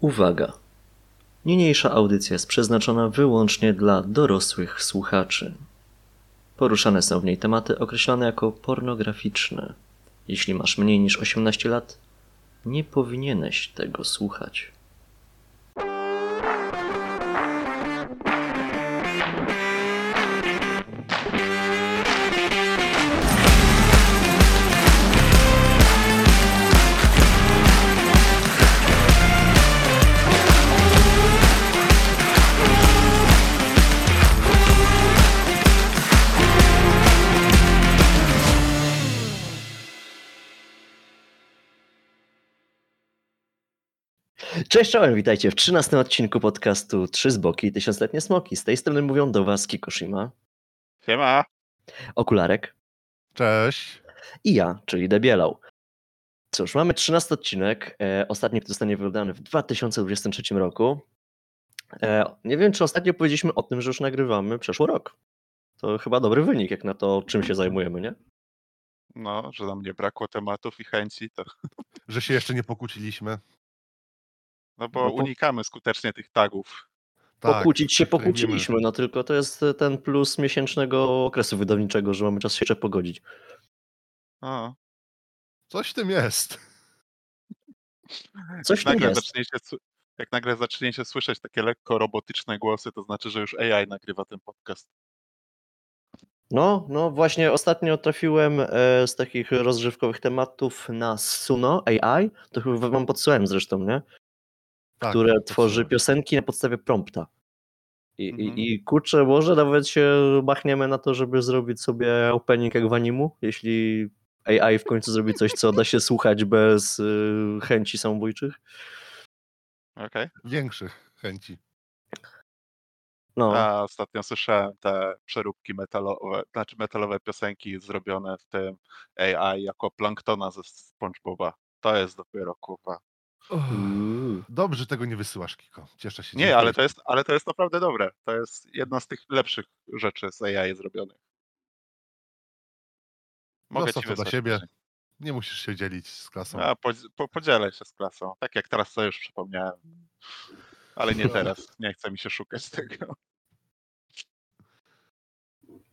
Uwaga! Niniejsza audycja jest przeznaczona wyłącznie dla dorosłych słuchaczy. Poruszane są w niej tematy określone jako pornograficzne. Jeśli masz mniej niż 18 lat, nie powinieneś tego słuchać. Cześć, czołem, witajcie w 13 odcinku podcastu Trzy Zboki, Tysiącletnie Smoki. Z tej strony mówią do Was Kikoshima, Siema. Okularek Cześć. i ja, czyli Debielał. Cóż, mamy 13 odcinek. E, ostatni zostanie wydany w 2023 roku. E, nie wiem, czy ostatnio powiedzieliśmy o tym, że już nagrywamy przeszły rok. To chyba dobry wynik, jak na to, czym się zajmujemy, nie? No, że nam nie brakło tematów i chęci, to Że się jeszcze nie pokłóciliśmy. No bo No po- unikamy skutecznie tych tagów. Tak, Pokłócić się tak jak pokłóciliśmy, no tylko to jest ten plus miesięcznego okresu wydawniczego, że mamy czas się jeszcze pogodzić. O, Coś w tym jest. Coś w tym nagle jest. zaczniecie, sły- jak nagle zaczniecie słyszeć takie lekko robotyczne głosy, to znaczy, że już AI nagrywa ten podcast. No, no właśnie ostatnio trafiłem e, z takich rozrywkowych tematów na Suno AI, to chyba wam podsyłałem zresztą, nie? Tak, Które podsyłam. tworzy piosenki na podstawie prompta. I, Mhm. i, I kurczę, może nawet się machniemy na to, żeby zrobić sobie opening jak w animu, jeśli AI w końcu zrobi coś, co da się słuchać bez y, chęci samobójczych. Okej. Większych chęci. No, A ostatnio słyszałem te przeróbki metalowe, znaczy metalowe piosenki zrobione w tym AI jako planktona ze SpongeBoba. To jest dopiero kurwa. Dobrze, tego nie wysyłasz, Kiko. Cieszę się. Nie, ale to jest, ale to jest naprawdę dobre. To jest jedna z tych lepszych rzeczy z AI zrobionych. Mogę Zostaw ci to dla siebie. Nie musisz się dzielić z klasą. A, po, po, podzielę się z klasą. Tak jak teraz sobie już przypomniałem. Ale nie teraz. Nie chce mi się szukać tego.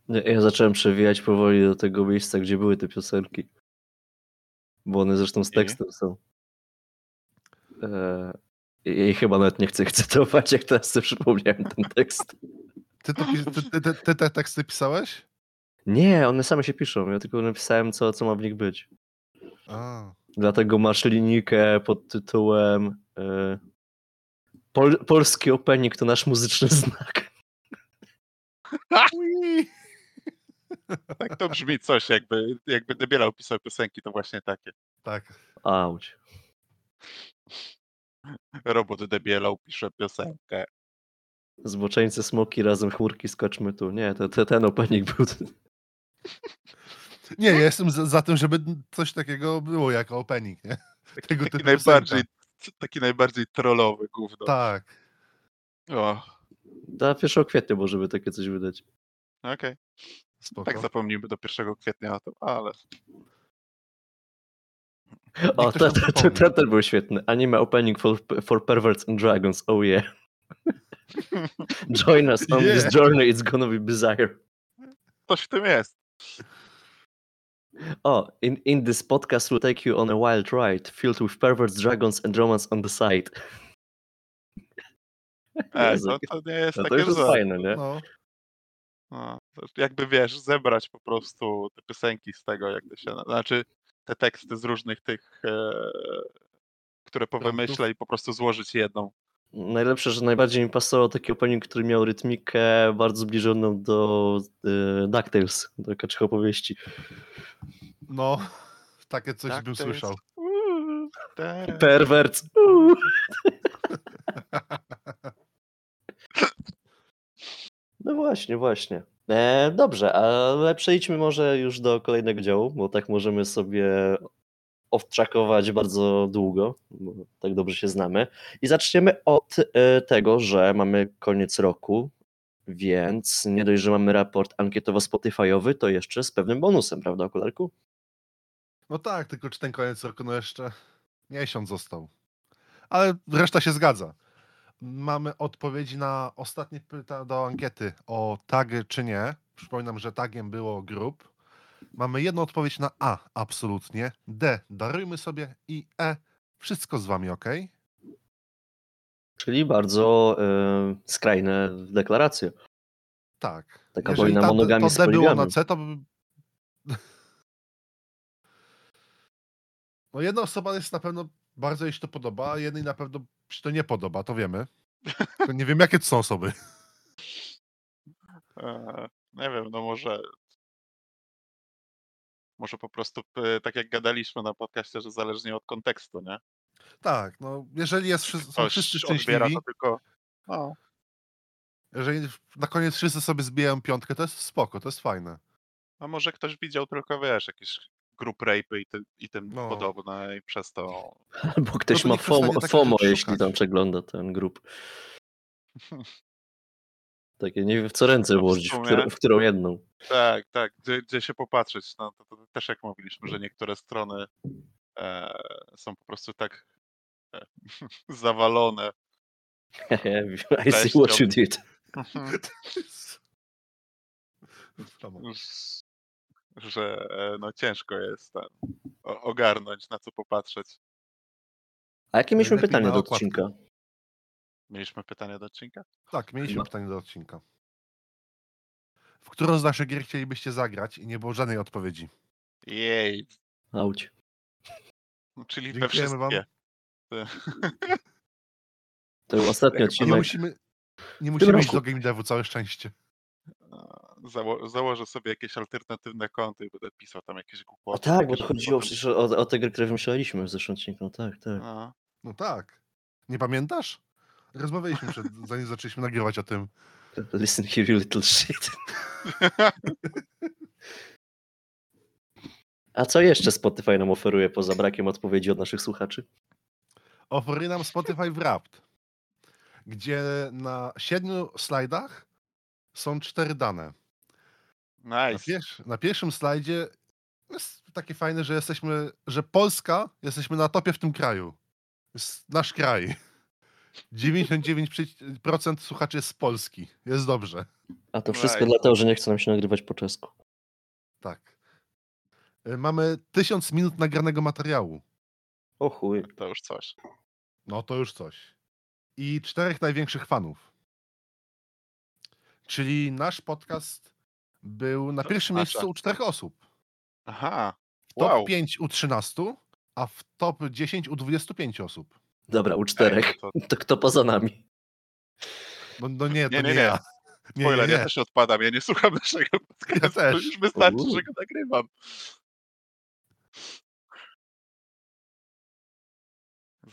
Ja- zacząłem przewijać powoli do tego miejsca, gdzie były te piosenki. Bo one zresztą z I? tekstem są. Eee, I chyba nawet nie chcę ich cytować, jak teraz sobie przypomniałem ten tekst. Ty, to, ty, ty, ty, ty te teksty pisałeś? Nie, one same się piszą. Ja tylko napisałem, co, co ma w nich być. A. Dlatego masz linijkę pod tytułem e, Pol, Polski opening to nasz muzyczny znak. Tak to brzmi coś, jakby, jakby Debiela pisał piosenki, to właśnie takie. Tak. Auć. Robot Debiela pisze piosenkę. Zboczeńcy smoki razem chmurki skoczmy tu. Nie, to, to ten opening był. Nie, ja jestem za, za tym, żeby coś takiego było jako opening, nie? Taki, Tego taki najbardziej, piosenka. taki najbardziej trollowy gówno. Tak. O, Do 1 kwietnia może by takie coś wydać. okej. Spoko. Tak zapomnijmy do 1 kwietnia o tym, ale O, ten, ten, ten, ten był świetny. Anime opening for, for perverts and dragons. Oh yeah. Join us on Yeah. this journey, it's gonna be bizarre. coś w tym jest. Oh, in, in this podcast we'll take you on a wild ride filled with perverts, dragons and romance on the side. Ej, to, to nie jest no to takie już jest fajne, nie? No. No, to jakby wiesz, zebrać po prostu te piosenki z tego, jak to się. Znaczy te teksty z różnych tych, e, które powymyślę i po prostu złożyć jedną. Najlepsze, że najbardziej mi pasował taki opening, który miał rytmikę bardzo zbliżoną do y, DuckTales, do kaczych opowieści. No. Takie coś Tak, bym słyszał. Uuu! Uuu. No właśnie, właśnie. E, dobrze, ale przejdźmy może już do kolejnego działu, bo tak możemy sobie off-trackować bardzo długo, bo tak dobrze się znamy. I zaczniemy od e, tego, że mamy koniec roku, więc nie dość, że mamy raport ankietowo-spotifyowy, to jeszcze z pewnym bonusem, prawda, okularku? No tak, tylko czy ten koniec roku no jeszcze miesiąc został. Ale reszta się zgadza. Mamy odpowiedzi na ostatnie pytania do ankiety o tagi czy nie. Przypominam, że tagiem było grup. Mamy jedną odpowiedź na A, absolutnie. D, darujmy sobie. I E, wszystko z wami ok? Czyli bardzo e, skrajne deklaracje. Tak. Taka Jeżeli wojna ta- monogami z to D było na. C, to by... No jedna osoba jest na pewno bardzo jej się to podoba, a jednej na pewno się to nie podoba, to wiemy. To nie wiem, jakie to są osoby. E, nie wiem, no może. Może po prostu, tak jak gadaliśmy na podcaście, że zależnie od kontekstu, nie? Tak, no jeżeli jest, są Ktoś wszyscy odbiera szczęśliwi, to tylko. No, jeżeli na koniec wszyscy sobie zbijają piątkę, to jest spoko, to jest fajne. a może ktoś widział tylko, wiesz, jakieś grup rape i, ty, i tym No. podobne i przez to. Albo ktoś to ma FOMO, FOMO jeśli szukać. tam przegląda ten grup. Takie nie wiem w co ręce No włożyć, w, którą, w którą jedną. Tak, tak, gdzie, gdzie się popatrzeć. No to, to też jak mówiliśmy, że niektóre strony e, są po prostu tak e, zawalone. I see what you did. Że e, no ciężko jest tam ogarnąć, na co popatrzeć. A jakie mieliśmy Najlepiej pytanie do odcinka? Mieliśmy pytanie do odcinka? Tak, mieliśmy No. pytanie do odcinka. W którą z naszych gier chcielibyście zagrać i nie było żadnej odpowiedzi? Jej, Auć. no, czyli we Dziękujemy wam. wszystkie. To był ostatni Chyba Nie odcinek. musimy, nie musimy iść do game devu, całe szczęście. A, Zało założę sobie jakieś alternatywne konto i będę pisał tam jakieś A głupoty. tak, bo chodziło przecież o, o te gry, które wymyślaliśmy w zeszłym odcinku. No tak, tak. A, No tak. Nie pamiętasz? Rozmawialiśmy przed, zanim zaczęliśmy nagrywać o tym. Listen here, you little shit. A co jeszcze Spotify nam oferuje poza brakiem odpowiedzi od naszych słuchaczy? Oferuje nam Spotify Wrapped, gdzie na siedmiu slajdach są cztery dane. Na, nice. pier- na pierwszym slajdzie jest takie fajne, że jesteśmy, że Polska, jesteśmy na topie w tym kraju. Jest nasz kraj. 99% słuchaczy jest z Polski. Jest dobrze. A to wszystko Nice. dlatego, że nie chce nam się nagrywać po czesku. Tak. Y, Mamy tysiąc minut nagranego materiału. O chuj. To już coś. No to już coś. I czterech największych fanów. Czyli nasz podcast był na To pierwszym oznacza? miejscu u czterech osób. Aha, W top wow. 5 u 13, a w top 10 u 25 osób. Dobra, u Ej, czterech. no To kto poza nami? No, no nie, to Nie, nie, nie, nie. ja. Nie, Spoiler, nie, ja nie. też odpadam, ja nie słucham naszego podcastu. też. Już wystarczy, Uuu. że go nagrywam.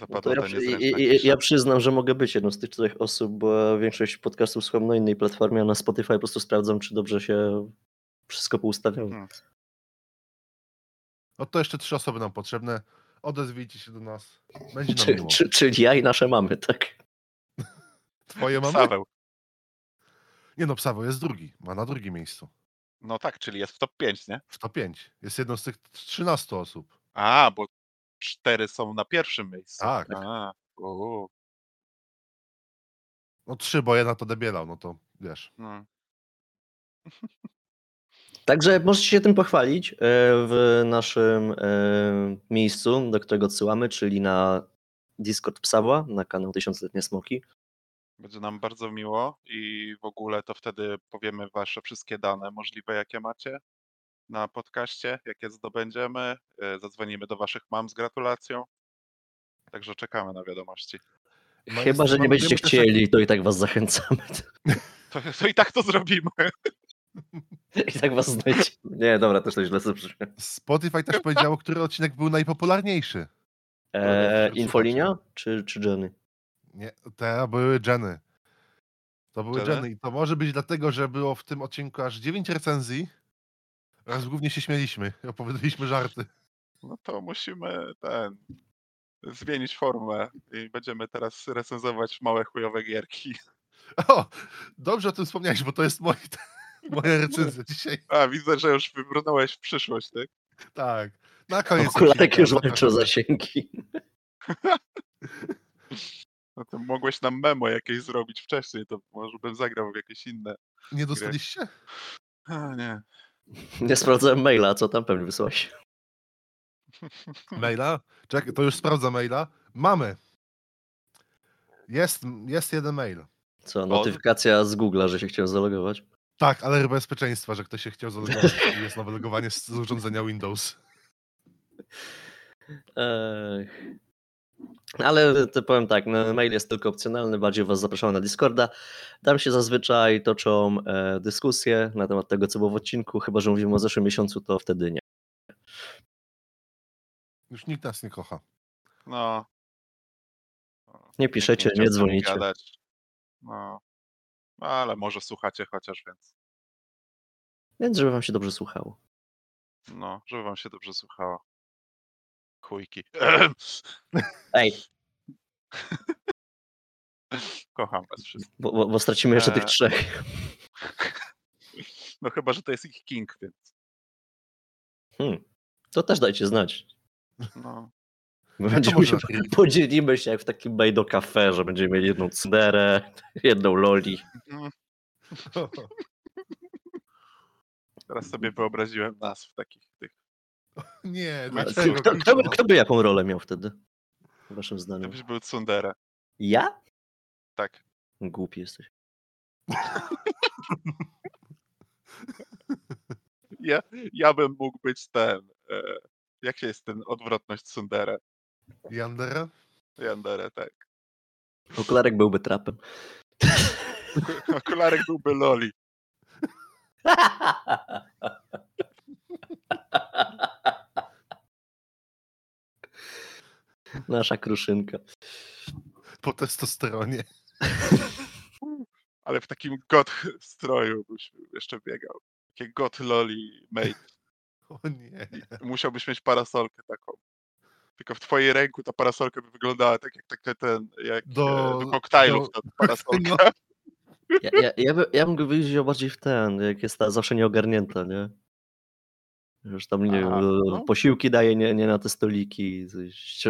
No to ja, cisza. ja przyznam, że mogę być jedną z tych czterech osób, bo większość podcastów słucham na innej platformie, a na Spotify po prostu sprawdzam, czy dobrze się wszystko poustawiało. Hmm. No to jeszcze trzy osoby nam potrzebne. Odezwijcie się do nas. Będzie nam Czy, miło. czy, czyli ja i nasze mamy, tak? Twoje mamy? Saweł. Nie no, Psawo jest drugi. Ma na drugim miejscu. No tak, czyli jest w top 5, nie? W top 5. Jest jedną z tych 13 osób. A, bo cztery są na pierwszym miejscu. Tak. A, u, No trzy, bo jedna to debielał, no to wiesz. no. Także możecie się tym pochwalić e, w naszym e, miejscu, do którego odsyłamy, czyli na Discord Psawła, na kanał Tysiącletnie Smoki. Będzie nam bardzo miło i w ogóle to wtedy powiemy wasze wszystkie dane możliwe, jakie macie na podcaście, jakie zdobędziemy. e, Zadzwonimy do waszych mam z gratulacją. Także czekamy na wiadomości. No Chyba, że nie będziecie chcieli, to i tak was zachęcamy. To, to i tak to zrobimy. I tak was znajdzie. Nie, dobra, też to źle zabrzmiało. Spotify też powiedziało, który odcinek był najpopularniejszy. E, Słuchacze. infolinia czy, czy Jenny? Nie, te były Jenny. To były Jenny? Jenny. I to może być dlatego, że było w tym odcinku aż 9 recenzji. Oraz głównie się śmieliśmy. i Opowiadaliśmy żarty. No to musimy ten zmienić formę i będziemy teraz recenzować małe chujowe gierki. O, dobrze o tym wspomniałeś, bo to jest moje, moja recenzja dzisiaj. A, widzę, że już wybrnąłeś w przyszłość, tak? Tak. Na koniec. Okularek już walczą zasięgi. No to mogłeś nam memo jakieś zrobić wcześniej, to może bym zagrał w jakieś inne. Nie dostaliście? A, nie. Nie sprawdzałem maila, co tam pewnie wysłałeś. Maila? Czekaj, to już sprawdza maila. Mamy. Jest, jest jeden mail. Co, notyfikacja z Google'a, że się chciałem zalogować? Tak, ale bezpieczeństwa, że ktoś się chciał zalogować i jest nowe logowanie z z urządzenia Windows. Ech. Ale to powiem tak, no, mail jest tylko opcjonalny, bardziej Was zapraszam na Discorda. Tam się zazwyczaj toczą e, dyskusje na temat tego, co było w odcinku, chyba że mówimy o zeszłym miesiącu, to wtedy nie. Już nikt nas nie kocha. No. Nie piszecie, nie nami dzwonicie. gadać. No. No, ale może słuchacie chociaż, więc Więc żeby Wam się dobrze słuchało. no, żeby wam się dobrze słuchało. Chujki. Ej, Kocham was wszystkich. bo, bo, bo stracimy jeszcze tych Eee. trzech. No chyba, że to jest ich king, więc Hmm. To też dajcie znać. no. My to będziemy się, odkryć? podzielimy się jak w takim bajdo cafe, że będziemy mieli jedną cderę, jedną loli. Mm, Teraz sobie wyobraziłem nas w takich tych. Nie, dlaczego? Kto, kto, by, kto by jaką rolę miał wtedy? Waszym zdaniem. Gdybyś był Tsundere. Ja? Tak. Głupi jesteś. Ja, ja bym mógł być ten. E, jak się jest ten odwrotność Tsundere? Yandere? Yandere, tak. Okularek byłby trapem. Okularek byłby Loli. Nasza kruszynka. Po testosteronie. Ale w takim god stroju byś jeszcze biegał. Takie god Loli mate. O nie. I musiałbyś mieć parasolkę taką. Tylko w twojej ręku ta parasolka by wyglądała tak jak taki ten, jak Do- do, do koktajlów do- ta parasolka. no. Ja, ja, ja, by, ja bym go widział bardziej w ten, jak jest ta zawsze nieogarnięta, nie? Już tam, nie Aha, wiem, no. posiłki daje nie, nie na te stoliki,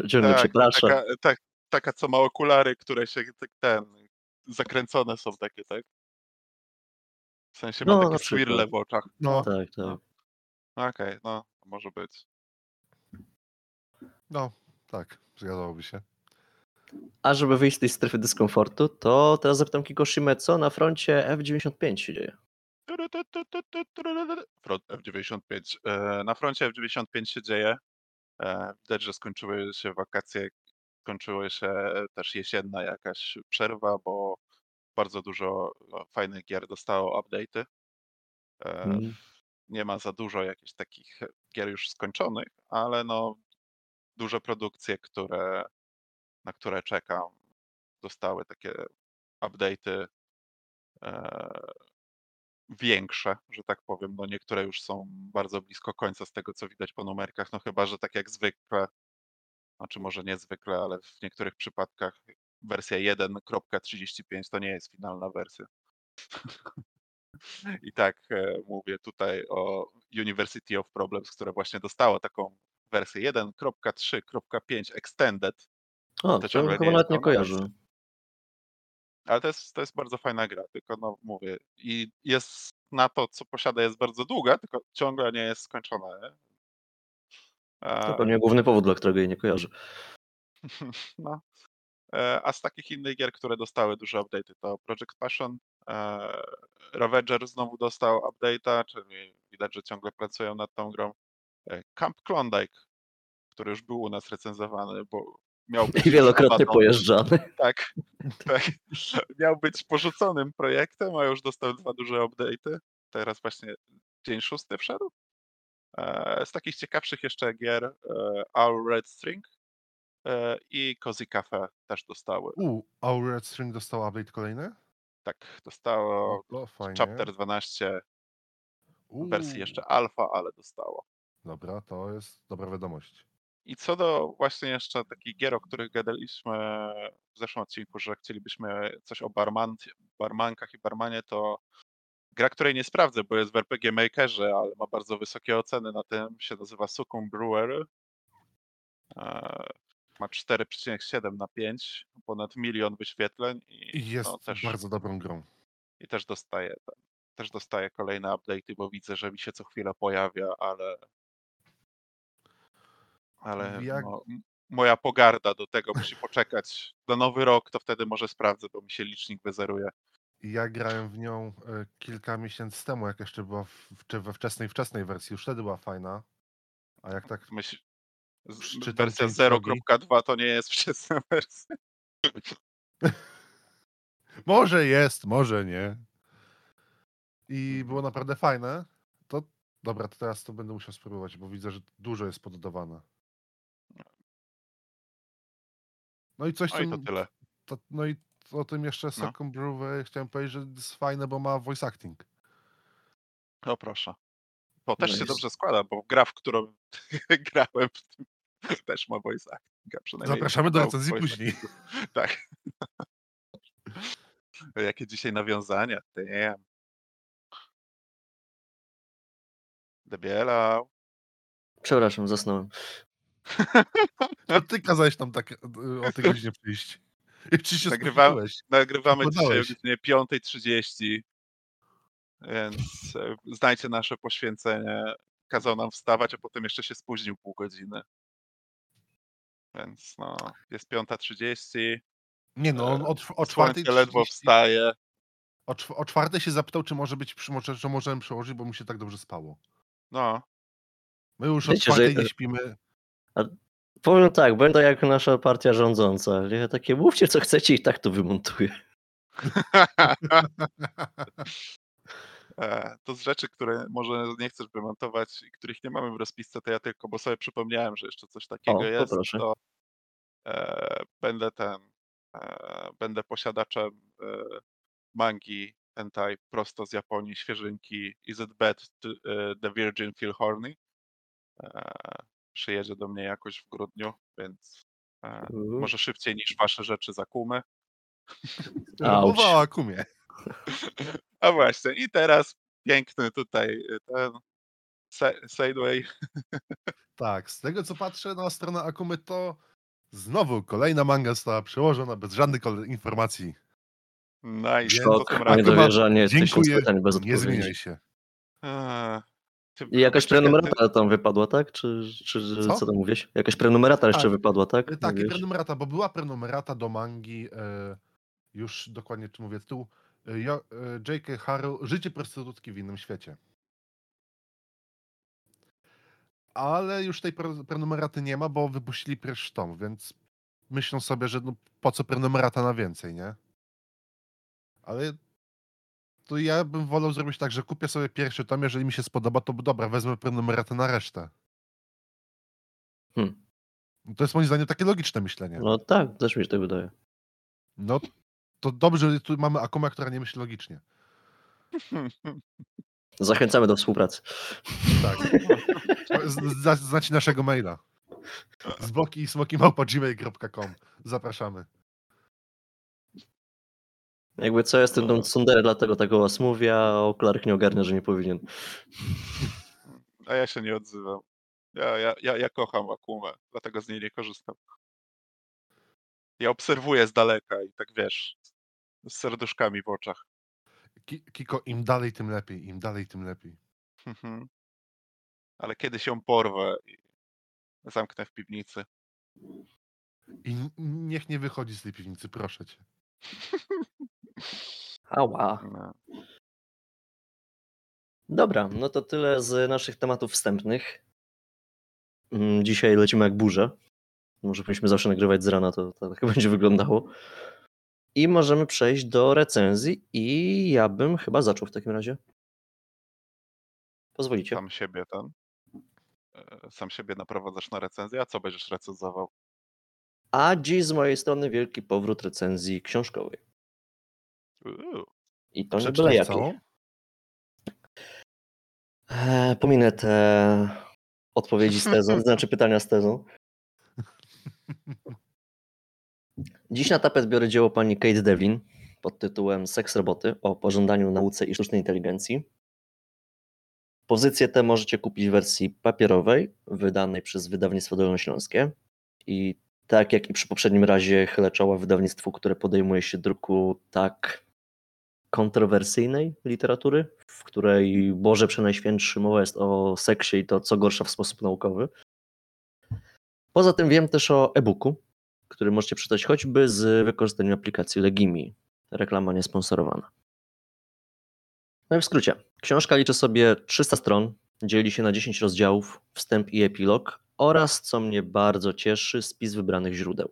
ciągle Tak, przeprasza. taka, tak, taka, co ma okulary, które się tak, ten, zakręcone są takie, tak? W sensie No, ma takie swirle w oczach. No, Tak, tak. No. Okej, no, może być. no, tak, zgadzałoby się. A żeby wyjść z tej strefy dyskomfortu, to teraz zapytam Kikoshime, co na froncie F95 się dzieje? Front F95. E, Na froncie F95 się dzieje. E, Widać, że skończyły się wakacje, skończyła się też jesienna jakaś przerwa, bo bardzo dużo no, fajnych gier dostało update'y. E, Mm. Nie ma za dużo jakichś takich gier już skończonych, ale no duże produkcje, które, na które czekam, dostały takie update'y e, większe, że tak powiem. No niektóre już są bardzo blisko końca z tego, co widać po numerkach, no chyba, że tak jak zwykle, znaczy może niezwykle, ale w niektórych przypadkach wersja 1.35 to nie jest finalna wersja. I tak e, mówię tutaj o University of Problems, które właśnie dostało taką wersję 1.3.5 Extended, O, To to chyba nawet nie kojarzę. Ale to jest, to jest bardzo fajna gra, tylko no mówię, i jest na to, co posiada, jest bardzo długa, tylko ciągle nie jest skończona. Nie? To pewnie główny powód, dla którego jej nie kojarzę. No. E, A z takich innych gier, które dostały duże update'y, to Project Passion, e, Ravager znowu dostał update'a, czyli widać, że ciągle pracują nad tą grą. E, Camp Klondike, który już był u nas recenzowany, bo miał być I wielokrotnie pojeżdżany. Tak, tak. Miał być porzuconym projektem, a już dostał dwa duże update'y. Teraz właśnie dzień szósty wszedł. E, Z takich ciekawszych jeszcze gier e, Our Red String e, i Cozy Cafe też dostały. U, Our Red String dostał update kolejny? Tak, dostało fajnie. Chapter 12 w wersji U, jeszcze alfa, ale dostało. Dobra, to jest dobra wiadomość. I co do właśnie jeszcze takich gier, o których gadaliśmy w zeszłym odcinku, że chcielibyśmy coś o barman, barmankach i barmanie, to gra, której nie sprawdzę, bo jest w RPG Makerze, ale ma bardzo wysokie oceny na tym, się nazywa Succumb Brewery. E, ma 4,7 na 5, ponad milion wyświetleń i, I jest no, też, bardzo dobrą grą. i też dostaje też dostaje kolejne update'y, bo widzę, że mi się co chwilę pojawia, ale ale Jak- no, moja pogarda do tego musi poczekać na nowy rok, to wtedy może sprawdzę, bo mi się licznik wyzeruje. Ja grałem w nią e, kilka miesięcy temu, jak jeszcze była w, czy we wczesnej, wczesnej wersji. Już wtedy była fajna. A jak tak Myśl, wersja tej drogi. 0.2 to nie jest wczesna wersja. Może jest, może nie. I było naprawdę fajne. To dobra, to teraz to będę musiał spróbować, bo widzę, że dużo jest poddawane. No i coś No i to tym, tyle. to, no i o tym jeszcze No. Second Brew chciałem powiedzieć, że jest fajne, bo ma voice acting. No proszę. To też się Nice. dobrze składa, bo gra, w którą grałem, w tym, też ma voice acting. a przynajmniej Zapraszamy do recenzji później. actingu. Tak. Jakie dzisiaj nawiązania. Damn. Debielał. Przepraszam, zasnąłem. To ty kazałeś tam tak e, o tej godzinie przyjść. I czy się Nagrywamy- dzisiaj o godzinie 5.30, więc e, znajcie nasze poświęcenie. Kazał nam wstawać, a potem jeszcze się spóźnił pół godziny. Więc no, jest 5.30, Nie no, on o, czw- o czwartej słońce ledwo 30 wstaje. o, o czwartej się zapytał, czy może być, że możemy przełożyć, bo mu się tak dobrze spało. No, My już Wiecie, od czwartej że- nie śpimy. Powiem tak, będę jak nasza partia rządząca. Nie? Takie mówcie co chcecie i tak to wymontuję. E, to z rzeczy, które może nie chcesz wymontować i których nie mamy w rozpisce, to ja tylko, bo sobie przypomniałem, że jeszcze coś takiego O, jest, poproszę. to e, będę ten, e, będę posiadaczem e, mangi hentai prosto z Japonii, świeżynki Is it bad to, e, the virgin feel horny? E, przyjedzie do mnie jakoś w grudniu, więc e, Uuu. może szybciej niż wasze rzeczy za kumę. Mowa o Akumie. A właśnie, i teraz piękny tutaj y, ten Sideway. Tak, z tego co patrzę na stronę Akumy, to znowu kolejna manga została przełożona bez żadnych informacji. Nice, Szok, tym Akuma, razem. niedowierzanie, tysiąc Dziękuję, pytań bez nie zmieniaj się. Ty- I jakaś prenumerata tam wypadła, tak? Czy, czy Co? co? tam mówisz? Jakaś prenumerata jeszcze Tak. wypadła, tak? Tak, i Mówiłeś? prenumerata, bo była prenumerata do mangi, e, już dokładnie czy mówię tytuł, e, Jo- e, J.K. Haru, Życie prostytutki w innym świecie. Ale już tej pre- prenumeraty nie ma, bo wypuścili pierwszy tom, więc myślą sobie, że no, po co prenumerata na więcej, nie? Ale to ja bym wolał zrobić tak, że kupię sobie pierwszy tom, jeżeli mi się spodoba, to dobra, wezmę prenumeratę na resztę. Hmm. To jest moim zdaniem takie logiczne myślenie. No tak, też mi się tak wydaje. No to dobrze, że tu mamy Akumę, która nie myśli logicznie. Zachęcamy do współpracy. Tak. Znacie naszego maila. Zboki i smokimałpa.gmail.com Zapraszamy. Jakby co, jestem tą Tsundere, dlatego tak o was mówię, a o okularach nie ogarnia, że nie powinien. A ja się nie odzywam. Ja, ja, ja, ja kocham Akumę, dlatego z niej nie korzystam. Ja obserwuję z daleka i tak wiesz, z serduszkami w oczach. Ki- Kiko, im dalej, tym lepiej. Im dalej, tym lepiej. Mhm. Ale kiedy się porwę i zamknę w piwnicy. I niech nie wychodzi z tej piwnicy, proszę cię. Ała. No. Dobra, no to tyle z naszych tematów wstępnych. Mm, Dzisiaj lecimy jak burza. Może powinniśmy zawsze nagrywać z rana, to, to tak będzie wyglądało. I możemy przejść do recenzji i ja bym chyba zaczął w takim razie. Pozwolicie? Sam siebie ten. e, Sam siebie naprowadzasz na recenzję, a co będziesz recenzował? A dziś z mojej strony wielki powrót recenzji książkowej. I to nie byle? Eee, Pominę te odpowiedzi z tezą, znaczy pytania z tezą. Dziś na tapet biorę dzieło pani Kate Devlin pod tytułem Seks roboty o pożądaniu nauce i sztucznej inteligencji. Pozycję tę możecie kupić w wersji papierowej, wydanej przez wydawnictwo Dolnośląskie. I tak jak i przy poprzednim razie chylę czoła wydawnictwu, które podejmuje się druku tak kontrowersyjnej literatury, w której Boże Przenajświętszy mowa jest o seksie i to co gorsza w sposób naukowy. Poza tym wiem też o e-booku, który możecie przeczytać choćby z wykorzystaniem aplikacji Legimi. Reklama niesponsorowana. No i w skrócie. Książka liczy sobie 300 stron, dzieli się na 10 rozdziałów, wstęp i epilog oraz, co mnie bardzo cieszy, spis wybranych źródeł.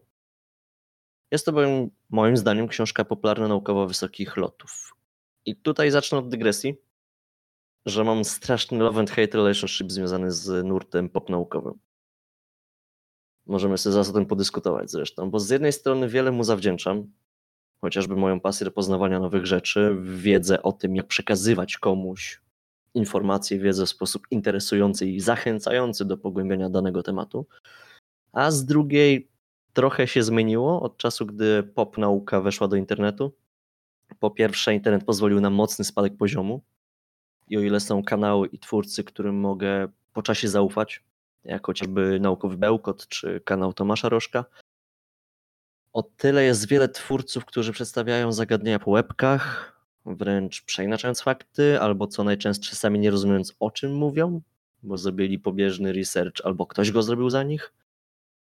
Jest to bowiem, moim zdaniem książka popularna naukowo wysokich lotów. I tutaj zacznę od dygresji, że mam straszny love and hate relationship związany z nurtem popnaukowym. Możemy sobie zaraz o tym podyskutować zresztą, bo z jednej strony wiele mu zawdzięczam, chociażby moją pasję do poznawania nowych rzeczy, wiedzę o tym, jak przekazywać komuś informacje, wiedzę w sposób interesujący i zachęcający do pogłębiania danego tematu, a z drugiej trochę się zmieniło od czasu, gdy pop nauka weszła do internetu. Po pierwsze, internet pozwolił na mocny spadek poziomu i o ile są kanały i twórcy, którym mogę po czasie zaufać, jak chociażby Naukowy Bełkot czy kanał Tomasza Rożka, o tyle jest wiele twórców, którzy przedstawiają zagadnienia po łebkach, wręcz przeinaczając fakty, albo co najczęstsze sami nie rozumiejąc o czym mówią, bo zrobili pobieżny research, albo ktoś go zrobił za nich,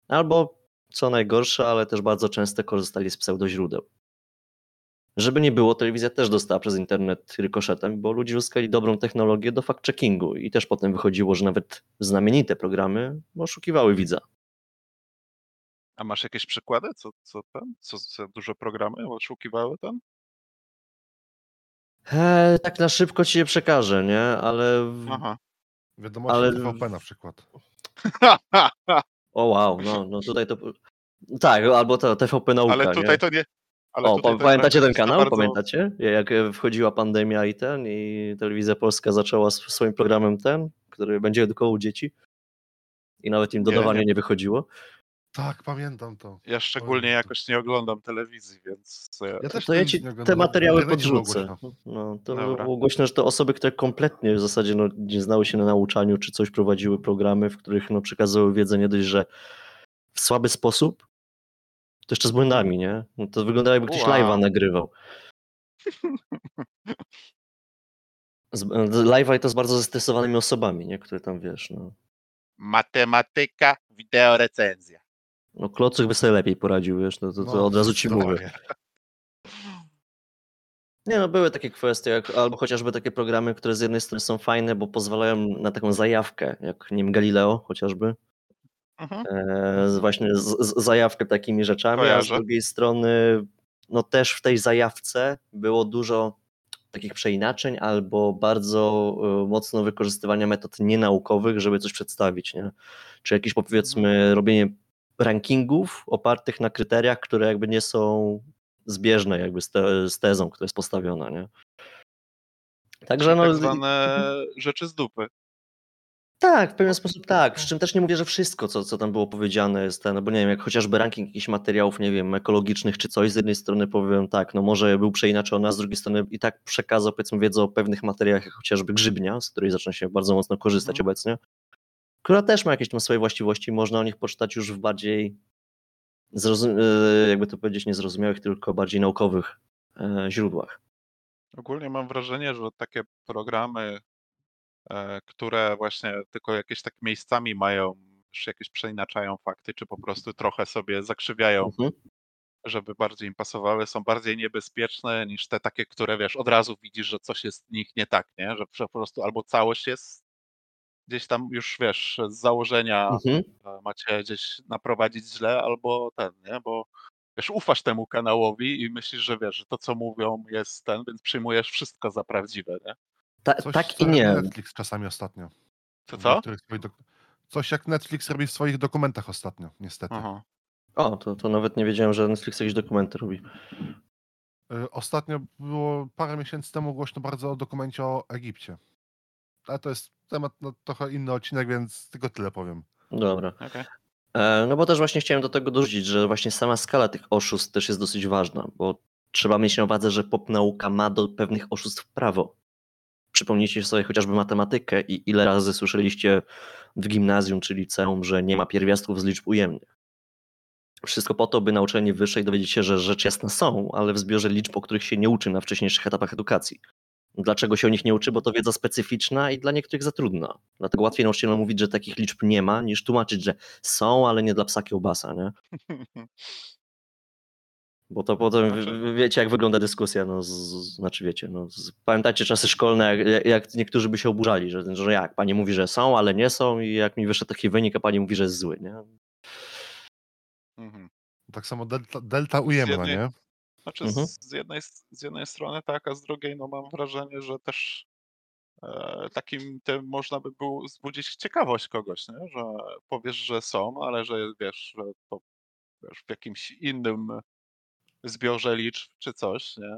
albo co najgorsze, ale też bardzo często korzystali z pseudoźródeł. Żeby nie było, telewizja też dostała przez internet rykoszetem, bo ludzie uzyskali dobrą technologię do fact-checkingu i też potem wychodziło, że nawet znamienite programy oszukiwały widza. A masz jakieś przykłady? Co, co ten? Co, co duże programy oszukiwały ten? Eee, tak na szybko ci je przekażę, nie? Ale. Aha. Wiadomości Ale- TVP na przykład. O wow, no, no tutaj to. Tak, albo to TVP Nauka. Ale nie? tutaj to nie. Ale O, to pamiętacie ten kanał? bardzo- Pamiętacie? Jak e, wchodziła pandemia i ten, i telewizja polska zaczęła z swoim programem ten, który będzie edukował dzieci. I nawet im Nie, dodawanie nie. nie wychodziło. Tak, pamiętam to. Ja szczególnie jakoś nie oglądam telewizji, więc e, Ja też To ja ci nie te materiały podrzucę. głośno. No, to Dobra. było głośno, że to osoby, które kompletnie w zasadzie no, nie znały się na nauczaniu, czy coś prowadziły programy, w których no, przekazywały wiedzę nie dość, że w słaby sposób, to jeszcze z błędami, nie? No, to wyglądało jakby ktoś Wow. live'a nagrywał. Z- Live'a i to z bardzo zestresowanymi osobami, nie? Które tam, wiesz, no... matematyka, wideorecenzja. No Klocuch by sobie lepiej poradził, wiesz, no to, to No, od razu ci mówię. Nie no, były takie kwestie, jak, albo chociażby takie programy, które z jednej strony są fajne, bo pozwalają na taką zajawkę, jak nie wiem, Galileo chociażby, Mhm. e, właśnie z, z, zajawkę takimi rzeczami, a z drugiej strony no też w tej zajawce było dużo takich przeinaczeń albo bardzo e, mocno wykorzystywania metod nienaukowych, żeby coś przedstawić, nie? Czy jakieś powiedzmy robienie rankingów opartych na kryteriach, które jakby nie są zbieżne jakby z, te, z tezą, która jest postawiona, nie? Także no, tak zwane rzeczy z dupy. Tak, w pewien sposób tak. Przy czym też nie mówię, że wszystko, co, co tam było powiedziane, jest ten, no bo nie wiem, jak chociażby ranking jakichś materiałów, nie wiem, ekologicznych czy coś, z jednej strony powiem tak, no może był przeinaczony, a z drugiej strony i tak przekazał, powiedzmy, wiedzę o pewnych materiałach, jak chociażby grzybnia, z której zaczyna się bardzo mocno korzystać Mhm. obecnie, która też ma jakieś tam swoje właściwości, można o nich poczytać już w bardziej, e, jakby to powiedzieć, niezrozumiałych, tylko bardziej naukowych e, źródłach. Ogólnie mam wrażenie, że takie programy, które właśnie tylko jakieś tak miejscami mają, czy jakieś przeinaczają fakty, czy po prostu trochę sobie zakrzywiają, Mhm. żeby bardziej im pasowały, są bardziej niebezpieczne niż te takie, które wiesz, od razu widzisz, że coś jest w nich nie tak, nie? Że po prostu albo całość jest gdzieś tam już wiesz, z założenia Mhm. e, macie gdzieś naprowadzić źle, albo ten, nie? Bo wiesz, ufasz temu kanałowi i myślisz, że wiesz, że to co mówią jest ten, więc przyjmujesz wszystko za prawdziwe, nie? Ta, Coś, tak co i nie. Netflix czasami ostatnio. Co? swoich dok- Coś jak Netflix robi w swoich dokumentach ostatnio, niestety. Aha. O, to, to nawet nie wiedziałem, że Netflix jakieś dokumenty robi. Y, Ostatnio było parę miesięcy temu głośno bardzo o dokumencie o Egipcie. Ale to jest temat no, trochę inny odcinek, więc tylko tyle powiem. Dobra. Okej. E, No bo też właśnie chciałem do tego dorzucić, że właśnie sama skala tych oszustw też jest dosyć ważna, bo trzeba mieć na uwadze, że pop nauka ma do pewnych oszustw prawo. Przypomnijcie sobie chociażby matematykę i ile razy słyszeliście w gimnazjum czy liceum, że nie ma pierwiastków z liczb ujemnych. Wszystko po to, by na uczelni wyższej dowiedzieć się, że rzecz jasna są, ale w zbiorze liczb, o których się nie uczy na wcześniejszych etapach edukacji. Dlaczego się o nich nie uczy? Bo to wiedza specyficzna i dla niektórych za trudna. Dlatego łatwiej nauczycielom mówić, że takich liczb nie ma, niż tłumaczyć, że są, ale nie dla psa kiełbasa, nie? Bo to potem, Znaczy- wiecie jak wygląda dyskusja, no, z, z- znaczy wiecie, no, z, pamiętacie czasy szkolne, jak, jak niektórzy by się oburzali, że, że jak, pani mówi, że są, ale nie są i jak mi wyszedł taki wynik, a pani mówi, że jest zły, nie? Mhm. Tak samo delta, delta ujemna, jednej- nie? Znaczy Mhm. z, jednej, z jednej strony tak, a z drugiej no mam wrażenie, że też e, takim tym można by było wzbudzić ciekawość kogoś, nie? że powiesz, że są, ale że wiesz, że to wiesz, w jakimś innym zbiorze liczb czy coś, nie?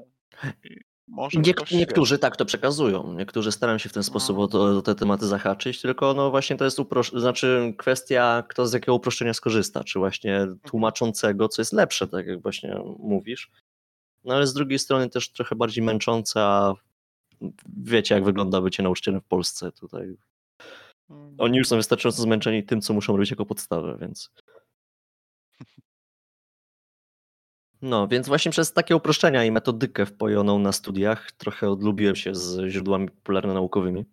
Niek- niektórzy tak to przekazują, niektórzy starają się w ten sposób No. o, to, o te tematy zahaczyć, tylko no właśnie to jest uprosz- znaczy kwestia, kto z jakiego uproszczenia skorzysta, czy właśnie tłumaczącego, co jest lepsze, tak jak właśnie mówisz. No ale z drugiej strony też trochę bardziej męcząca. Wiecie, jak wygląda bycie nauczycielem w Polsce tutaj. mm, Oni już są wystarczająco zmęczeni tym, co muszą robić jako podstawę, więc. No, więc właśnie przez takie uproszczenia i metodykę wpojoną na studiach trochę odlubiłem się z źródłami popularno-naukowymi.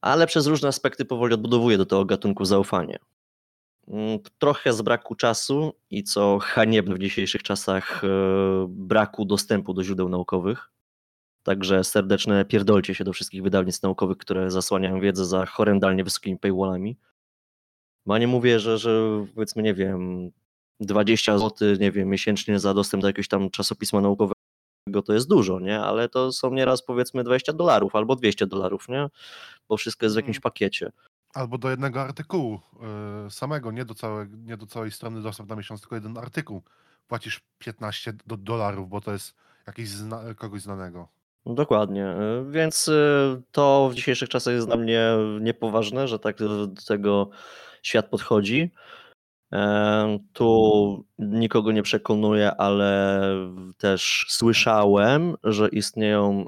Ale przez różne aspekty powoli odbudowuję do tego gatunku zaufanie. Mm, Trochę z braku czasu i co haniebne w dzisiejszych czasach, e, braku dostępu do źródeł naukowych. Także serdeczne pierdolcie się do wszystkich wydawnictw naukowych, które zasłaniają wiedzę za horrendalnie wysokimi paywallami. Ja nie mówię, że, że powiedzmy, nie wiem, 20 zł, nie wiem, miesięcznie za dostęp do jakiegoś tam czasopisma naukowego to jest dużo, nie? Ale to są nieraz powiedzmy 20 dolarów albo 200 dolarów, nie? Bo wszystko jest w jakimś Mhm. pakiecie. Albo do jednego artykułu y, samego, nie do, całe, nie do całej strony dostęp na miesiąc, tylko jeden artykuł. Płacisz 15 do, dolarów, bo to jest jakiś zna, kogoś znanego. Dokładnie, y, więc y, to w dzisiejszych czasach jest dla mnie niepoważne, że tak do tego świat podchodzi. Tu nikogo nie przekonuję, ale też słyszałem, że istnieją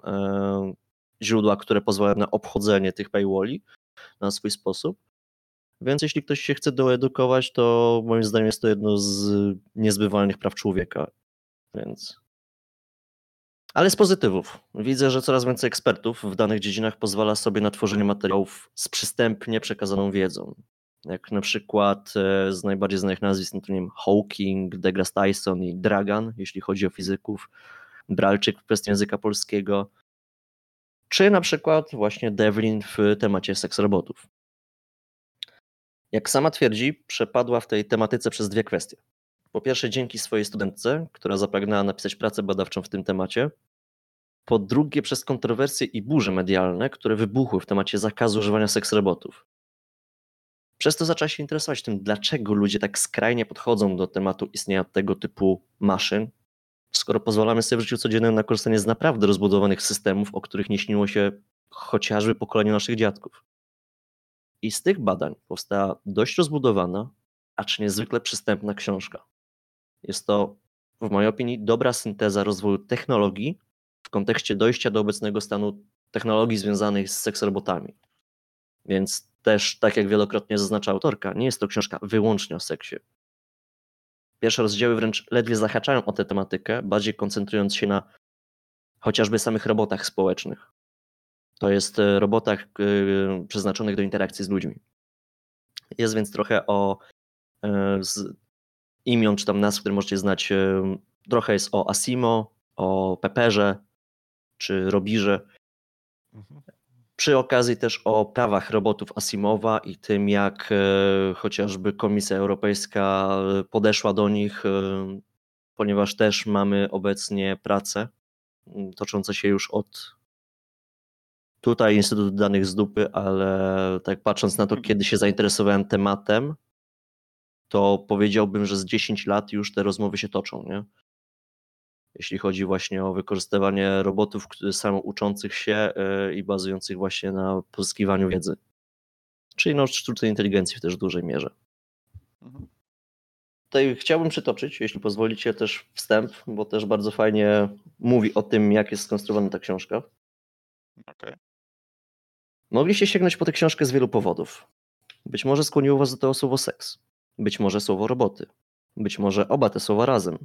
źródła, które pozwalają na obchodzenie tych paywalli na swój sposób. Więc jeśli ktoś się chce doedukować, to moim zdaniem jest to jedno z niezbywalnych praw człowieka. Więc ale z pozytywów. Widzę, że coraz więcej ekspertów w danych dziedzinach pozwala sobie na tworzenie materiałów z przystępnie przekazaną wiedzą. Jak na przykład e, z najbardziej znanych nazwisk, no to Hawking, Degrasse Tyson i Dragan, jeśli chodzi o fizyków, Bralczyk w kwestii języka polskiego, czy na przykład właśnie Devlin w temacie seks robotów. Jak sama twierdzi, przepadła w tej tematyce przez dwie kwestie. Po pierwsze, dzięki swojej studentce, która zapragnęła napisać pracę badawczą w tym temacie. Po drugie, przez kontrowersje i burze medialne, które wybuchły w temacie zakazu używania seks robotów. Przez to zaczęła się interesować tym, dlaczego ludzie tak skrajnie podchodzą do tematu istnienia tego typu maszyn, skoro pozwalamy sobie w życiu codziennym na korzystanie z naprawdę rozbudowanych systemów, o których nie śniło się chociażby pokoleniu naszych dziadków. I z tych badań powstała dość rozbudowana, acz niezwykle przystępna książka. Jest to, w mojej opinii, dobra synteza rozwoju technologii w kontekście dojścia do obecnego stanu technologii związanych z seksrobotami. Więc też, tak jak wielokrotnie zaznacza autorka, nie jest to książka wyłącznie o seksie. Pierwsze rozdziały wręcz ledwie zahaczają o tę tematykę, bardziej koncentrując się na chociażby samych robotach społecznych. To jest e, robotach e, przeznaczonych do interakcji z ludźmi. Jest więc trochę o e, z imion czy tam nazw, które możecie znać. Trochę jest o Asimo, o Pepperze czy Robirze. Mhm. Przy okazji też o prawach robotów Asimowa i tym, jak e, chociażby Komisja Europejska e, podeszła do nich, e, ponieważ też mamy obecnie prace m, toczące się już od tutaj Instytut Danych z Dupy, ale tak patrząc na to, kiedy się zainteresowałem tematem, to powiedziałbym, że z 10 lat już te rozmowy się toczą, nie? Jeśli chodzi właśnie o wykorzystywanie robotów samouczących się e, i bazujących właśnie na pozyskiwaniu wiedzy. Czyli no, sztucznej inteligencji w też dużej mierze. Mhm. Tutaj chciałbym przytoczyć, jeśli pozwolicie, też wstęp, bo też bardzo fajnie mówi o tym, jak jest skonstruowana ta książka. Okej. Mogliście sięgnąć po tę książkę z wielu powodów. Być może skłoniło was do tego słowo seks. Być może słowo roboty. Być może oba te słowa razem.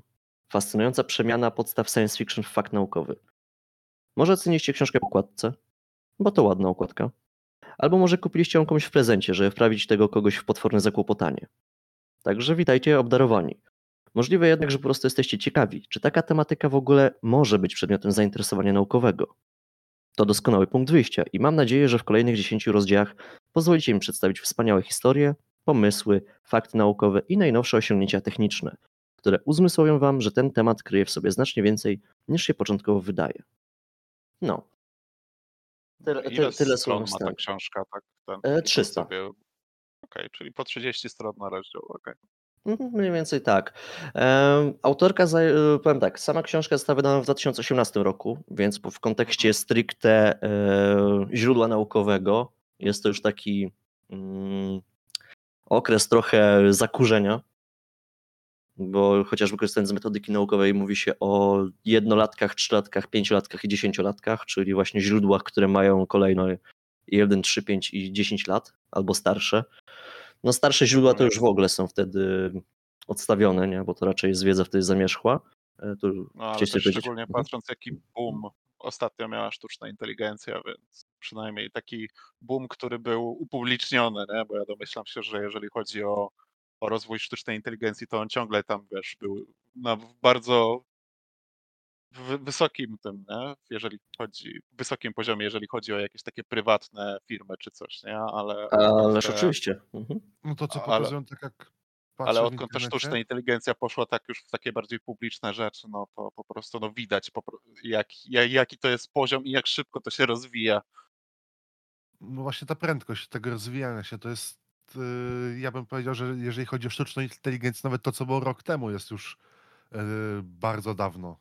Fascynująca przemiana podstaw science fiction w fakt naukowy. Może ceniliście książkę po okładce, bo to ładna okładka. Albo może kupiliście ją komuś w prezencie, żeby wprawić tego kogoś w potworne zakłopotanie. Także witajcie obdarowani. Możliwe jednak, że po prostu jesteście ciekawi, czy taka tematyka w ogóle może być przedmiotem zainteresowania naukowego. To doskonały punkt wyjścia i mam nadzieję, że w kolejnych 10 rozdziałach pozwolicie mi przedstawić wspaniałe historie, pomysły, fakty naukowe i najnowsze osiągnięcia techniczne, które uzmysłowią Wam, że ten temat kryje w sobie znacznie więcej niż się początkowo wydaje. No. Tyle, Ile ty, tyle stron słów ma ta książka? Tak, ten, E, tak 300. sobie- Okej, czyli po 30 stron na rozdział. okej. Mhm, Mniej więcej tak. Autorka, e, powiem tak, sama książka została wydana w 2018 roku, więc w kontekście stricte e, źródła naukowego jest to już taki mm, okres trochę zakurzenia, bo chociażby korzystając z metodyki naukowej mówi się o jednolatkach, trzylatkach, pięciolatkach i dziesięciolatkach, czyli właśnie źródłach, które mają kolejno 1, 3, 5 i 10 lat albo starsze. No starsze źródła to już w ogóle są wtedy odstawione, nie? bo to raczej jest wiedza wtedy zamierzchła. E, Tu No ale chcieliście też powiedzieć? szczególnie Mhm. patrząc jaki boom ostatnio miała sztuczna inteligencja, więc przynajmniej taki boom, który był upubliczniony, nie? bo ja domyślam się, że jeżeli chodzi o, o rozwój sztucznej inteligencji, to on ciągle tam, wiesz, był na bardzo wy- wysokim tym, nie? jeżeli chodzi, wysokim poziomie, jeżeli chodzi o jakieś takie prywatne firmy czy coś, nie? Ale, Ależ te- oczywiście. Mhm. No to co Ale- pokazują, tak jak ale odkąd ta sztuczna inteligencja poszła tak już w takie bardziej publiczne rzeczy, no to po prostu no widać, jak, ja- jaki to jest poziom i jak szybko to się rozwija. no właśnie ta prędkość tego rozwijania się to jest, yy, ja bym powiedział, że jeżeli chodzi o sztuczną inteligencję, nawet to, co było rok temu, jest już yy, bardzo dawno.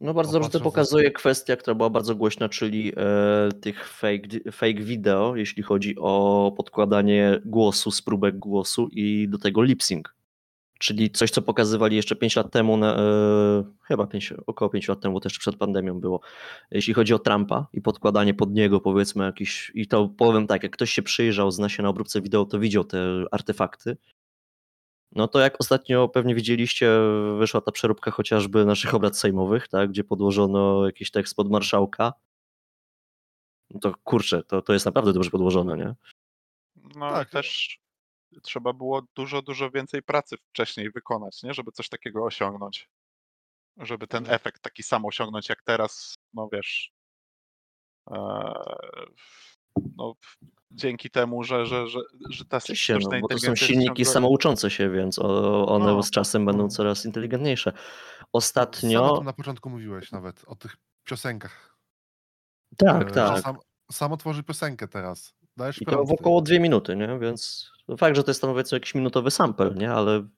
No bardzo dobrze to pokazuje kwestia, która była bardzo głośna, czyli e, tych fake, fake video, jeśli chodzi o podkładanie głosu, spróbek głosu i do tego lip sync. Czyli coś, co pokazywali jeszcze 5 lat temu, na, e, chyba 5, około 5 lat temu, bo też przed pandemią było, jeśli chodzi o Trumpa i podkładanie pod niego powiedzmy jakiś, i to powiem tak, jak ktoś się przyjrzał, zna się na obróbce wideo, to widział te artefakty. No to jak ostatnio pewnie widzieliście, wyszła ta przeróbka chociażby naszych obrad sejmowych, tak, gdzie podłożono jakiś tekst pod marszałka. No to kurczę, to, to jest naprawdę dobrze podłożone, nie? No Tak. też trzeba było dużo, dużo więcej pracy wcześniej wykonać, nie? Żeby coś takiego osiągnąć. Żeby ten Mhm. efekt taki sam osiągnąć jak teraz, no wiesz. e, no, dzięki temu, że, że, że, że ta Oczywiście, sztuczna no, bo to są silniki ciągle- samouczące się, więc o- one No, z czasem będą coraz inteligentniejsze. Sam o Ostatnio... tym na początku mówiłeś nawet, o tych piosenkach. Tak, Yy, tak. Sam, sam otworzy piosenkę teraz. Dajesz I to w około dwie minuty, nie? Więc fakt, że to jest tam powiedzmy jakiś minutowy sample, nie? Ale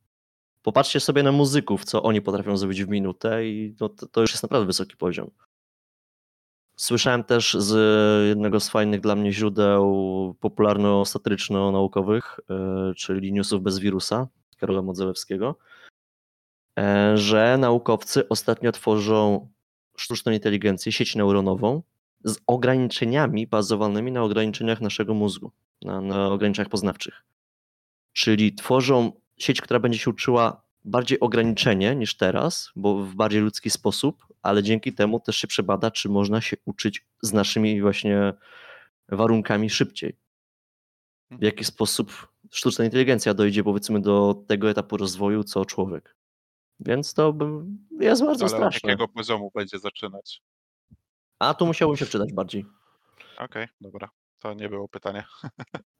popatrzcie sobie na muzyków, co oni potrafią zrobić w minutę i no, to, to już jest naprawdę wysoki poziom. Słyszałem też z jednego z fajnych dla mnie źródeł popularno-satyryczno-naukowych, e, czyli Newsów bez wirusa Karola Modzelewskiego, e, że naukowcy ostatnio tworzą sztuczną inteligencję, sieć neuronową z ograniczeniami bazowanymi na ograniczeniach naszego mózgu, na, na ograniczeniach poznawczych. Czyli tworzą sieć, która będzie się uczyła bardziej ograniczenie niż teraz, bo w bardziej ludzki sposób, ale dzięki temu też się przebada, czy można się uczyć z naszymi właśnie warunkami szybciej. W jaki sposób sztuczna inteligencja dojdzie powiedzmy do tego etapu rozwoju, co człowiek. Więc to jest bardzo Ale straszne. jakiego poziomu będzie zaczynać? A tu musiałbym się wczytać bardziej. Okej, dobra. To nie było pytanie.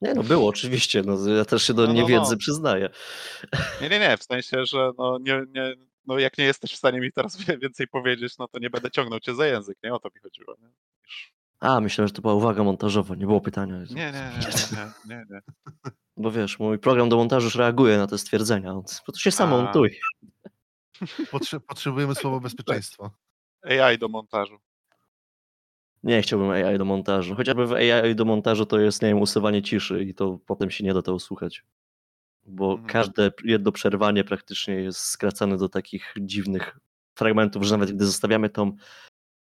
Nie no, było oczywiście. No, ja też się do No, no, niewiedzy no. przyznaję. Nie, nie, nie, w sensie, że no, nie, nie, no jak nie jesteś w stanie mi teraz więcej powiedzieć, no to nie będę ciągnął cię za język, nie o to mi chodziło. Nie, A, myślałem, że to była uwaga montażowa, nie było pytania. nie, nie, nie, nie, nie, nie. Bo wiesz, mój program do montażu już reaguje na te stwierdzenia. Bo to się samo. Potrze- potrzebujemy słowa bezpieczeństwa. AI do montażu. Nie chciałbym AI do montażu. Chociażby w AI do montażu to jest, nie wiem, usuwanie ciszy i to potem się nie da tego słuchać. Bo Mhm. każde jedno przerwanie praktycznie jest skracane do takich dziwnych fragmentów, że nawet gdy zostawiamy tą,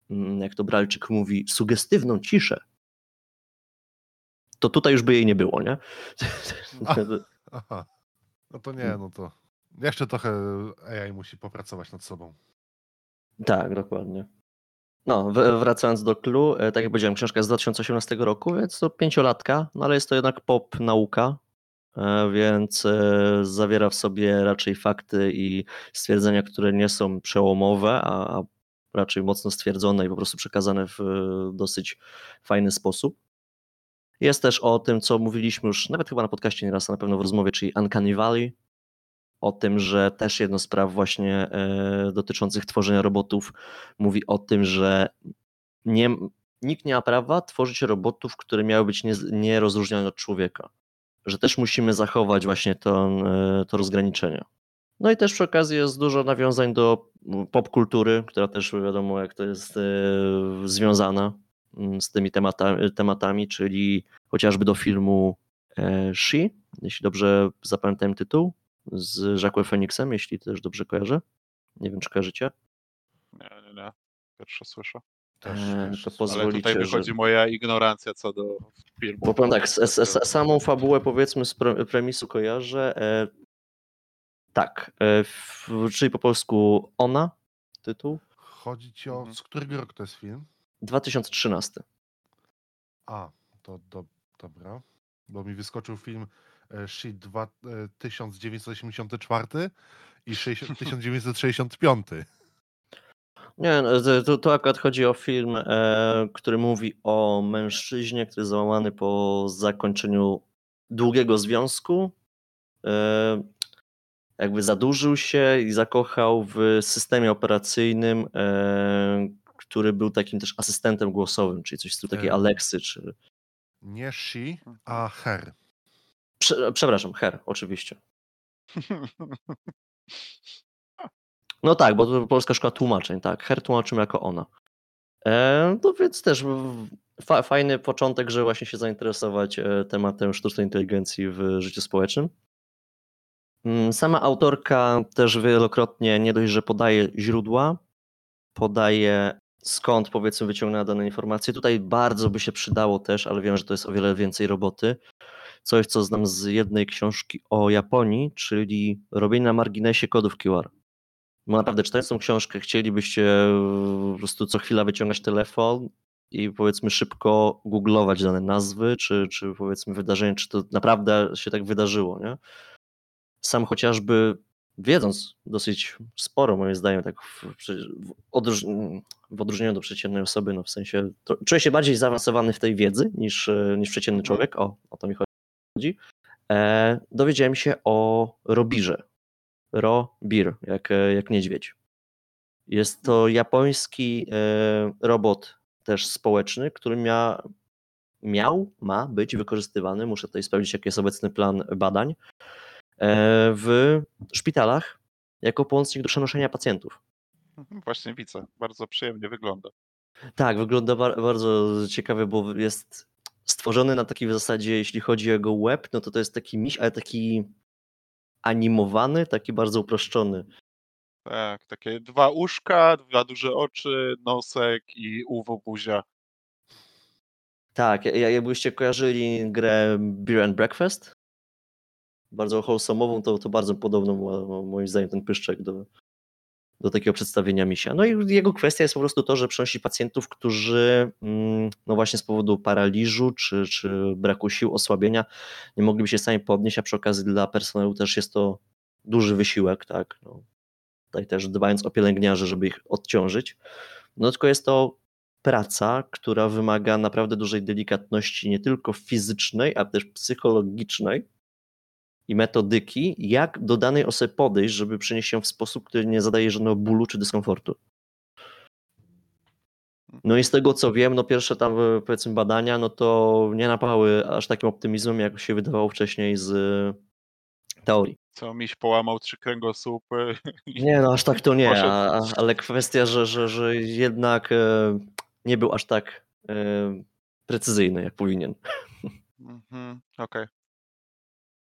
mm, jak to Bralczyk mówi, sugestywną ciszę, to tutaj już by jej nie było, nie? A. Aha. No to nie, no to Jeszcze trochę AI musi popracować nad sobą. Tak, dokładnie. No, wracając do Clue, tak jak powiedziałem, książka z 2018 roku, więc to pięciolatka, no ale jest to jednak pop nauka, e, więc e, zawiera w sobie raczej fakty i stwierdzenia, które nie są przełomowe, a a raczej mocno stwierdzone i po prostu przekazane w e, dosyć fajny sposób. Jest też o tym, co mówiliśmy już nawet chyba na podcaście nieraz, a na pewno w rozmowie, czyli Uncanny Valley, o tym, że też jedno z praw właśnie e, dotyczących tworzenia robotów mówi o tym, że nie, nikt nie ma prawa tworzyć robotów, które miały być nie, nierozróżnione od człowieka. Że też musimy zachować właśnie to, e, to rozgraniczenie. No i też przy okazji jest dużo nawiązań do popkultury, która też wiadomo jak to jest e, związana mm, z tymi tematami, tematami, czyli chociażby do filmu She, jeśli dobrze zapamiętałem tytuł, z Jacquem Phoenixem, jeśli też dobrze kojarzę. Nie wiem, czy kojarzycie. Nie, nie, nie. Pierwsze słyszę. Też, też to jest- poz- Ale tutaj Pozwolicie, wychodzi że- moja ignorancja co do filmu. Bo powiem tak, s- s- s- samą fabułę powiedzmy z pre- premisu kojarzę. E, tak, e, w, czyli po polsku Ona, tytuł, Chodzi ci o... Mhm. Z którego roku to jest film? 2013. A, to do, dobra. Bo mi wyskoczył film e, Shit dwa- e, 1984 i 60, 1965. Nie, no, to- to, akurat chodzi o film, e, który mówi o mężczyźnie, który jest załamany po zakończeniu długiego związku. E, jakby zadłużył się i zakochał w systemie operacyjnym, e, który był takim też asystentem głosowym, czyli coś w stylu takiej Em. Alexy, czy... Nie she, Mhm. a her. Prze, przepraszam, Her, oczywiście. No tak, bo to polska szkoła tłumaczeń, tak. Her tłumaczymy jako ona. E, no więc też fa, fajny początek, że właśnie się zainteresować e, tematem sztucznej inteligencji w życiu społecznym. Mm, Sama autorka też wielokrotnie nie dość, że podaje źródła, podaje skąd powiedzmy wyciągnęła dane informacje. Tutaj bardzo by się przydało też, ale wiem, że to jest o wiele więcej roboty. Coś, co znam z jednej książki o Japonii, czyli robienie na marginesie kodów QR. Bo naprawdę czytając tą książkę chcielibyście e, po prostu co chwila wyciągać telefon i powiedzmy szybko googlować dane nazwy, czy, czy powiedzmy wydarzenie, czy to naprawdę się tak wydarzyło, nie? Sam chociażby wiedząc dosyć sporo, moim zdaniem, tak w, w, odróż, w odróżnieniu do przeciętnej osoby, no w sensie, to, czuję się bardziej zaawansowany w tej wiedzy niż, e, niż przeciętny człowiek, o, o to mi chodzi. E, dowiedziałem się o Robirze. Robir, jak, e, jak niedźwiedź. Jest to japoński e, robot też społeczny, który mia, miał, ma być wykorzystywany, muszę tutaj sprawdzić, jaki jest obecny plan badań, e, w szpitalach jako pomocnik do przenoszenia pacjentów. Mhm, Właśnie widzę. Bardzo przyjemnie wygląda. Tak, wygląda bar- bardzo ciekawie, bo jest stworzony na takiej zasadzie, jeśli chodzi o jego web, no to to jest taki miś, ale taki animowany, taki bardzo uproszczony. Tak, takie dwa uszka, dwa duże oczy, nosek i uwo buzia. Tak, ja- jakbyście kojarzyli grę Beer and Breakfast, bardzo wholesome'ową, to, to bardzo podobną ma- moim zdaniem ten pyszczek do, do takiego przedstawienia misia. No i jego kwestia jest po prostu to, że przenosi pacjentów, którzy mm, no właśnie z powodu paraliżu czy, czy braku sił, osłabienia nie mogliby się sami podnieść, a przy okazji dla personelu też jest to duży wysiłek, tak. No, tutaj też dbając o pielęgniarzy, żeby ich odciążyć. No tylko jest to praca, która wymaga naprawdę dużej delikatności, nie tylko fizycznej, a też psychologicznej i metodyki, jak do danej osoby podejść, żeby przynieść ją w sposób, który nie zadaje żadnego bólu czy dyskomfortu. No i z tego co wiem, no pierwsze tam e, powiedzmy badania, no to nie napały aż takim optymizmem, jak się wydawało wcześniej z e, teorii. Co miś połamał trzy kręgosłupy. Nie, no aż tak to nie, a, ale kwestia, że, że, że jednak e, nie był aż tak e, precyzyjny, jak powinien. Mhm, Okej.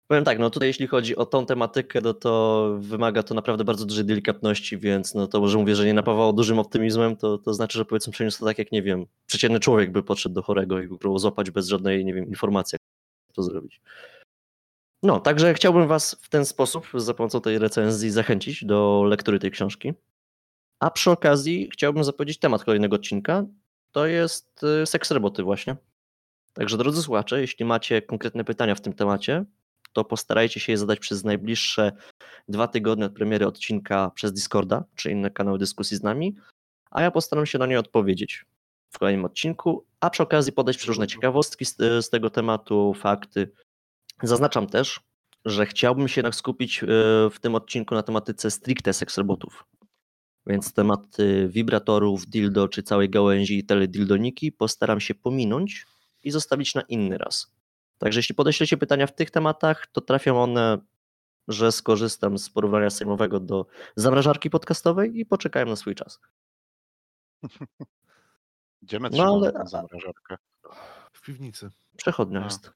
Powiem tak, no tutaj jeśli chodzi o tą tematykę, no to wymaga to naprawdę bardzo dużej delikatności, więc no to, że mówię, że nie napawało dużym optymizmem, to, to znaczy, że powiedzmy przeniósł to tak jak, nie wiem, przeciętny człowiek by podszedł do chorego i próbował złapać bez żadnej, nie wiem, informacji, jak to zrobić. No, także chciałbym Was w ten sposób, za pomocą tej recenzji, zachęcić do lektury tej książki. A przy okazji chciałbym zapowiedzieć temat kolejnego odcinka. To jest y, seks roboty właśnie. Także drodzy słuchacze, jeśli macie konkretne pytania w tym temacie, to postarajcie się je zadać przez najbliższe dwa tygodnie od premiery odcinka przez Discorda, czy inne kanały dyskusji z nami, a ja postaram się na nie odpowiedzieć w kolejnym odcinku, a przy okazji podać różne ciekawostki z, z tego tematu, fakty. Zaznaczam też, że chciałbym się jednak skupić y, w tym odcinku na tematyce stricte seks robotów. Więc tematy wibratorów, dildo czy całej gałęzi teledildoniki postaram się pominąć i zostawić na inny raz. Także jeśli podeślecie pytania w tych tematach, to trafią one, że skorzystam z porównania sejmowego do zamrażarki podcastowej i poczekają na swój czas. Gdzie my No, ale- zamrażarkę? W piwnicy. Przechodnia A. jest.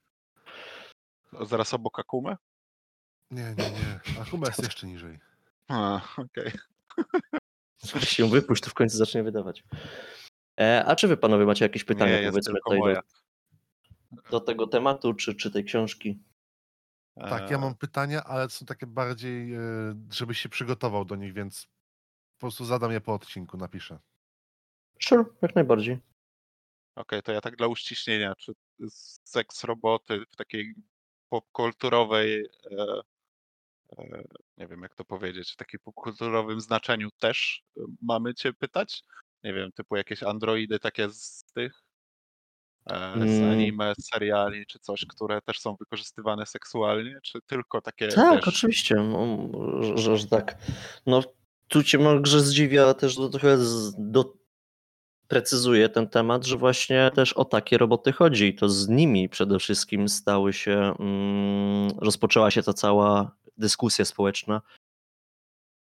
Zaraz obok Akumy? Nie, nie, nie. A Kuma jest jeszcze niżej. A, okej. Weź się wypuść, to w końcu zacznie wydawać. E, a czy wy panowie macie jakieś pytania, Nie, jest powiedzmy tylko tutaj do, moja. Do tego tematu, czy, czy tej książki? Tak, ja E, mam pytania, ale są takie bardziej, e, żebyś się przygotował do nich, więc po prostu zadam je po odcinku, napiszę. Sure, jak najbardziej. Okej, to ja tak dla uściśnienia, czy seks roboty w takiej popkulturowej, e, e, nie wiem jak to powiedzieć, w takim popkulturowym znaczeniu też e, mamy cię pytać? Nie wiem, typu jakieś androidy takie z tych, z Mm. anime, z seriali, czy coś, które też są wykorzystywane seksualnie, czy tylko takie, Tak, wiesz, oczywiście, no, że, że, tak. No tu cię może zdziwia, ale też do, trochę z, do, precyzuję ten temat, że właśnie też o takie roboty chodzi i to z nimi przede wszystkim stały się, mm, rozpoczęła się ta cała dyskusja społeczna.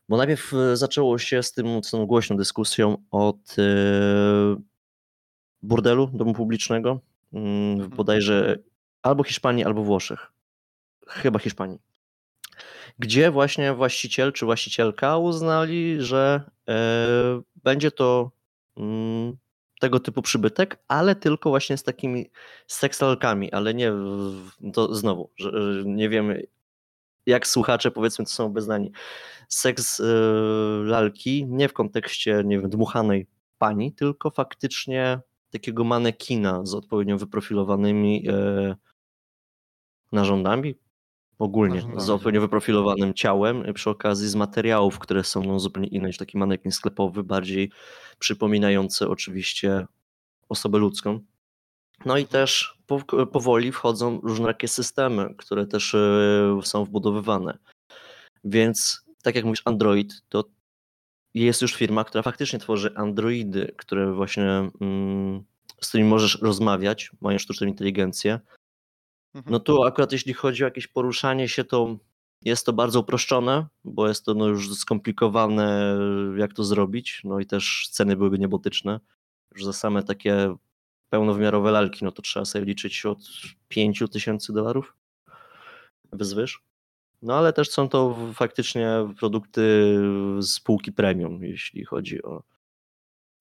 Bo najpierw e, zaczęło się z tym, z tą głośną dyskusją od e, burdelu, domu publicznego, mm, bodajże albo Hiszpanii, albo Włoszech. Chyba Hiszpanii. Gdzie właśnie właściciel czy właścicielka uznali, że e, będzie to mm, tego typu przybytek, ale tylko właśnie z takimi seksalkami, ale nie w- to znowu, nie wiemy jak słuchacze powiedzmy to są obeznani. Seks e, lalki nie w kontekście nie wiem, dmuchanej pani, tylko faktycznie takiego manekina z odpowiednio wyprofilowanymi e, narządami, ogólnie z Narządami. odpowiednio wyprofilowanym ciałem, y, przy okazji z materiałów, które są no, zupełnie inne niż taki manekin sklepowy, bardziej przypominający oczywiście osobę ludzką. No i też po, powoli wchodzą różne takie systemy, które też y, są wbudowywane. Więc tak jak mówisz Android, to jest już firma, która faktycznie tworzy androidy, które właśnie mm, z którymi możesz rozmawiać, mają sztuczną inteligencję. Mhm. No tu akurat jeśli chodzi o jakieś poruszanie się, to jest to bardzo uproszczone, bo jest to no już skomplikowane, jak to zrobić. No i też ceny byłyby niebotyczne. Już za same takie pełnowymiarowe lalki, no to trzeba sobie liczyć od 5 tysięcy dolarów wzwyż. No ale też są to faktycznie produkty z półki premium, jeśli chodzi o,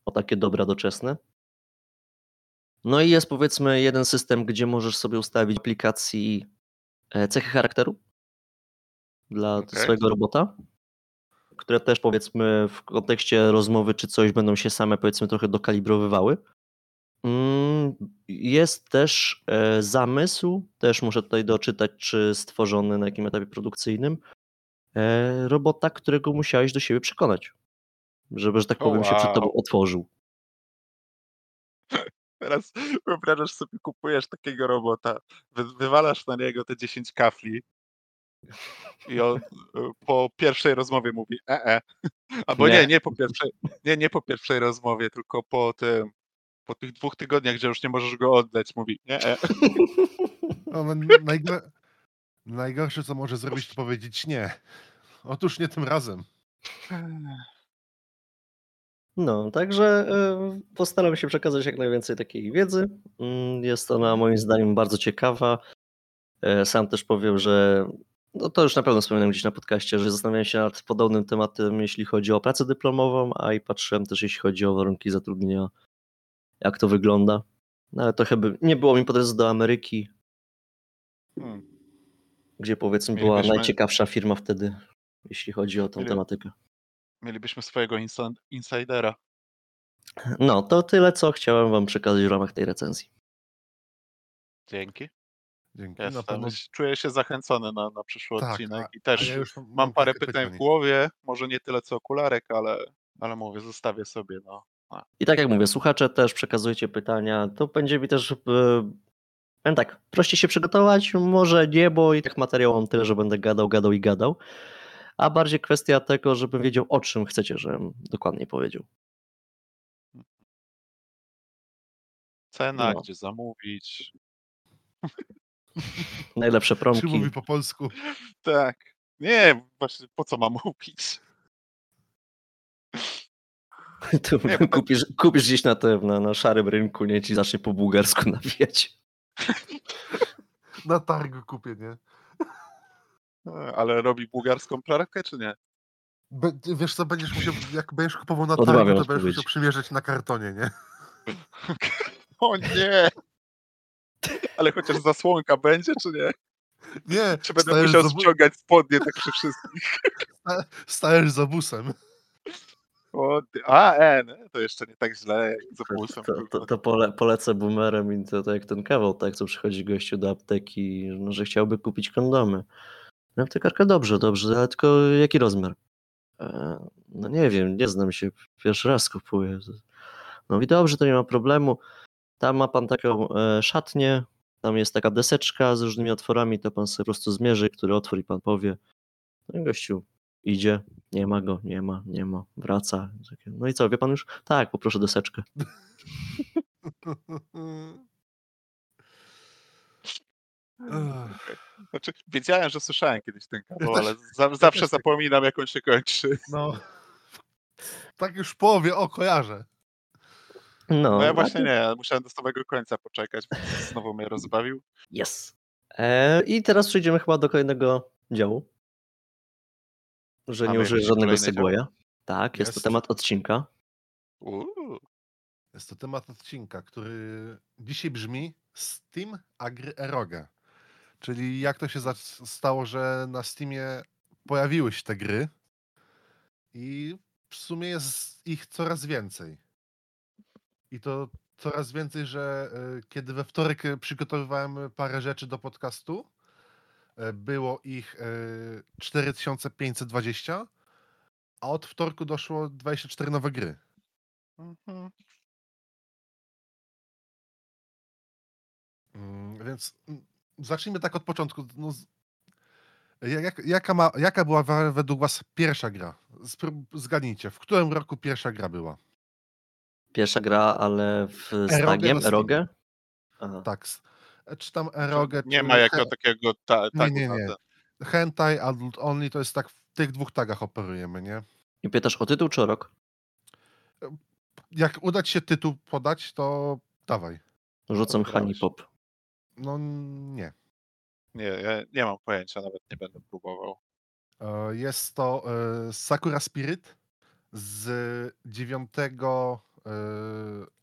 o takie dobra doczesne. No i jest powiedzmy jeden system, gdzie możesz sobie ustawić aplikacji e, cechy charakteru dla Okej. swojego robota, które też powiedzmy w kontekście rozmowy czy coś będą się same powiedzmy trochę dokalibrowywały. Mm, Jest też e, zamysł, też muszę tutaj doczytać, czy stworzony na jakim etapie produkcyjnym, e, robota, którego musiałeś do siebie przekonać, żeby, że tak powiem, się przed tobą wow. otworzył. Teraz wyobrażasz sobie, kupujesz takiego robota, wy, wywalasz na niego te 10 kafli i on y, po pierwszej rozmowie mówi e, -e. Albo nie. Nie. nie, po pierwszej, nie, nie po pierwszej rozmowie, tylko po tym, po tych dwóch tygodniach, gdzie już nie możesz go oddać, mówi nie, -e. No, no, najgo... Najgorsze, co może zrobić, to powiedzieć nie. Otóż nie tym razem. No, także e, postaram się przekazać jak najwięcej takiej wiedzy. Mm, Jest ona moim zdaniem bardzo ciekawa. E, Sam też powiem, że no to już na pewno wspominałem gdzieś na podcaście, że zastanawiałem się nad podobnym tematem, jeśli chodzi o pracę dyplomową, a i patrzyłem też, jeśli chodzi o warunki zatrudnienia, jak to wygląda. No ale to chyba nie było mi po drodze do Ameryki, Hmm. Gdzie powiedzmy była Mielibyśmy- najciekawsza firma wtedy, jeśli chodzi o tą Mieli- tematykę. Mielibyśmy swojego insa- insidera. No, to tyle, co chciałem wam przekazać w ramach tej recenzji. Dzięki. Dzięki. Jestem, Na pewno Czuję się zachęcony na, na przyszły Tak, odcinek a- i też ja już mam parę kilka pytań w głowie, może nie tyle co okularek, ale, ale mówię, zostawię sobie, no. I tak jak mówię, słuchacze też przekazujcie pytania. To będzie mi też. e, Powiem tak, prościej się przygotować, może nie, bo i tak materiał mam tyle, że będę gadał, gadał i gadał. A bardziej kwestia tego, żebym wiedział, o czym chcecie, żebym dokładnie powiedział. Cena, No. gdzie zamówić. Najlepsze Czy promki. mówi po polsku? Tak. Nie, właśnie po co mam mówić? Tu Nie, tak- kupisz, kupisz gdzieś na tym, na, na szarym rynku, nie ci zacznie po bułgarsku nawijać. Na targu kupię, nie? Ale robi bułgarską pralkę, czy nie? Be, wiesz co, będziesz musiał, jak będziesz kupował na Odmawiam targu, to będziesz musiał przymierzyć na kartonie, nie? O nie! Ale chociaż zasłonka będzie, czy nie? Nie, Czy będę musiał z, obu- ściągać spodnie tak przy wszystkich? stajesz z obusem. O, a, e, nie, to jeszcze nie tak źle jak z opusem. To, to, to pole, polecę boomerem i to, to jak ten kawał, tak, co przychodzi gościu do apteki, no, że chciałby kupić kondomy. No aptekarka dobrze, dobrze, ale tylko jaki rozmiar? E, no nie wiem, nie znam się, pierwszy raz kupuję. No i dobrze, to nie ma problemu. Tam ma pan taką e, szatnię, tam jest taka deseczka z różnymi otworami, to pan sobie po prostu zmierzy, który otwór i pan powie. No i gościu idzie, nie ma go, nie ma, nie ma, wraca. No i co, wie pan już? Tak, poproszę deseczkę. Znaczy, wiedziałem, że słyszałem kiedyś ten kawał, ale za, zawsze tak. zapominam, jak on się kończy. No, tak już w połowie, o, kojarzę. No, No ja właśnie nie, ja musiałem do samego końca poczekać, bo znowu mnie rozbawił. Yes. E, I teraz przejdziemy chyba do kolejnego działu. Że nie użyję jakiś żadnego segwaya. Tak, jest, to temat odcinka. Uuu, Jest to temat odcinka, który dzisiaj brzmi Steam Agry Eroge. Czyli jak to się stało, że na Steamie pojawiły się te gry i w sumie jest ich coraz więcej. I to coraz więcej, że e, kiedy we wtorek przygotowywałem parę rzeczy do podcastu, było ich e, 4520, a od wtorku doszło 24 nowe gry. mhm. Mm, Więc mm, zacznijmy tak od początku. No, jak, jaka, ma, jaka była według Was pierwsza gra? Zgadnijcie, w którym roku pierwsza gra była? Pierwsza gra, ale w, z tagiem. Erogę? Aha. Tak, czy tam Eroge, Nie ma jako he, takiego ta, tagu nie, nie. ten. Hentai, Adult Only, to jest tak w tych dwóch tagach operujemy, nie? I pytasz o tytuł czy o rok? Jak uda Ci się tytuł podać, to dawaj. Rzucam. Honey Pop. No nie. Nie, ja nie mam pojęcia, nawet nie będę próbował. E, Jest to e, Sakura Spirit z 9 e,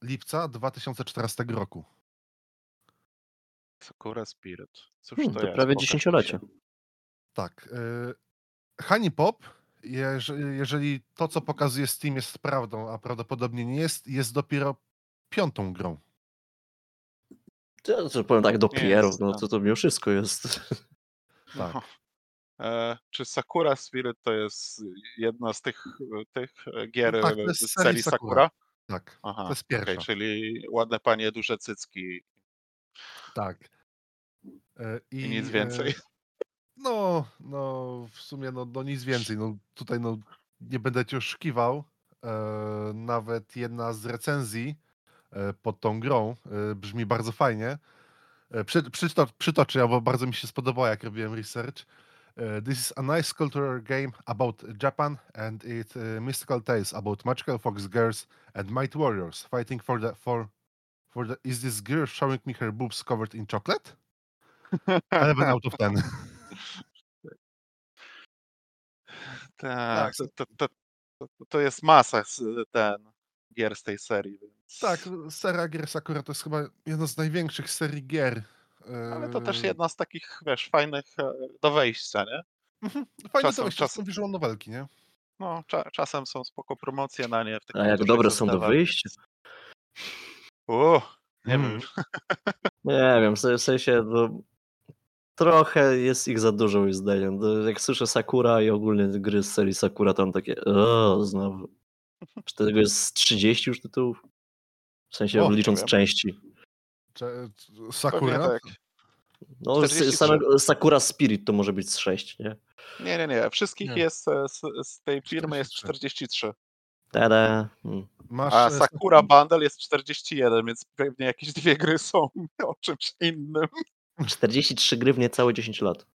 lipca 2014 roku. Sakura Spirit. Cóż Hmm, to, to jest? prawie dziesięciolecie. się. Tak. y, Honey Pop, jeżeli, to, co pokazuje Steam jest prawdą, a prawdopodobnie nie jest, jest dopiero piątą grą. To, to powiem tak, dopiero, Jest, no no. to to mimo wszystko jest. Tak. No. E, czy Sakura Spirit to jest jedna z tych, tych gier No tak, z serii serii Sakura. Sakura? Tak, Aha, to jest pierwsza. czyli ładne panie, duże cycki tak. Y, i nic y, więcej. No, no, w sumie no, no nic więcej. No, tutaj no, nie będę cię oszukiwał. E, nawet jedna z recenzji e, pod tą grą e, brzmi bardzo fajnie. E, przy, przyto, przytoczę, bo bardzo mi się spodobało, jak robiłem research. E, This is a nice cultural game about Japan and it uh, mystical tales about magical fox girls and mighty warriors fighting for the for for the is this girl showing me her boobs covered in chocolate? 11 out of 10. Tak, tak. to, to, to, to jest masa ten gier z tej serii. Więc... Tak, seria gier Sakura to jest chyba jedna z największych serii gier Ale to też Yy, jedna z takich, wiesz, fajnych e, do wejścia, nie? Mhm. Fajne czasem- to czasem- są visual novelki, nie? No, cza czasem są spoko promocje na nie. A jak dobre są do wyjścia? U, nie Mm. wiem. Nie wiem, w se- w sensie no, trochę jest ich za dużo moim zdaniem. Jak słyszę Sakura i ogólnie gry z serii Sakura, tam takie o, znowu. Czy tego jest 30 już tytułów? W sensie O, licząc wiem. części. Cze- Sakura? tak. No, z, 43. samego Sakura Spirit to może być z 6, nie? Nie, nie, nie. Wszystkich Nie. jest e, z, z tej firmy jest 43. 43. Tada. Mm. Masz A e, Sakura Bundle jest 41, więc pewnie jakieś dwie gry są o czymś innym. 43 gry w niecałe 10 lat.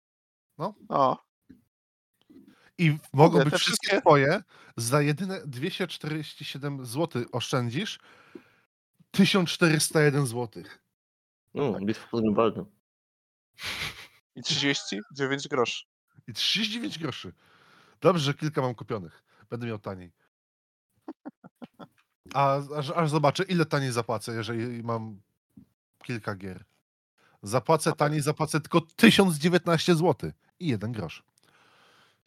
O, I mogą Mówię, być wszystkie wszystkie- twoje za jedyne 247 zł oszczędzisz 1401 zł. No, bitwa pod Grunwaldem. i 39 groszy. I 39 groszy. Dobrze, że kilka mam kupionych. Będę miał taniej. A aż, aż zobaczę, ile taniej zapłacę, jeżeli mam kilka gier. Zapłacę tak. taniej, zapłacę tylko 1019 zł i jeden grosz.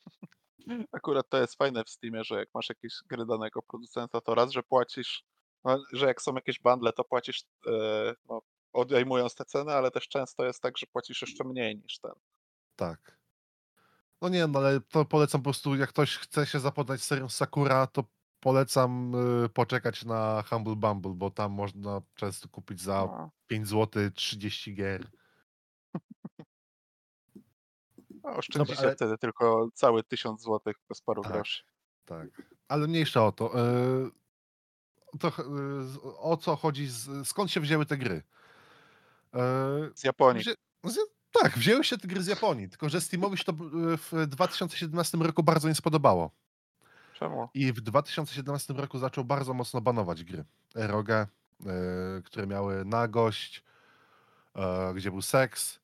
Akurat to jest fajne w Steamie, że jak masz jakieś gry danego producenta, to raz, że płacisz, no, że jak są jakieś bundle, to płacisz, e, no, odejmując te ceny, ale też często jest tak, że płacisz jeszcze mniej niż ten. Tak. No nie, no ale to polecam po prostu, jak ktoś chce się zapoznać z serią Sakura, to polecam y, poczekać na Humble Bumble, bo tam można często kupić za No, 5 zł 30 gier. no, oszczędzicie ale- wtedy tylko cały 1000 zł bez paru Tak. groszy. Tak. Ale mniejsza o to. y, to y, o co chodzi? Z, skąd się wzięły te gry? Y, Z Japonii. Wzię... Z... Tak, wzięły się te gry z Japonii, tylko że Steamowi się to w 2017 roku bardzo nie spodobało. Czemu? I w 2017 roku zaczął bardzo mocno banować gry. Erogę, y, które miały nagość, y, gdzie był seks,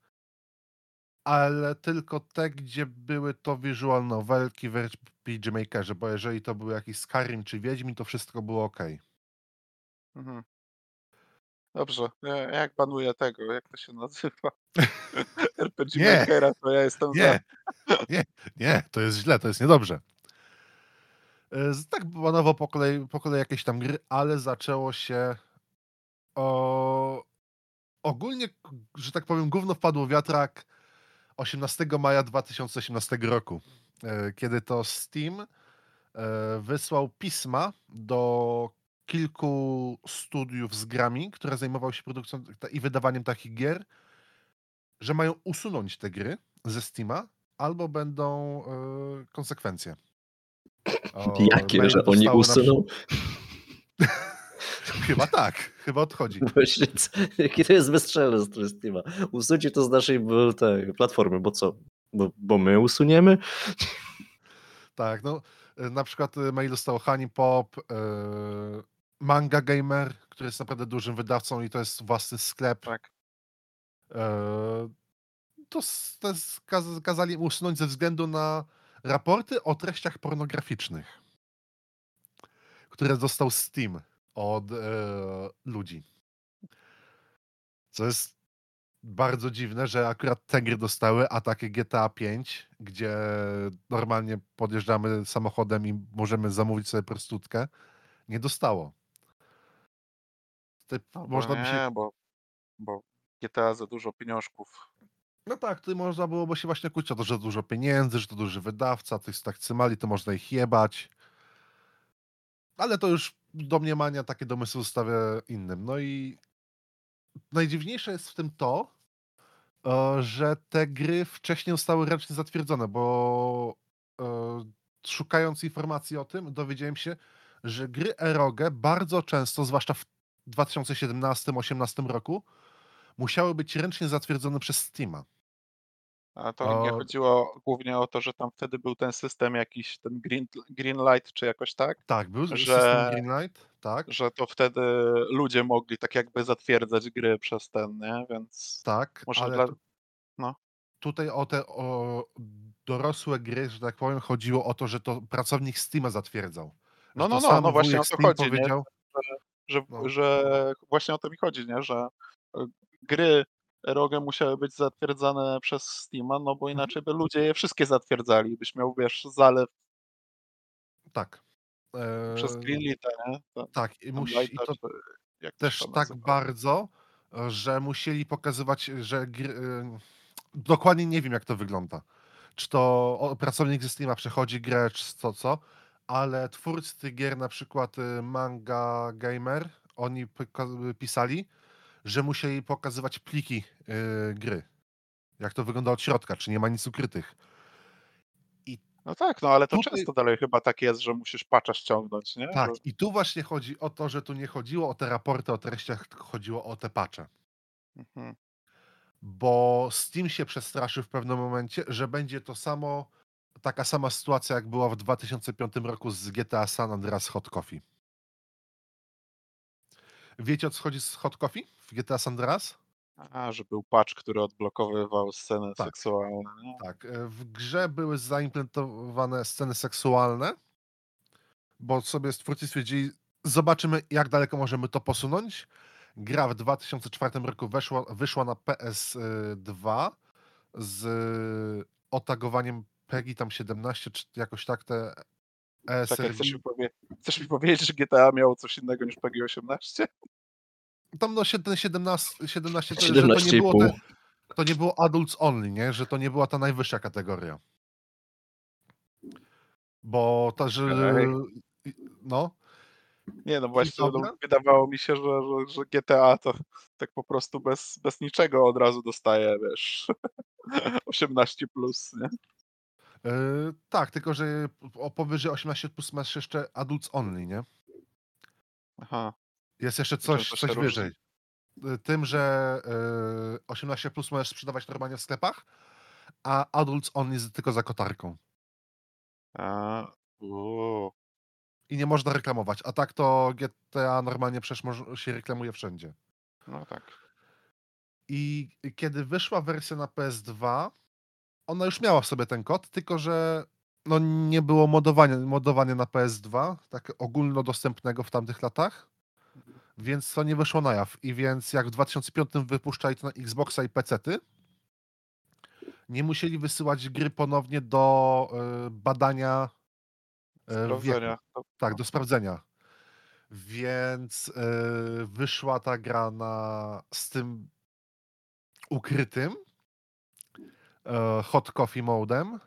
ale tylko te, gdzie były to visual novelki w RPG Makerze, bo jeżeli to był jakiś Skyrim czy Wiedźmin, to wszystko było ok. Mhm. Dobrze, ja- jak banuję tego, jak to się nazywa? RPG Nie. Makera, to ja jestem za. Nie, nie, nie, to jest źle, to jest niedobrze. E, Tak banował po kolei, po kolei jakieś tam gry, ale zaczęło się o... ogólnie, że tak powiem, gówno wpadło wiatrak 18 maja 2018 roku, e, kiedy to Steam e, wysłał pisma do kilku studiów z grami, które zajmowały się produkcją i wydawaniem takich gier, że mają usunąć te gry ze Steama, albo będą konsekwencje. O, Jakie, że oni na usuną? Chyba tak, chyba odchodzi. Właśnie, Jakie to jest bezstrzelne z strony Steama. Usuńcie to z naszej tej platformy, bo co? Bo, bo my usuniemy? Tak, no e, na przykład e, mail dostał Honey Pop, e, Manga Gamer, który jest naprawdę dużym wydawcą i to jest własny sklep. Tak. E, to, to kazali usunąć ze względu na raporty o treściach pornograficznych, które dostał Steam od e, ludzi. Co jest bardzo dziwne, że akurat te gry dostały, a takie GTA 5, gdzie normalnie podjeżdżamy samochodem i możemy zamówić sobie prostutkę, nie dostało. No, można by nie, się bo, bo GTA za dużo pieniążków. No tak, tutaj można byłoby się właśnie kłócić o to, że dużo pieniędzy, że to duży wydawca, to jest tak cymali, to można ich jebać. Ale to już domniemania, takie domysły zostawię innym. No i najdziwniejsze jest w tym to, e, że te gry wcześniej zostały ręcznie zatwierdzone, bo e, szukając informacji o tym, dowiedziałem się, że gry Eroge bardzo często, zwłaszcza w 2017-2018 roku, musiały być ręcznie zatwierdzone przez Steama. A to nie O- chodziło głównie o to, że tam wtedy był ten system jakiś, ten green, green light czy jakoś tak, Tak, był Że- system Greenlight, tak, że to wtedy ludzie mogli tak jakby zatwierdzać gry przez ten, nie? Więc tak, może ale dla... no. tutaj o te o dorosłe gry, że tak powiem, chodziło o to, że to pracownik Steama zatwierdzał. Że No, no, no, sam no właśnie o to Steam chodzi, nie? powiedział, że, No. że właśnie o to mi chodzi, nie? Że e, gry ROGE musiały być zatwierdzane przez Steama, no bo inaczej by ludzie je wszystkie zatwierdzali. Byś miał, wiesz, zalew Tak. przez Eee, Greenlita, nie? To, tak, i, musi, i Lighta, to to też tak bardzo, że musieli pokazywać, że gry, y, dokładnie nie wiem jak to wygląda. Czy to pracownik ze Steama przechodzi grę, czy co, co, ale twórcy tych gier, na przykład y, Manga Gamer, oni poka- pisali, że musieli pokazywać pliki y, gry. Jak to wygląda od środka, czy nie ma nic ukrytych. No tak, no ale to Tutaj- często dalej chyba tak jest, że musisz patcha ściągnąć, nie? Tak, Że, i tu właśnie chodzi o to, że tu nie chodziło o te raporty o treściach, tylko chodziło o te patche. mhm. bo Steam się przestraszył w pewnym momencie, że będzie to samo, taka sama sytuacja, jak była w 2005 roku z GTA San Andreas Hot Coffee. Wiecie, o co chodzi z Hot Coffee w GTA San Andreas? A, że był patch, który odblokowywał sceny Tak. seksualne? Tak, e, w grze były zaimplementowane sceny seksualne, bo sobie stwórcy stwierdzili, zobaczymy, jak daleko możemy to posunąć. Gra w 2004 roku weszła, wyszła na PS2 z otagowaniem PEGI tam 17, czy jakoś tak te Czekaj, ESRB. chcesz mi, powie... chcesz mi powiedzieć, że GTA miało coś innego niż PG 18? Tam no ten 17, 17 to, że to nie 17,5. było te, to nie było adults only, nie? Że to nie była ta najwyższa kategoria. Bo to, że no, Nie, no właśnie, no, wydawało mi się, że, że, że GTA to tak po prostu bez, bez niczego od razu dostaje, wiesz, 18 plus, nie? Yy, tak, tylko że o powyżej 18 plus masz jeszcze adults only, nie? Aha, Jest jeszcze coś, coś różni? wyżej. Y, Tym, że yy, 18 plus możesz sprzedawać normalnie w sklepach, a adults only jest tylko za kotarką. a, I nie można reklamować. A tak to GTA normalnie przecież się reklamuje wszędzie. no tak. I kiedy wyszła wersja na PS2, ona już miała w sobie ten kod, tylko że no nie było modowania, modowania na PS2, tak ogólnodostępnego w tamtych latach, więc to nie wyszło na jaw. I więc jak w 2005 wypuszczali to na Xboxa i PC-ty, nie musieli wysyłać gry ponownie do y, badania y, wieku. Sprawdzenia. To- Tak, do sprawdzenia. Więc y, wyszła ta gra na, z tym ukrytym e, hot coffee modem.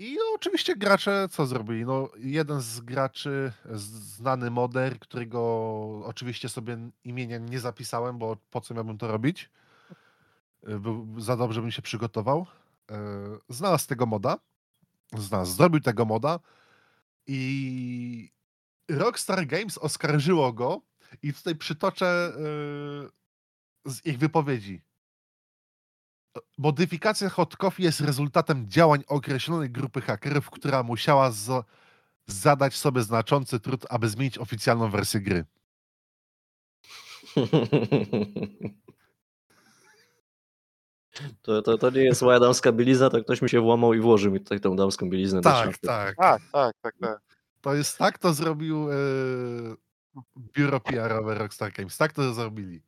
I no, oczywiście gracze co zrobili? No, jeden z graczy, znany moder, którego oczywiście sobie imienia nie zapisałem, bo po co miałbym to robić? E, Był, za dobrze bym się przygotował. E, Znalazł tego moda. Znalazł, zrobił tego moda i Rockstar Games oskarżyło go i tutaj przytoczę e, z ich wypowiedzi. Modyfikacja Hot Coffee jest rezultatem działań określonej grupy hakerów, która musiała zo- zadać sobie znaczący trud, aby zmienić oficjalną wersję gry. To, to, to nie jest moja damska bielizna, to ktoś mi się włamał i włożył mi tutaj tą damską bieliznę Tak, tak. Tak, tak, tak, tak. To jest tak, to zrobił e, biuro PR-owe Rockstar Games. Tak to zrobili.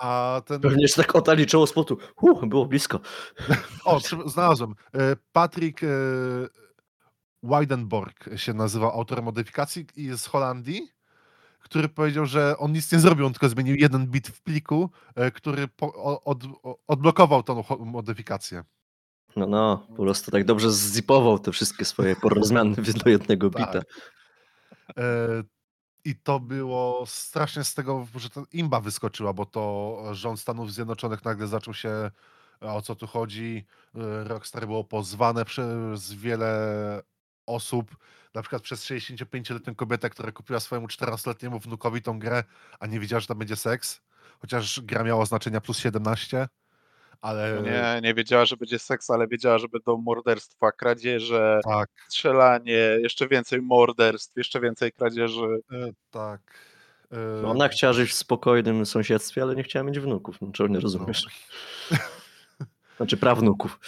A ten. Pewnie się tak otaliczyło z potu. Uh, było blisko. O, znalazłem. E, Patrick e, Weidenborg się nazywa autorem modyfikacji i jest z Holandii, który powiedział, że on nic nie zrobił, on tylko zmienił jeden bit w pliku, e, który po, od, odblokował tą modyfikację. No, no, po prostu tak dobrze zzipował te wszystkie swoje porozmiany do jednego Tak. bita. E, I to było strasznie z tego, że to imba wyskoczyła, bo to rząd Stanów Zjednoczonych nagle zaczął się, e, o co tu chodzi. E, Rockstar było pozwane przez wiele osób, na przykład przez 65-letnią kobietę, która kupiła swojemu 14-letniemu wnukowi tą grę, a nie wiedziała, że tam będzie seks. Chociaż gra miała oznaczenia plus 17, ale No nie, nie wiedziała, że będzie seks, ale wiedziała, że będą morderstwa, kradzieże, tak, strzelanie, jeszcze więcej morderstw, jeszcze więcej kradzieży. e, tak. e, No, Ona chciała żyć w spokojnym sąsiedztwie, ale nie chciała mieć wnuków. No, czego nie rozumiesz? Znaczy prawnuków.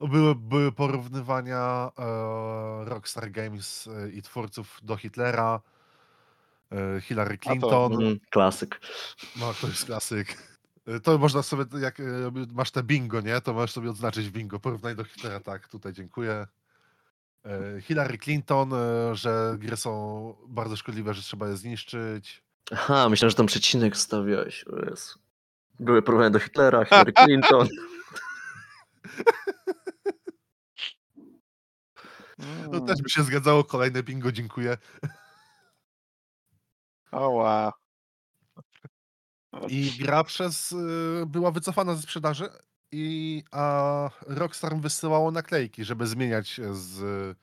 Były, były porównywania e, Rockstar Games e, i twórców do Hitlera. e, Hillary to- Clinton. Mm, klasyk. No, to jest klasyk. E, To można sobie, jak e, masz te bingo, nie? To możesz sobie odznaczyć bingo. Porównaj do Hitlera, tak, tutaj dziękuję. E, Hillary Clinton, że gry są bardzo szkodliwe, że trzeba je zniszczyć. Aha, myślałem, że tam przecinek stawiałeś. Były porównania do Hitlera, Hillary Clinton. No też by się zgadzało, kolejne bingo, dziękuję. O wow. I gra przez, y, była wycofana ze sprzedaży, i, a Rockstar wysyłało naklejki, żeby zmieniać z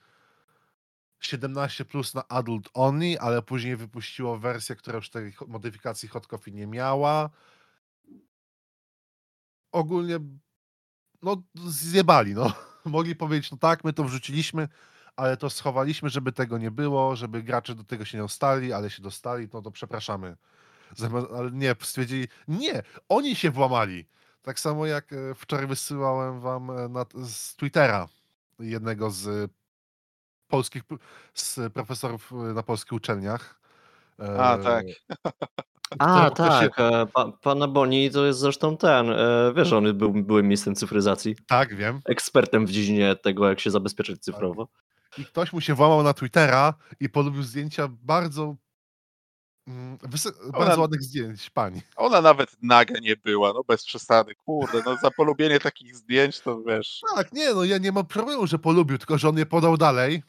17 plus na Adult Only, ale później wypuściło wersję, która już tej modyfikacji hot coffee nie miała. Ogólnie no zjebali, no. Mogli powiedzieć, no tak, my to wrzuciliśmy, ale to schowaliśmy, żeby tego nie było, żeby gracze do tego się nie dostali, ale się dostali, no to przepraszamy. Ale nie, stwierdzili, nie, oni się włamali. Tak samo jak e, wczoraj wysyłałem wam e, na, z Twittera jednego z polskich, z profesorów e, na polskich uczelniach. A, E, tak. A, ktoś się- tak. Pa, pana Boni to jest zresztą ten. e, Wiesz, on był byłym ministrem cyfryzacji. Tak, wiem. Ekspertem w dziedzinie tego, jak się zabezpieczyć cyfrowo. I ktoś mu się włamał na Twittera i polubił zdjęcia bardzo wysy- bardzo ładnych zdjęć pań. Ona nawet naga nie była, no bez przesady. Kurde, no za polubienie takich zdjęć to wiesz. Tak, nie, no ja nie mam problemu, że polubił, tylko że on je podał dalej,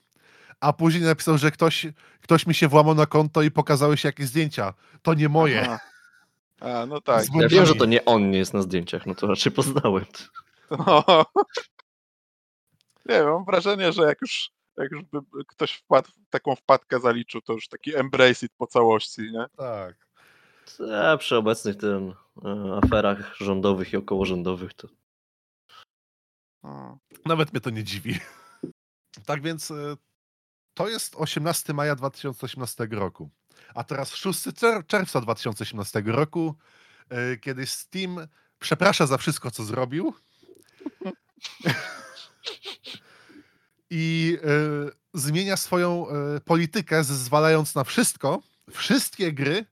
a później napisał, że ktoś, ktoś mi się włamał na konto i pokazały się jakieś zdjęcia. To nie moje. Aha. A, no tak. Ja wiem, że to nie on nie jest na zdjęciach, no to raczej poznałem. No. Nie wiem, mam wrażenie, że jak już, jak już by by ktoś wpadł, taką wpadkę zaliczył, to już taki embrace it po całości, nie? Tak. Ja przy obecnych tym e, aferach rządowych i okołorządowych to No. Nawet mnie to nie dziwi. Tak więc e, to jest 18 maja 2018 roku. A teraz 6 czer- czerwca 2018 roku, e, kiedy Steam przeprasza za wszystko, co zrobił. I e, zmienia swoją e, politykę, zezwalając na wszystko, wszystkie gry,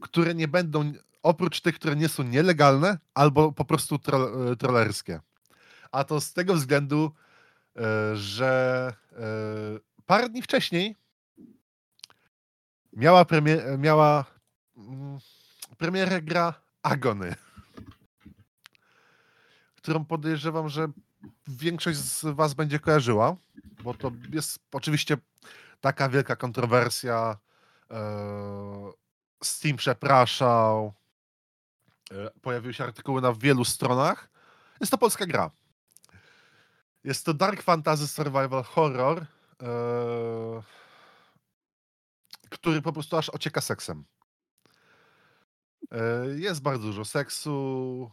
które nie będą, oprócz tych, które nie są nielegalne, albo po prostu tro, e, trollerskie. A to z tego względu, że parę dni wcześniej miała, premie, miała mm, premierę gra Agony, którą podejrzewam, że większość z Was będzie kojarzyła, bo to jest oczywiście taka wielka kontrowersja. e, Steam przepraszał. e, Pojawiły się artykuły na wielu stronach. Jest to polska gra. Jest to Dark Fantasy Survival Horror, e, który po prostu aż ocieka seksem. Jest bardzo dużo seksu,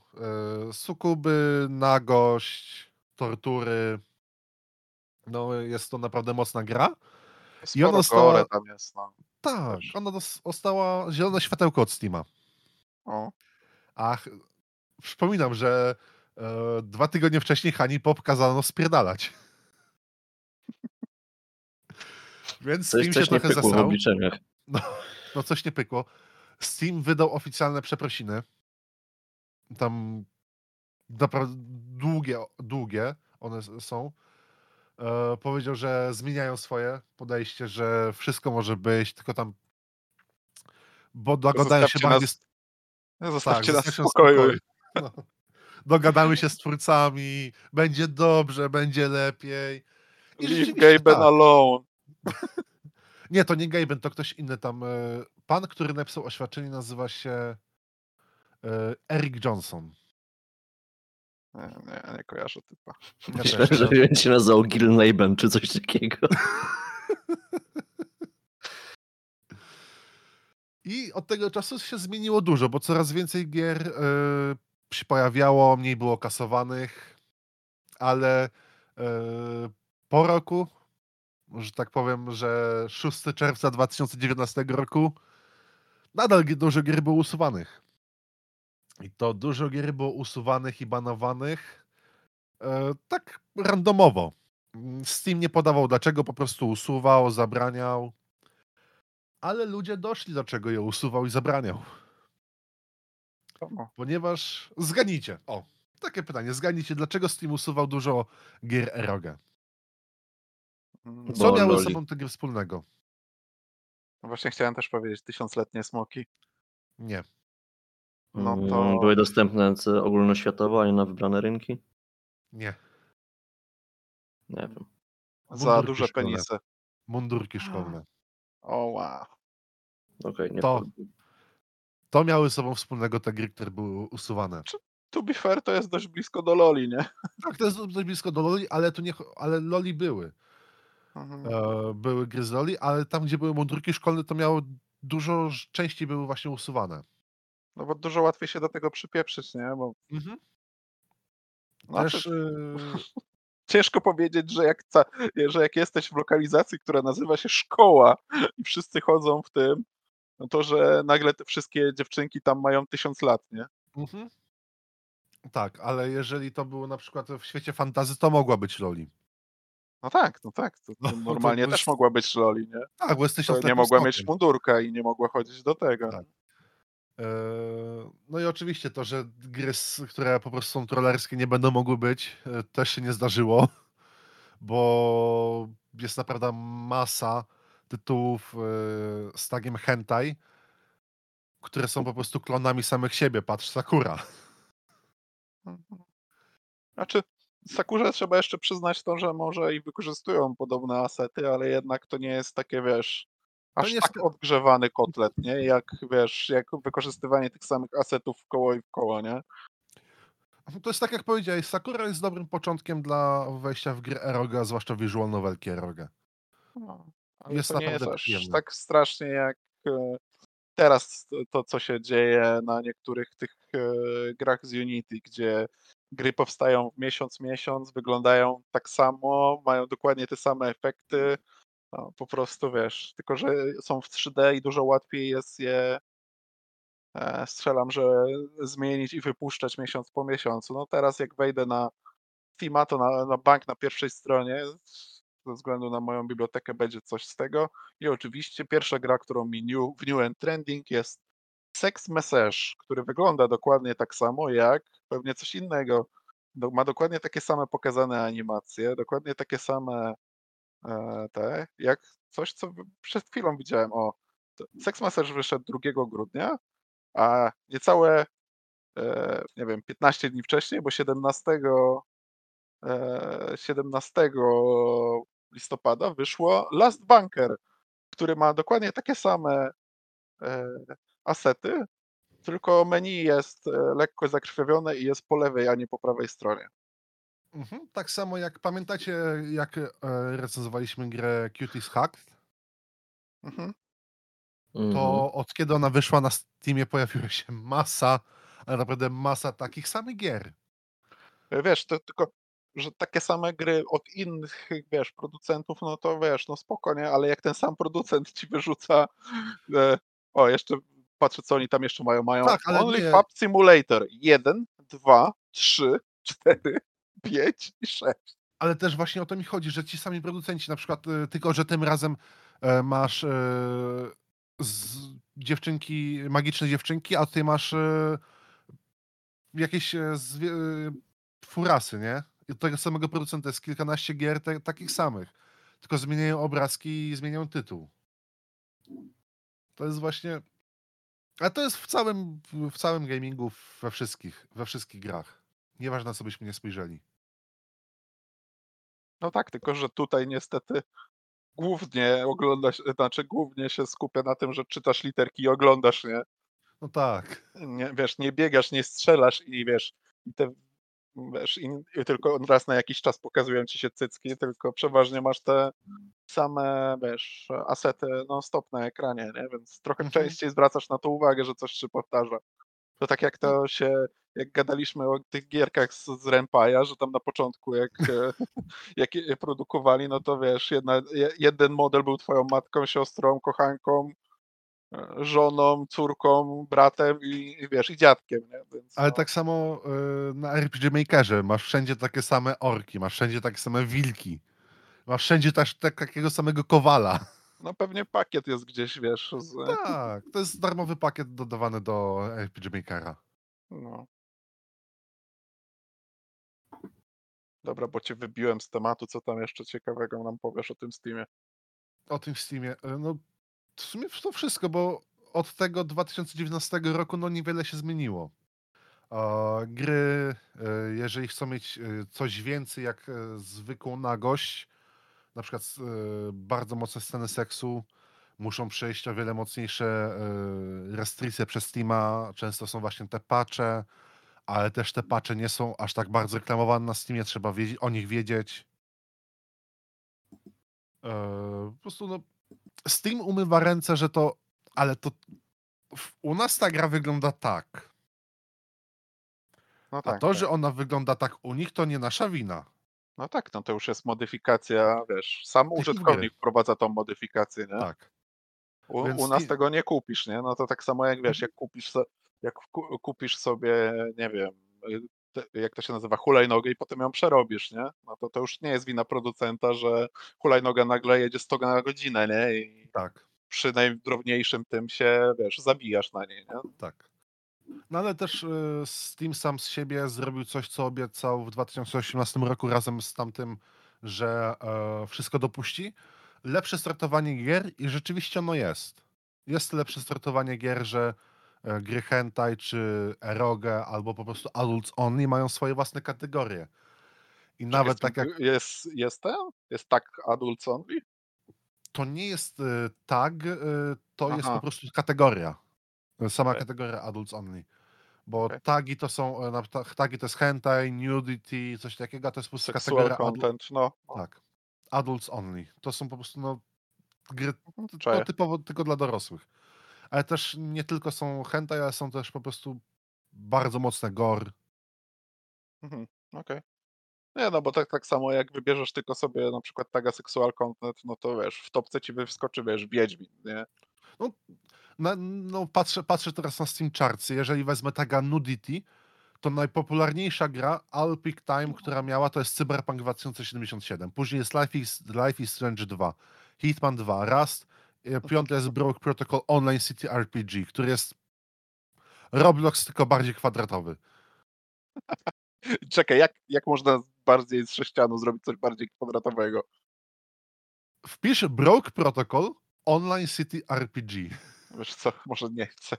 sukuby, nagość, tortury. No, jest to naprawdę mocna gra. I ona Sporo została- gore tam jest, no. Tak, ona dos- dostała zielone światełko od Steama. O. Ach, przypominam, że e, dwa tygodnie wcześniej Hani Pop kazano spierdalać. Więc coś, Steam się coś nie w zasrał. obliczeniach. No, no coś nie pykło. Steam wydał oficjalne przeprosiny. Tam naprawdę długie, długie one są. E, powiedział, że zmieniają swoje podejście, że wszystko może być, tylko tam bo dogadają się bardziej nas, zostawcie zostawcie nas w spokoju. No. Dogadamy się z twórcami, będzie dobrze, będzie lepiej. I Leave Gaben tak. alone. Nie, to nie Gaben, to ktoś inny tam. e, Pan, który napisał oświadczenie, nazywa się e, Eric Johnson. Nie, nie, nie kojarzę typa. Ja Myślałem, że nie? on się nazywał Gil Neiben czy coś takiego. I od tego czasu się zmieniło dużo, bo coraz więcej gier e, się pojawiało, mniej było kasowanych, ale e, po roku, że tak powiem, że 6 czerwca 2019 roku nadal dużo gier było usuwanych. I to dużo gier było usuwanych i banowanych e, tak randomowo. Mm, Steam nie podawał dlaczego, po prostu usuwał, zabraniał. ale ludzie doszli do czego je usuwał i zabraniał. Ponieważ zgadnijcie. O, takie pytanie. Zgadnijcie, dlaczego Steam usuwał dużo gier eroge? Mm, Co Bo miały ze sobą te gry wspólnego? No właśnie chciałem też powiedzieć, tysiącletnie smoki. Nie. No Mm, to- Były dostępne ogólnoświatowo, a nie na wybrane rynki? Nie. Nie wiem. Za Mundurki duże szkolne. penisy. Mundurki szkolne. O wow. Okej, nie To-. To miały ze sobą wspólnego te gry, które były usuwane. To be fair, to jest dość blisko do Loli, nie? Tak, to jest dość blisko do Loli, ale tu nie, ale Loli były. Mhm. E, były gry z Loli, ale tam, gdzie były mundurki szkolne, to miało dużo częściej były właśnie usuwane. No bo dużo łatwiej się do tego przypieprzyć, nie? Bo znaczy, Też e, ciężko powiedzieć, że jak, ca, że jak jesteś w lokalizacji, która nazywa się szkoła i wszyscy chodzą w tym, no to że nagle te wszystkie dziewczynki tam mają tysiąc lat, nie? mhm. Tak, ale jeżeli to było na przykład w świecie fantazy, to mogła być Loli. No tak, no tak. To, No, to to normalnie jest- też mogła być Loli, nie? Tak, bo jest To tysiąc nie mogła mieć mundurka i nie mogła chodzić do tego. Tak. No i oczywiście to, że gry, które po prostu są trollerskie, nie będą mogły być, e, też się nie zdarzyło, bo jest naprawdę masa tytułów e, z tagiem hentai, które są po prostu klonami samych siebie. Patrz, Sakura. Znaczy, Sakurze trzeba jeszcze przyznać to, że może i wykorzystują podobne asety, ale jednak to nie jest takie, wiesz, aż nie jest tak odgrzewany kotlet, nie? Jak, wiesz, jak wykorzystywanie tych samych asetów w koło i w koło, nie? To jest tak jak powiedziałeś, Sakura jest dobrym początkiem dla wejścia w gry eroga, zwłaszcza visual novelki eroga. No, ale Jest to nie jest naprawdę aż przyjemne. tak strasznie jak e, teraz to, to, co się dzieje na niektórych tych e, grach z Unity, gdzie gry powstają w miesiąc, miesiąc, wyglądają tak samo, mają dokładnie te same efekty, no, po prostu wiesz, tylko że są w 3D i dużo łatwiej jest je e, strzelam, że zmienić i wypuszczać miesiąc po miesiącu. No teraz jak wejdę na Steama, to na, na bank na pierwszej stronie, ze względu na moją bibliotekę będzie coś z tego. I oczywiście pierwsza gra, którą mi new, w New and Trending jest Sex Message, który wygląda dokładnie tak samo jak pewnie coś innego. Do, ma dokładnie takie same pokazane animacje, dokładnie takie same te, jak coś, co przed chwilą widziałem. O, Sex Message wyszedł 2 grudnia, a niecałe, e, nie wiem, 15 dni wcześniej, bo 17, e, 17 listopada wyszło Last Bunker, który ma dokładnie takie same e, asety, tylko menu jest e, lekko zakrwawione i jest po lewej, a nie po prawej stronie. Mhm. Tak samo jak pamiętacie, jak e, recenzowaliśmy grę Cuties Hacked, Mhm. Mhm. to od kiedy ona wyszła na Steamie pojawiła się masa, ale naprawdę masa takich samych gier. E, Wiesz, to tylko, że takie same gry od innych, wiesz, producentów, no to wiesz, no spoko, nie? Ale jak ten sam producent ci wyrzuca, e, o, jeszcze patrzę, co oni tam jeszcze mają. Mają Tak, Only. Fab Simulator 1, 2, 3, 4, 5 i 6. Ale też właśnie o to mi chodzi, że ci sami producenci, na przykład, e, tylko że tym razem e, masz e, dziewczynki, magiczne dziewczynki, a tutaj masz e, jakieś furasy, nie? I tego samego producenta jest kilkanaście gier te, takich samych. Tylko zmieniają obrazki i zmieniają tytuł. To jest właśnie. Ale to jest w całym, w całym gamingu, we wszystkich, we wszystkich grach. Nieważne, co byśmy nie spojrzeli. No tak, tylko że tutaj niestety głównie ogląda się, znaczy głównie się skupia na tym, że czytasz literki i oglądasz, nie? No tak. nie wiesz, nie biegasz, nie strzelasz i wiesz, i te, wiesz, i tylko raz na jakiś czas pokazują ci się cycki, tylko przeważnie masz te same, wiesz, asety non-stop na ekranie, nie? Więc trochę Mhm. częściej zwracasz na to uwagę, że coś się powtarza. To tak jak to się, jak gadaliśmy o tych gierkach z, z Rempaja, że tam na początku jak, e, jak je produkowali, no to wiesz, jedna, je- jeden model był twoją matką, siostrą, kochanką, e, żoną, córką, bratem i, i wiesz, i dziadkiem, nie? Więc, Ale no, tak samo y, na RPG Makerze masz wszędzie takie same orki, masz wszędzie takie same wilki. Masz wszędzie też tak, takiego samego kowala. No pewnie pakiet jest gdzieś, wiesz, z... Tak, to jest darmowy pakiet dodawany do RPG Makera. No. Dobra, bo cię wybiłem z tematu, co tam jeszcze ciekawego nam powiesz o tym Steamie? O tym Steamie. e, No, w sumie to wszystko, bo od tego 2019 roku no niewiele się zmieniło. E, Gry, e, jeżeli chcą mieć e, coś więcej jak e, zwykłą nagość, na przykład e, bardzo mocne sceny seksu, muszą przejść o wiele mocniejsze e, restrykcje przez Steama. Często są właśnie te patche, ale też te patche nie są aż tak bardzo reklamowane na Steamie, trzeba wiedzieć, o nich wiedzieć. E, Po prostu no, Steam umywa ręce, że to, ale to u nas ta gra wygląda tak. No A tak, to, tak. że ona wygląda tak u nich, to nie nasza wina. No tak, no to już jest modyfikacja, wiesz, sam użytkownik wprowadza tą modyfikację, nie? Tak. U, Więc u nas tego nie kupisz, nie? No to tak samo jak wiesz, jak kupisz, jak ku- kupisz sobie, nie wiem, y, jak to się nazywa, hulajnogę i potem ją przerobisz, nie? No to to już nie jest wina producenta, że hulajnoga nagle jedzie 100 na godzinę, nie? I Tak, przy najdrobniejszym tym się, wiesz, zabijasz na niej, nie? tak. No ale też y, Steam sam z siebie zrobił coś, co obiecał w 2018 roku razem z tamtym, że e, wszystko dopuści. Lepsze startowanie gier i rzeczywiście ono jest. Jest lepsze startowanie gier, że e, gry hentai czy eroge albo po prostu adults only mają swoje własne kategorie. I nawet jest, tak jak Jest, jest ten? Jest tak adult only? to nie jest y, tag, y, to jest Aha. po prostu kategoria. Sama kategoria adults only. Bo Okej. tagi to są, na- ta- tagi to jest hentai, nudity, coś takiego, a to jest po prostu Sexual kategoria content, no. no. tak, adults only. To są po prostu no, gry czaję. typowo tylko dla dorosłych. Ale też nie tylko są hentai, ale są też po prostu bardzo mocne gore. Mhm, Okej. Nie, no bo tak, tak samo jak wybierzesz tylko sobie na przykład taga sexual content, no to wiesz, w topce ci wyskoczy, wiesz, Wiedźmin, nie? Na, no, patrzę, patrzę teraz na Steam Charts. Jeżeli wezmę taga nudity, to najpopularniejsza gra Peak Time, która miała, to jest Cyberpunk 2077. Później jest Life is, Life is Strange 2, Hitman 2, Rust, e, piąty jest Broke Protocol Online City RPG, który jest Roblox, tylko bardziej kwadratowy. Czekaj, jak, jak można bardziej z sześcianu zrobić coś bardziej kwadratowego? Wpisz Broke Protocol Online City RPG. Wiesz co, może nie chcę.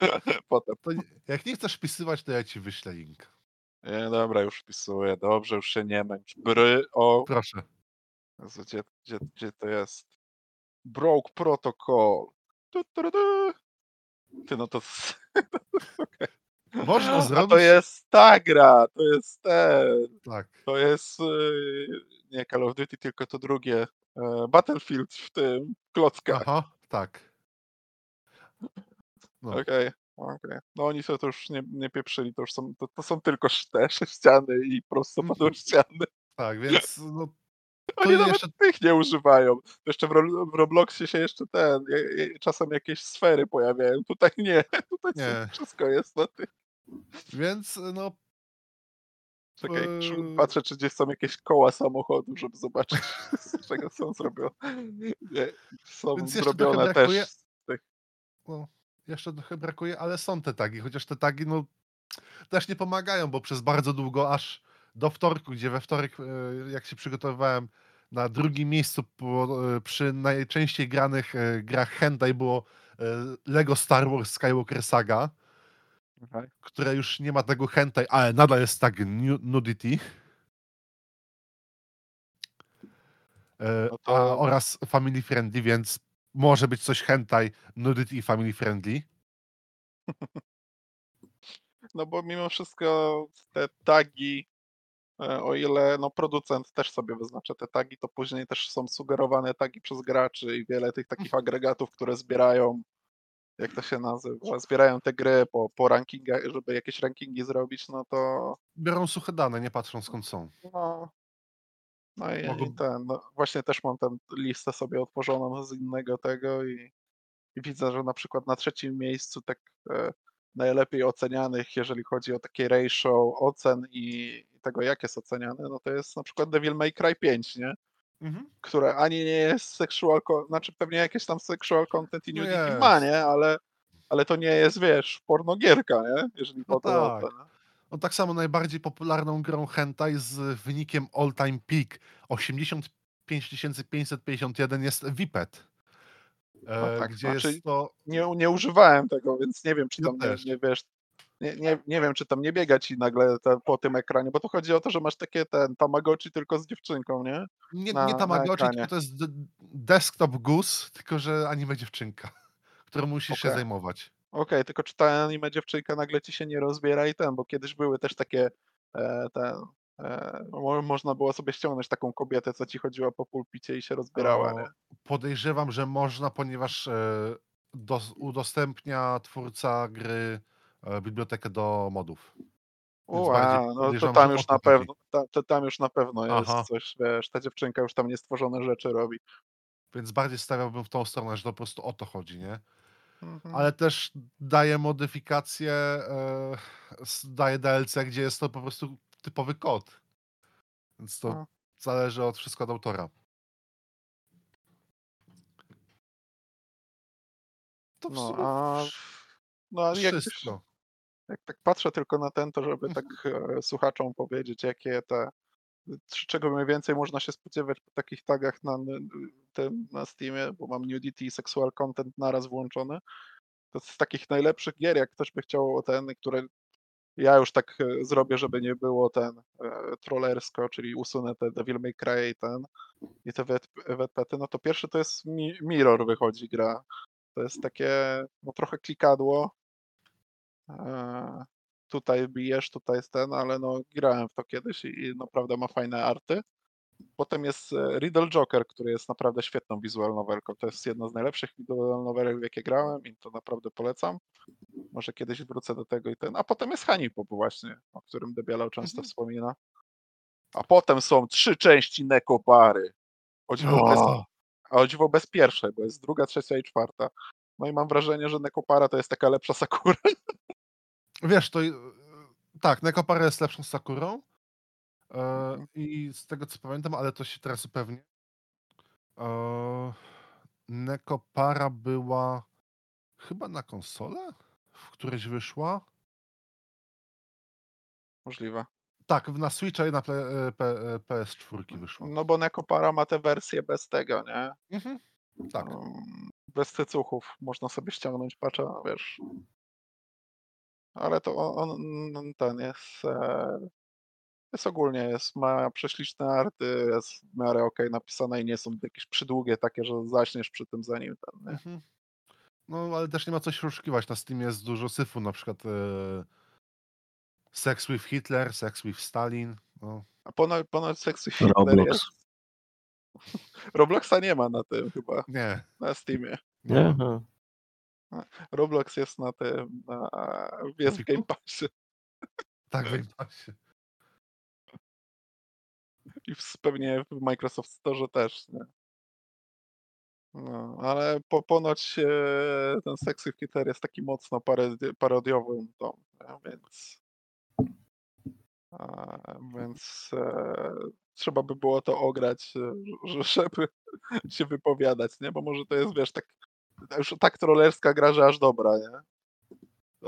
Potem. To jak nie chcesz wpisywać, to ja ci wyślę link. Nie, dobra, już wpisuję. Dobrze, już się nie męcz. Bry, o, Proszę. Gdzie, gdzie, gdzie to jest? Broke Protocol. Tu, tu, tu. Ty, no to... s- Można A to zrobić- jest ta gra, to jest ten. Tak. To jest y, nie Call of Duty, tylko to drugie. e, Battlefield w tym klockach. Aha, tak. No. Okej, okej. No oni sobie to już nie, nie pieprzyli, to już są, to, to są tylko te sześciany i prostopadłe ściany. Tak, więc no, Oni ile nawet jeszcze- tych nie używają. Jeszcze w, Ro- w Robloxie się jeszcze ten, czasem jakieś sfery pojawiają. Tutaj nie, tutaj Nie. wszystko jest na tych. więc no Czekaj, Eee. patrzę, czy gdzieś są jakieś koła samochodu, żeby zobaczyć, z czego są zrobione. Nie, są Więc zrobione brakuje- też tych no, jeszcze trochę brakuje, ale są te tagi, chociaż te tagi no, też nie pomagają, bo przez bardzo długo, aż do wtorku, gdzie we wtorek, e, jak się przygotowywałem, na drugim miejscu e, przy najczęściej granych e, grach hentai było Lego Star Wars Skywalker Saga, Okej. które już nie ma tego hentai, ale nadal jest tag nu- nudity. E, No to- a, oraz family friendly, więc może być coś hentai, nudity i family friendly. No bo mimo wszystko te tagi, e, o ile no producent też sobie wyznacza te tagi, to później też są sugerowane tagi przez graczy i wiele tych takich agregatów, które zbierają, jak to się nazywa, zbierają te gry po, po rankingach, żeby jakieś rankingi zrobić, no to Biorą suche dane, nie patrzą skąd są. no, no i, Mogą- i ten, no właśnie też mam tę listę sobie otworzoną z innego tego i, i widzę, że na przykład na trzecim miejscu tak e, najlepiej ocenianych, jeżeli chodzi o takie ratio ocen i, i tego, jak jest oceniany, no to jest na przykład Devil May Cry 5, nie? Mhm. które ani nie jest sexual, znaczy pewnie jakieś tam sexual content i No nudity ma, nie? Ale, ale to nie jest, wiesz, pornogierka, nie? Jeżeli No tak. to. nie? No tak samo najbardziej popularną grą hentai z wynikiem all time peak 85 551 jest Vipet. E, No tak, gdzie znaczy- jest to Nie, nie używałem tego, więc nie wiem, czy Ja tam nie, też. nie wiesz. Nie, nie, nie wiem, czy tam nie biega ci nagle te, po tym ekranie, bo to chodzi o to, że masz takie ten Tamagotchi tylko z dziewczynką, nie? nie, na- nie Tamagotchi, tylko to jest desktop goose, tylko że anime dziewczynka, którą musisz się Okej. zajmować. Okej, tylko czy ta anime dziewczynka nagle ci się nie rozbiera i ten, bo kiedyś były też takie e, ten, e, mo, można było sobie ściągnąć taką kobietę, co ci chodziła po pulpicie i się rozbierała, O, nie? Podejrzewam, że można, ponieważ e, dos, udostępnia twórca gry bibliotekę do modów. Ua, bardziej no to tam już na pewno, ta, to tam już na pewno jest Aha. coś, wiesz, ta dziewczynka już tam niestworzone rzeczy robi. Więc bardziej stawiałbym w tą stronę, że to po prostu o to chodzi, nie? Mhm. Ale też daje modyfikację, e, daje DLC, gdzie jest to po prostu typowy kod. Więc to No. zależy od wszystko od autora. To w No, sumie a no, a jak. Jak tak patrzę tylko na ten, to żeby tak e, słuchaczom powiedzieć, jakie te, czego mniej więcej można się spodziewać po takich tagach na, tym, na Steamie, bo mam nudity i sexual content naraz włączony. To z takich najlepszych gier, jak ktoś by chciał o ten, które ja już tak e, zrobię, żeby nie było ten e, trollersko, czyli usunę te Devil May Cry i ten i te wetpety, no to pierwszy to jest Mi- Mirror wychodzi gra. To jest takie no trochę klikadło. E, tutaj bijesz, tutaj jest ten, ale no grałem w to kiedyś i, i naprawdę ma fajne arty. Potem jest e, Riddle Joker, który jest naprawdę świetną visual novelką. To jest jedna z najlepszych visual novelek, w jakie grałem i to naprawdę polecam. Może kiedyś wrócę do tego i ten. A potem jest Honeypop właśnie, o którym Debielał często Mhm. wspomina. A potem są trzy części Nekopary. O dziwo, bez, o dziwo bez pierwszej, bo jest druga, trzecia i czwarta. No i mam wrażenie, że Nekopara to jest taka lepsza Sakura. Wiesz, to i- tak, Nekopara jest lepszą Sakurą e, Mhm. i z tego co pamiętam, ale to się teraz upewnię. E, Nekopara była chyba na konsolę, w którejś wyszła. Możliwe. Tak, na Switcha i na P, e, P, e, PS4 wyszła. No bo Nekopara ma tę wersję bez tego, nie? Mhm. Tak. Bez cycuchów. Można sobie ściągnąć patcha, wiesz. Ale to on, on ten jest. E, jest ogólnie, jest, ma prześliczne arty, jest w miarę okej napisane i nie są jakieś przydługie takie, że zaśniesz przy tym zanim ten, nie? Mhm. No, ale też nie ma co się oszukiwać. Na Steamie jest dużo syfu, na przykład e, Sex with Hitler, Sex with Stalin. No. A ponoć, ponoć Sexy Hitler Roblox. jest. Robloxa nie ma na tym chyba, Nie. na Steamie. Nie? Aha. Roblox jest na tym, na, jest w? Game Passie Tak, w Passie. i pewnie w Microsoft Store też, nie? No, ale po, ponoć e, ten Sexy Hitler jest taki mocno parodi- parodiowym tom, więc a, więc e, trzeba by było to ograć, e, że- żeby się wypowiadać, nie? Bo może to jest, wiesz, tak już tak trollerska gra, że aż dobra, nie?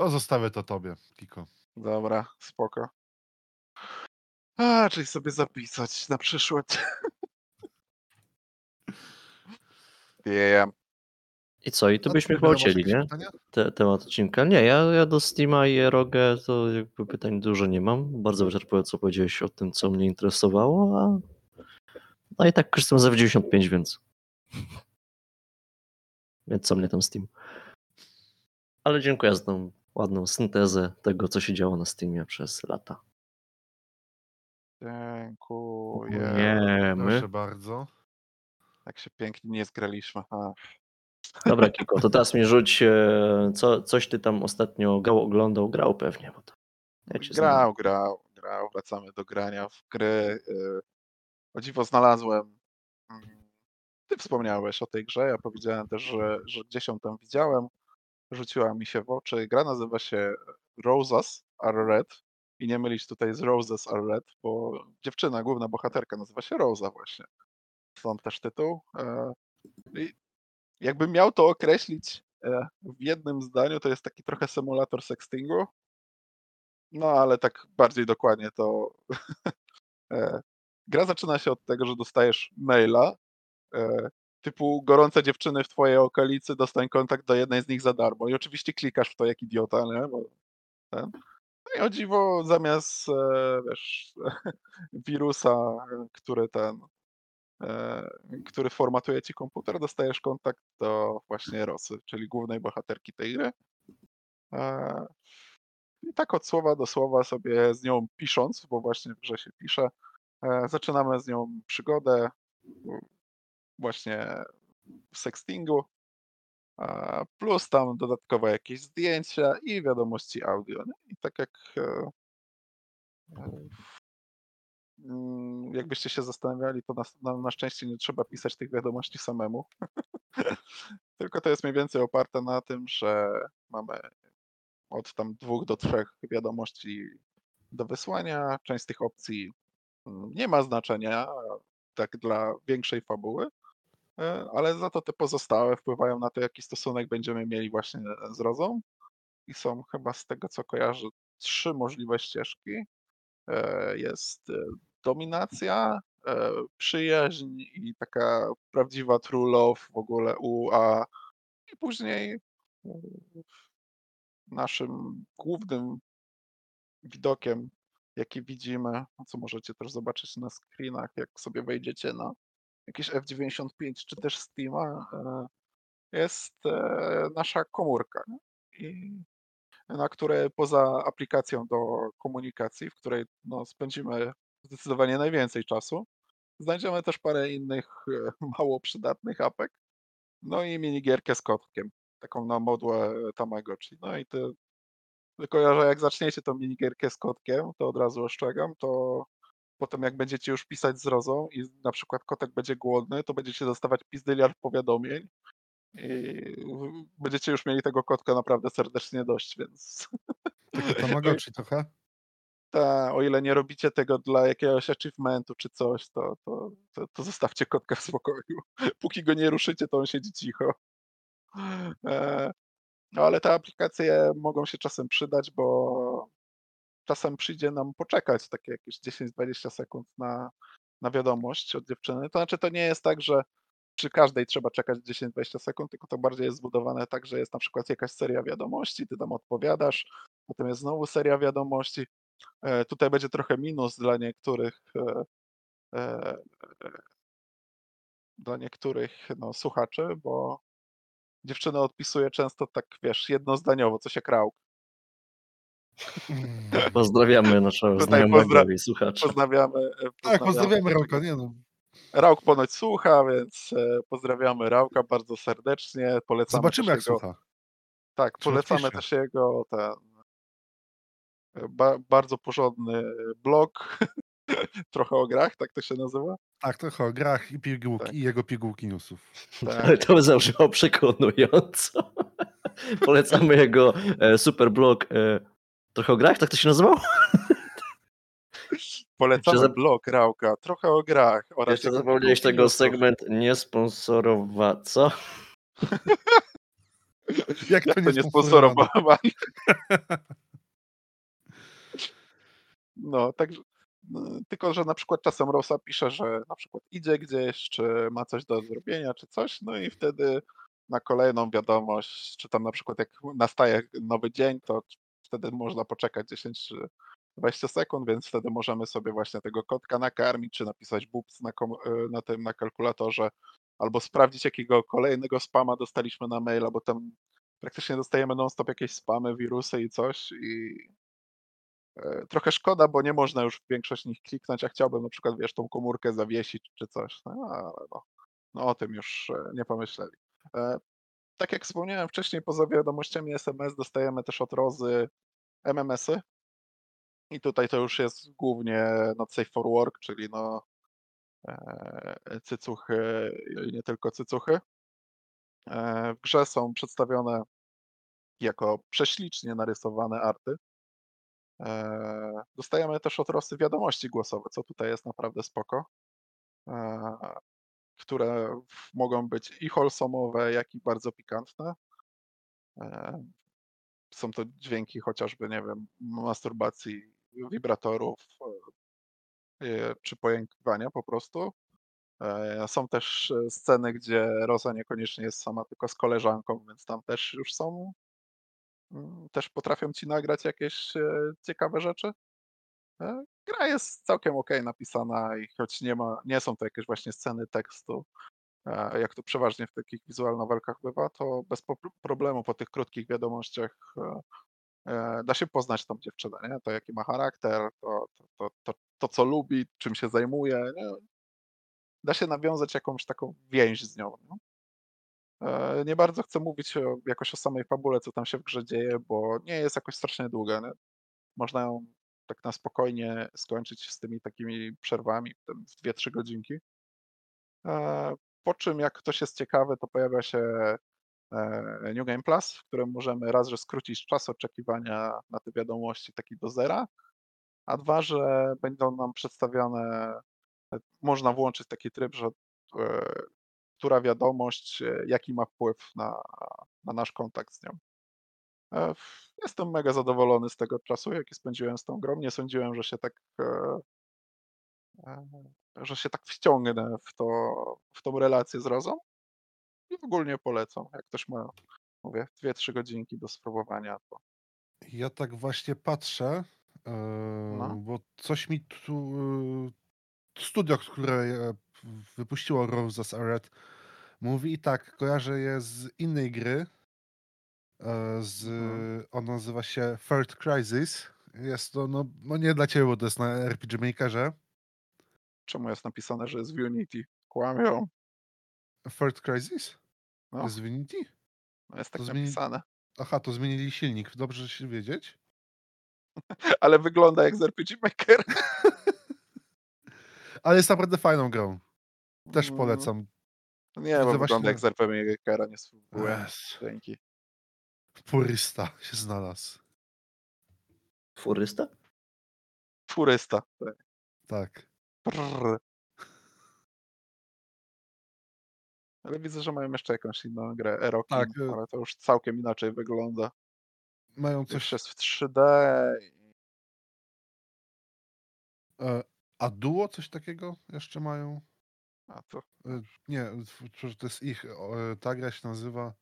O, zostawię to tobie, Kiko. Dobra, spoko. A, czyli sobie zapisać na przyszłość. Yeah. I co? I to No, byśmy chyba ucięli, nie? Te, temat odcinka. Nie, ja, ja do Steama i Erogę to jakby pytań dużo nie mam. Bardzo wyczerpująco powiedziałeś o tym, co mnie interesowało, a no i tak korzystam za 95, więc więc co mnie tam Steam. Ale dziękuję za tą ładną syntezę tego, co się działo na Steamie przez lata. Dziękuję. Dziękujemy. Proszę bardzo. Tak się pięknie nie zgraliśmy. A, Dobra, Kiko, to teraz mi rzuć, e, co, coś ty tam ostatnio grał, oglądał, grał pewnie. Bo to ja znam. grał, grał, grał. Wracamy do grania w gry. y, O dziwo znalazłem. Ty wspomniałeś o tej grze. Ja powiedziałem też, że, że gdzieś ją tam widziałem. Rzuciła mi się w oczy. Gra nazywa się Roses Are Red. I nie mylić tutaj z Roses Are Red, bo dziewczyna, główna bohaterka nazywa się Rosa właśnie. stąd też tytuł. E, i jakbym miał to określić e, w jednym zdaniu, to jest taki trochę symulator sextingu. No ale tak bardziej dokładnie to e, gra zaczyna się od tego, że dostajesz maila e, typu gorące dziewczyny w twojej okolicy, dostań kontakt do jednej z nich za darmo. I oczywiście klikasz w to jak idiota, nie? Bo ten. No i o dziwo zamiast e, wiesz, wirusa, e, który ten e, który formatuje ci komputer, dostajesz kontakt do właśnie Rosy, czyli głównej bohaterki tej gry. E, I tak od słowa do słowa sobie z nią pisząc, bo właśnie w grze się pisze, e, zaczynamy z nią przygodę właśnie sextingu, plus tam dodatkowe jakieś zdjęcia i wiadomości audio. nie? I tak jak e, Mm, Jakbyście się zastanawiali, to na, na, szczęście nie trzeba pisać tych wiadomości samemu. Tylko to jest mniej więcej oparte na tym, że mamy od tam dwóch do trzech wiadomości do wysłania. Część z tych opcji mm, nie ma znaczenia tak dla większej fabuły, ale za to te pozostałe wpływają na to, jaki stosunek będziemy mieli właśnie z Rozą. I są chyba z tego, co kojarzę, trzy możliwe ścieżki. E, Jest e, dominacja, e, przyjaźń i taka prawdziwa true love w ogóle UA. I później e, naszym głównym widokiem, jaki widzimy, co możecie też zobaczyć na screenach, jak sobie wejdziecie na jakieś F95 czy też Steama, e, jest e, nasza komórka. na które poza aplikacją do komunikacji, w której no, spędzimy zdecydowanie najwięcej czasu, znajdziemy też parę innych e, mało przydatnych apek, no i minigierkę z kotkiem, taką na modłę Tamagotchi. No i ty, tylko że jak zaczniecie tą minigierkę z kotkiem, to od razu ostrzegam, to potem jak będziecie już pisać z Rozą i na przykład kotek będzie głodny, to będziecie dostawać pizdyliard powiadomień i będziecie już mieli tego kotka naprawdę serdecznie dość, więc Takie Tamagotchi trochę. ta, o ile nie robicie tego dla jakiegoś achievementu czy coś, to, to, to, to zostawcie kotka w spokoju. Póki go nie ruszycie, to on siedzi cicho. E, No ale te aplikacje mogą się czasem przydać, bo czasem przyjdzie nam poczekać takie jakieś 10-20 sekund na, na wiadomość od dziewczyny. To znaczy, to nie jest tak, że przy każdej trzeba czekać 10-20 sekund, tylko to bardziej jest zbudowane tak, że jest na przykład jakaś seria wiadomości, ty tam odpowiadasz, potem jest znowu seria wiadomości. E, Tutaj będzie trochę minus dla niektórych e, e, dla niektórych no, słuchaczy, bo dziewczyna odpisuje często tak, wiesz, jednozdaniowo, coś jak Rauk. Pozdrawiamy naszego Tutaj znajomego pozdra- i słuchacza. Pozdrawiamy. e, Tak, pozdrawiamy Rauka, nie no. Rauk ponoć słucha, więc e, pozdrawiamy Rauka bardzo serdecznie. Polecamy Zobaczymy jak jego, słucha. Tak, polecamy też jego ten e, ba, bardzo porządny blog, trochę o grach, tak to się nazywa. Tak, trochę o grach i pigułki, Tak. i jego pigułki newsów. Tak. To zabrzmiało przekonująco. Polecamy jego e, super blog e, trochę o grach, tak to się nazywał? Polecamy za- blog Rauka, trochę o grach oraz Jeszcze zapomniałeś tego segment niesponsorowa... Co? Jak to nie sponsorowane? No, także. no, Tylko, że na przykład czasem Rosa pisze, że na przykład idzie gdzieś, czy ma coś do zrobienia, czy coś, no i wtedy na kolejną wiadomość, czy tam na przykład jak nastaje nowy dzień, to wtedy można poczekać 10 czy 20 sekund, więc wtedy możemy sobie właśnie tego kotka nakarmić, czy napisać boops na, y, na tym, na kalkulatorze, albo sprawdzić, jakiego kolejnego spama dostaliśmy na maila, bo tam praktycznie dostajemy non-stop jakieś spamy, wirusy i coś i e, trochę szkoda, bo nie można już w większość nich kliknąć, a chciałbym na przykład, wiesz, tą komórkę zawiesić czy coś, no, ale no, no o tym już e, nie pomyśleli. E, Tak jak wspomniałem wcześniej, poza wiadomościami SMS dostajemy też od Rozy MMS-y i tutaj to już jest głównie not safe for work, czyli no e, cycuchy i nie tylko cycuchy. E, W grze są przedstawione jako prześlicznie narysowane arty. E, Dostajemy też od Rosy wiadomości głosowe, co tutaj jest naprawdę spoko. Które mogą być i wholesome'owe, jak i bardzo pikantne. E, Są to dźwięki chociażby, nie wiem, masturbacji, wibratorów e, czy pojękiwania po prostu. E, Są też sceny, gdzie Rosa niekoniecznie jest sama, tylko z koleżanką, więc tam też już są, mm, też potrafią ci nagrać jakieś ciekawe rzeczy. E, Gra jest całkiem ok napisana i choć nie ma, nie są to jakieś właśnie sceny tekstu, e, jak to przeważnie w takich visual novelkach bywa, to bez problemu po tych krótkich wiadomościach e, da się poznać tą dziewczynę, nie? To jaki ma charakter, to, to, to, to, co lubi, czym się zajmuje? Da się nawiązać jakąś taką więź z nią. Nie? Bardzo chcę mówić jakoś o samej fabule, co tam się w grze dzieje, bo nie jest jakoś strasznie długa. Można ją tak na spokojnie skończyć z tymi takimi przerwami, w 2-3 godzinki. E, Po czym, jak ktoś jest ciekawy, to pojawia się e, New Game Plus, w którym możemy raz, że skrócić czas oczekiwania na te wiadomości taki do zera, a dwa, że będą nam przedstawione, e, można włączyć taki tryb, że która wiadomość, jaki ma wpływ na, na nasz kontakt z nią. E, Jestem mega zadowolony z tego czasu, jaki spędziłem z tą grą. Nie sądziłem, że się tak, e, e, że się tak wciągnę w, to, w tą relację z Rozą. I ogólnie polecam. Jak ktoś ma, mówię, 2-3 godzinki do spróbowania, to Ja tak właśnie patrzę, e, No. bo coś mi tu. e, Studio, które wypuściło Roses Red, mówi i tak, kojarzę je z innej gry. E, Z, Mhm. on nazywa się Third Crisis. Jest to, no, no nie dla ciebie, bo to jest na RPG Makerze. czemu jest napisane, że jest w Unity? Kłamią. Third Crisis? No. Jest w Unity? No jest To tak zmieni- napisane. Aha, to zmienili silnik. Dobrze się wiedzieć. Ale wygląda jak z RPG Maker. Ale jest naprawdę fajną grą. Też Mm, polecam. Nie, bo wygląda właśnie- jak z RPG Makera, nie spróbuję. Yes. Dzięki. Purysta się znalazł. Furysta? Furysta. tak. Tak. Prrr. Ale widzę, że mają jeszcze jakąś inną grę, Erokin, Tak, y- ale to już całkiem inaczej wygląda. Mają Coś coś. jest w 3D. i- E, a duo coś takiego jeszcze mają? A to E, nie, to jest ich. e, Ta gra się nazywa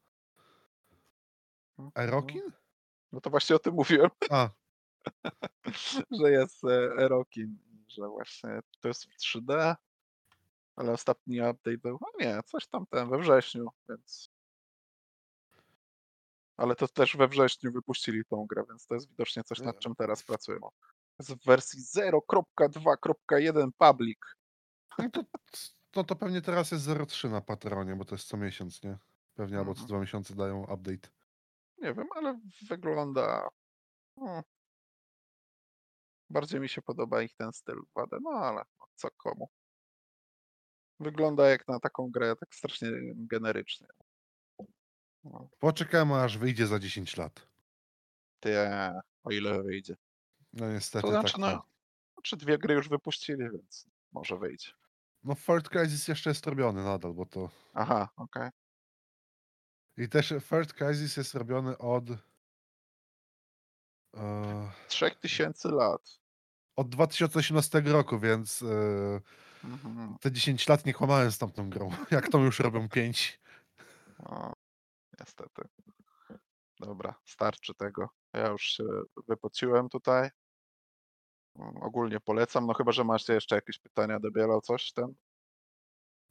Erokin? No to właśnie o tym mówiłem, A, że jest e, Erokin, że właśnie to jest w 3D, ale ostatni update był, no nie, coś tam ten we wrześniu, więc... Ale to też we wrześniu wypuścili tą grę, więc to jest widocznie coś, nad czym teraz pracują. Jest w wersji 0.2.1 public. no to, to, to pewnie teraz jest 0.3 na Patronie, bo to jest co miesiąc, nie? Pewnie albo co Mhm. dwa miesiące dają update. Nie wiem, ale wygląda. No, bardziej mi się podoba ich ten styl 2D, no ale no, co komu. Wygląda jak na taką grę, tak strasznie generycznie. No, Poczekamy aż wyjdzie za 10 lat. ty, o ile wyjdzie. No niestety To znaczy, tak. no, No, znaczy dwie gry już wypuścili, więc może wyjdzie. no Third Crisis jeszcze jest robiony nadal, bo to... Aha, okej. I też Third Crisis jest robiony od... E, Trzech tysięcy lat. od 2018 roku, więc e, Mhm. te 10 lat nie kłamałem z tamtą grą. Jak tą już robią 5. O, niestety. Dobra, starczy tego. Ja już się wypociłem tutaj. Mm, Ogólnie polecam, no chyba, że macie jeszcze jakieś pytania do Biela, coś ten?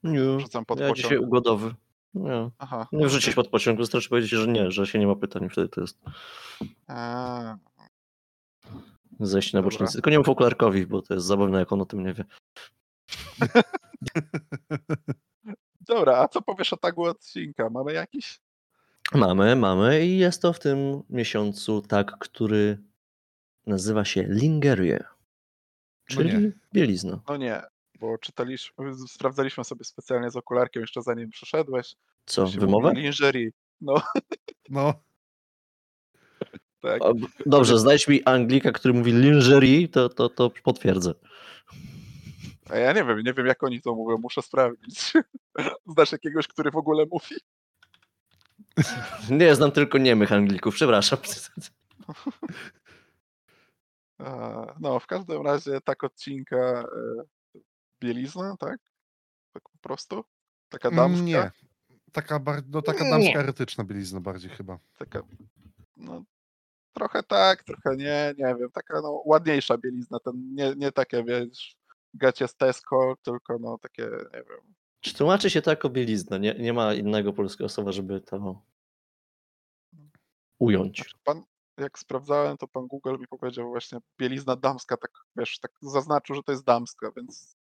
Nie. Rzucam pod Ja pociąg. dzisiaj ugodowy. Nie. Aha. Nie wrzucić pod pociąg, wystarczy powiedzieć, że nie, że się nie ma pytań, wtedy to jest A, zejście na Dobra. bocznicę. Tylko nie mów okularkowi, bo to jest zabawne, jak on o tym nie wie. Dobra, a co powiesz o tagu odcinka? Mamy jakiś? Mamy, mamy i jest to w tym miesiącu tak, który nazywa się Lingerie, No czyli nie. bielizna. No nie, bo czytaliśmy, sprawdzaliśmy sobie specjalnie z okularkiem jeszcze zanim przyszedłeś. Co, wymowę? Lingerie. No, No, tak. O, Dobrze, znajdź mi Anglika, który mówi lingerie, to, to, to potwierdzę. A ja nie wiem, nie wiem jak oni to mówią, muszę sprawdzić. Znasz jakiegoś, który w ogóle mówi? Nie, znam tylko niemych Anglików, przepraszam. No, w każdym razie tak odcinka e, bielizna, tak? Tak po prostu? Taka damska? Nie. Taka, bar- no, taka Nie. damska erotyczna bielizna bardziej chyba. Taka, no, trochę tak, trochę nie, nie wiem, taka no, ładniejsza bielizna, ten, nie, nie takie, wiesz, gacie z Tesco, tylko no takie, nie wiem, Czy tłumaczy się to jako bielizna? Nie, nie ma innego polskiego słowa, żeby to ująć. Znaczy, pan, jak sprawdzałem, to pan Google mi powiedział właśnie bielizna damska, tak wiesz, tak zaznaczył, że to jest damska, więc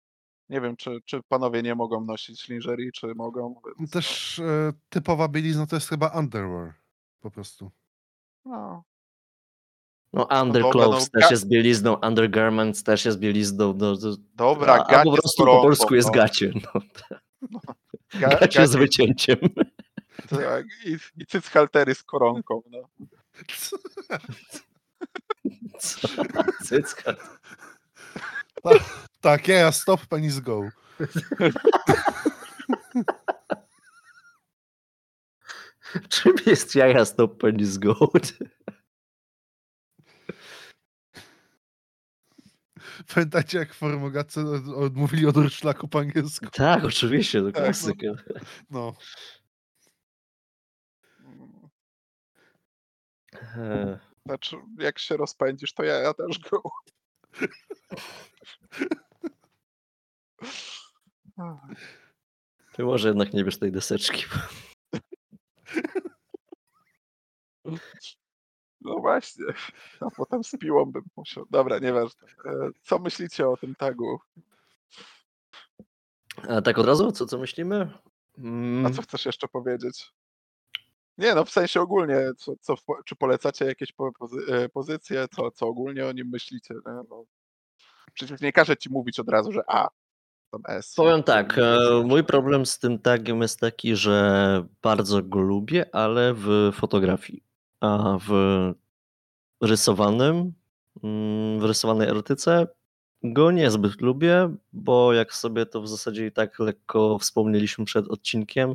nie wiem, czy, czy panowie nie mogą nosić lingerie, czy mogą. Więc, Też e, typowa bielizna to jest chyba underwear. Po prostu. no, No dobra, underclothes no, też jest bielizną, undergarments też jest bielizną. No, to, dobra, a, gacie a po prostu po polsku jest no. gacie. No, Ga, gacie z wycięciem. tak, i, i cyc haltery z koronką, no. Co? Tak, ja, ja stop, penis go. Czym jest jaja stop penis gold? Pamiętacie, jak formogacy od- odmówili od urszlaku po angielsku? Tak, oczywiście, to Tak, no. klasyka. No. Mm, E, Znaczy, jak się rozpędzisz, to ja, ja też go. Ty może jednak nie wiesz tej deseczki. No właśnie, a potem z piłą bym musiał. Dobra, nieważne. E, Co myślicie o tym tagu? A tak od razu? Co, co myślimy? A Mm, co chcesz jeszcze powiedzieć? Nie, no w sensie ogólnie, co, co, czy polecacie jakieś pozy, e, pozycje, co, co ogólnie o nim myślicie? Nie? No, przecież nie każę ci mówić od razu, że A, S. Powiem tak, e, mój problem z tym tagiem jest taki, że bardzo go lubię, ale w fotografii. A w rysowanym, mm, w rysowanej erotyce go niezbyt lubię, bo jak sobie to w zasadzie i tak lekko wspomnieliśmy przed odcinkiem,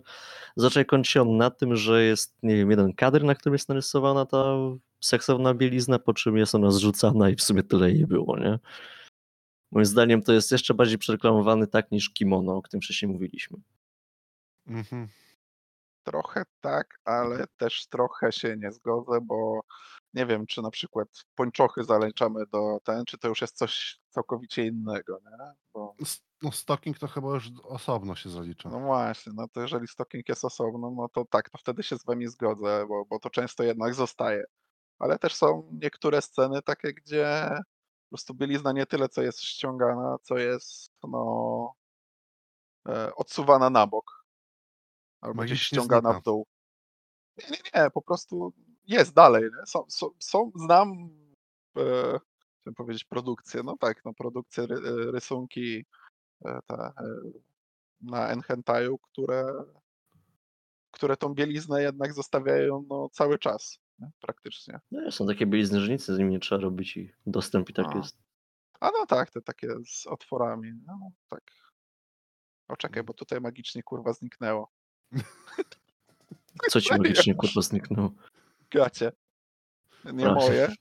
zaczęło kończy się on na tym, że jest, nie wiem, jeden kadr, na którym jest narysowana ta seksowna bielizna, po czym jest ona zrzucana i w sumie tyle jej było, nie? Moim zdaniem to jest jeszcze bardziej przereklamowany tak niż kimono, o którym wcześniej mówiliśmy. Mhm. Trochę tak, ale też trochę się nie zgodzę, bo nie wiem, czy na przykład pończochy zaliczamy do ten, czy to już jest coś całkowicie innego, nie? Bo, No, stocking to chyba już osobno się zalicza. no właśnie, no to jeżeli stocking jest osobno, no to tak, to wtedy się z wami zgodzę, bo, bo to często jednak zostaje. Ale też są niektóre sceny takie, gdzie po prostu bielizna nie tyle, co jest ściągana, co jest no e, odsuwana na bok. Albo gdzieś ściągana w dół. Nie, nie, nie, po prostu jest dalej. Nie? Są, są, są, znam, e, chciałem powiedzieć produkcję, no tak, no produkcje, ry, e, rysunki e, te, e, na Enhentaju, które, które tą bieliznę jednak zostawiają no, cały czas, nie? praktycznie. No, są takie bielizny, że nic z nimi nie trzeba robić i dostęp i tak A. jest. A no tak, te takie z otworami, no tak. O czekaj, bo tutaj magicznie kurwa zniknęło. Co ci magicznie kurwa zniknęło? Gacie. Nie Proszę. moje,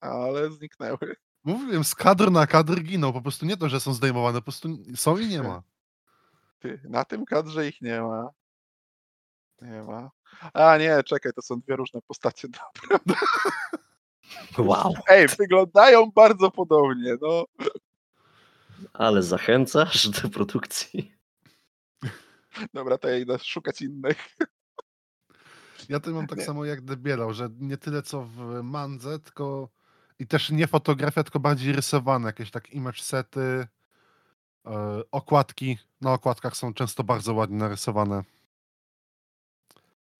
ale zniknęły. Mówiłem, z kadr na kadr giną. Po prostu nie to, że są zdejmowane, po prostu są i nie ma. Ty, na tym kadrze ich nie ma. Nie ma. A nie, czekaj, to są dwie różne postacie. Dobra. Wow, Ej, wyglądają bardzo podobnie, no. ale zachęcasz do produkcji. Dobra, to ja idę szukać innych. Ja to mam tak Nie. samo jak Debielał, że nie tyle co w mandze, tylko i też nie fotografia, tylko bardziej rysowane, jakieś tak image sety, e, okładki. Na okładkach są często bardzo ładnie narysowane.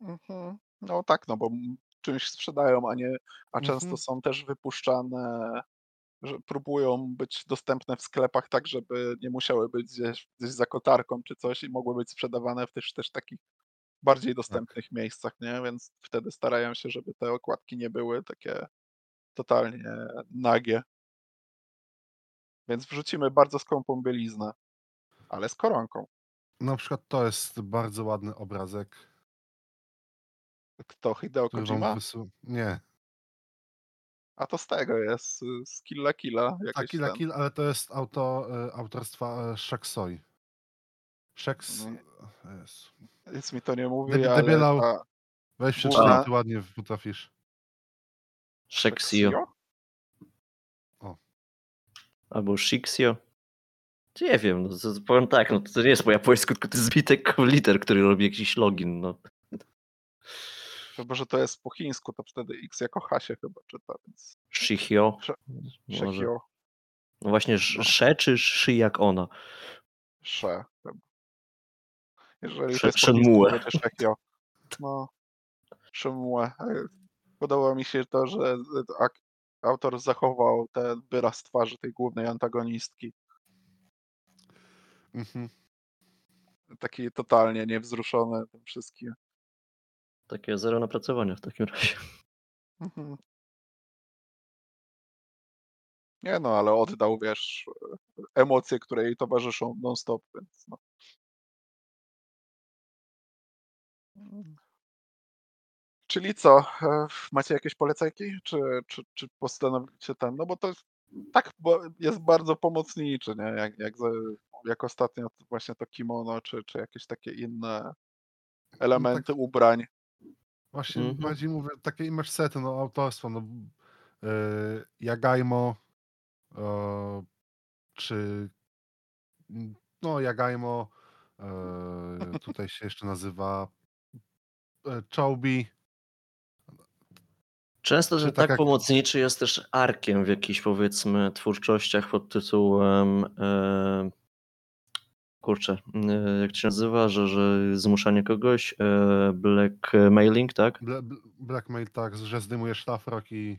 Mhm. No tak, no bo czymś sprzedają, a nie, a Mhm. często są też wypuszczane, że próbują być dostępne w sklepach tak, żeby nie musiały być gdzieś, gdzieś za kotarką czy coś i mogły być sprzedawane w też, też takich bardziej dostępnych miejscach, nie? Więc wtedy starają się, żeby te okładki nie były takie totalnie nagie. Więc wrzucimy bardzo skąpą bieliznę. ale z koronką. Na przykład to jest bardzo ładny obrazek, Kto? Hideo Kojima? wysyłam. Nie, A to z tego jest, y, z Killa Killa. tak, Jakiś Kill ten. Kill, ale to jest auto, e, autorstwa e, Shaksoi. Shaks... Jezu. Nic mi to nie mówi, Debi- ale debielał. ta Weź przeczytaj, ty ładnie potrafisz. Sheksio albo Shixio. Nie wiem, no to, to powiem tak, no to nie jest po japońsku, tylko to jest zbitek liter, który robi jakiś login. No. Chyba, że to jest po chińsku, to wtedy X jako H się chyba czyta, więc Może. Shekio, No właśnie, sz- sze czy szy jak ona? Sze chyba. Jeżeli Sze- to jest po Shenmue. chińsku, to będzie Shekio. No, Shenmue. E, Podoba mi się to, że ak- autor zachował ten wyraz twarzy tej głównej antagonistki. Mhm. Taki totalnie niewzruszony tym wszystkim. Takie zero napracowania w takim razie. Mhm. Nie no, ale oddał, wiesz, emocje, które jej towarzyszą non-stop, więc no. Czyli co, e, macie jakieś polecajki, czy, czy, czy postanowicie ten, no bo to jest, tak bo jest bardzo pomocniczy, nie, jak, jak, jak ostatnio właśnie to kimono, czy, czy jakieś takie inne elementy ubrań. Właśnie Mhm. bardziej mówię, takie image sety, no autorstwo, no yy, Jagaimo, e, czy mm, no Jagaimo, e, tutaj się jeszcze nazywa Choubi, Często ten tak tak jak- pomocniczy jest też arkiem w jakichś powiedzmy twórczościach pod tytułem kurczę, e, jak to się nazywa, że, że zmuszanie kogoś, e, blackmailing, tak? Bla, bl- Blackmail, tak, że zdejmujesz szlafrok i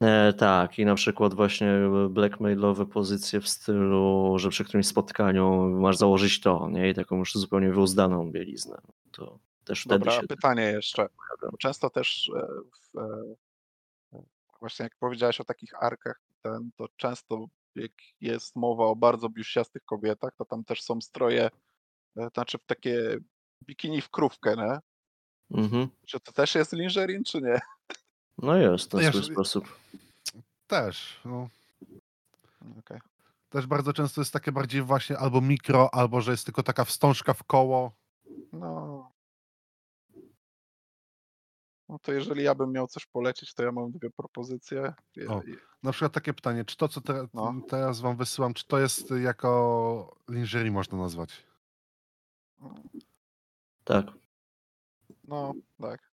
E, tak, i na przykład właśnie blackmailowe pozycje w stylu, że przy którymś spotkaniu masz założyć to, nie? I taką już zupełnie wyuzdaną bieliznę. To też wtedy Dobra, się pytanie jeszcze. pojawia. Bo często też e, w, e, właśnie jak powiedziałeś o takich arkach, ten, to często jak jest mowa o bardzo biuściastych kobietach, to tam też są stroje, e, znaczy w takie bikini w krówkę, nie? Mhm. Czy to też jest lingerie, czy nie? No jest w ten Ja swój sposób. też, no, Okej. też bardzo często jest takie bardziej właśnie albo mikro, albo że jest tylko taka wstążka w koło. No. No to jeżeli ja bym miał coś polecić, to ja mam dwie propozycje. Je- O. Na przykład takie pytanie, czy to, co te, No. teraz wam wysyłam, czy to jest jako lingerie można nazwać? Tak. No, tak.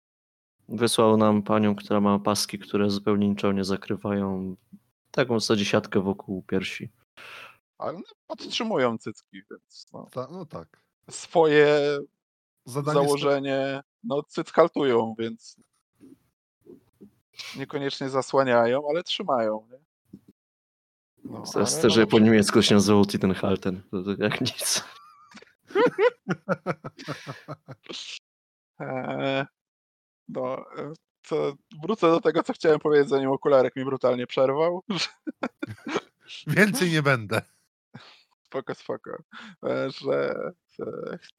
Wysłał nam panią, która ma paski, które zupełnie niczego nie zakrywają. Taką w zasadzie siatkę wokół piersi. Ale podtrzymują cycki, więc no. Ta, no tak. swoje Zadanie założenie, no cyc haltują, więc niekoniecznie zasłaniają, ale trzymają. Nie? No, Teraz ale też, że po niemiecku się nazywał Tittenhalten. To, to jak nic. e, no, e, to wrócę do tego, co chciałem powiedzieć, zanim okularek mi brutalnie przerwał. Więcej nie będę. spoko, spoko. E, Że e,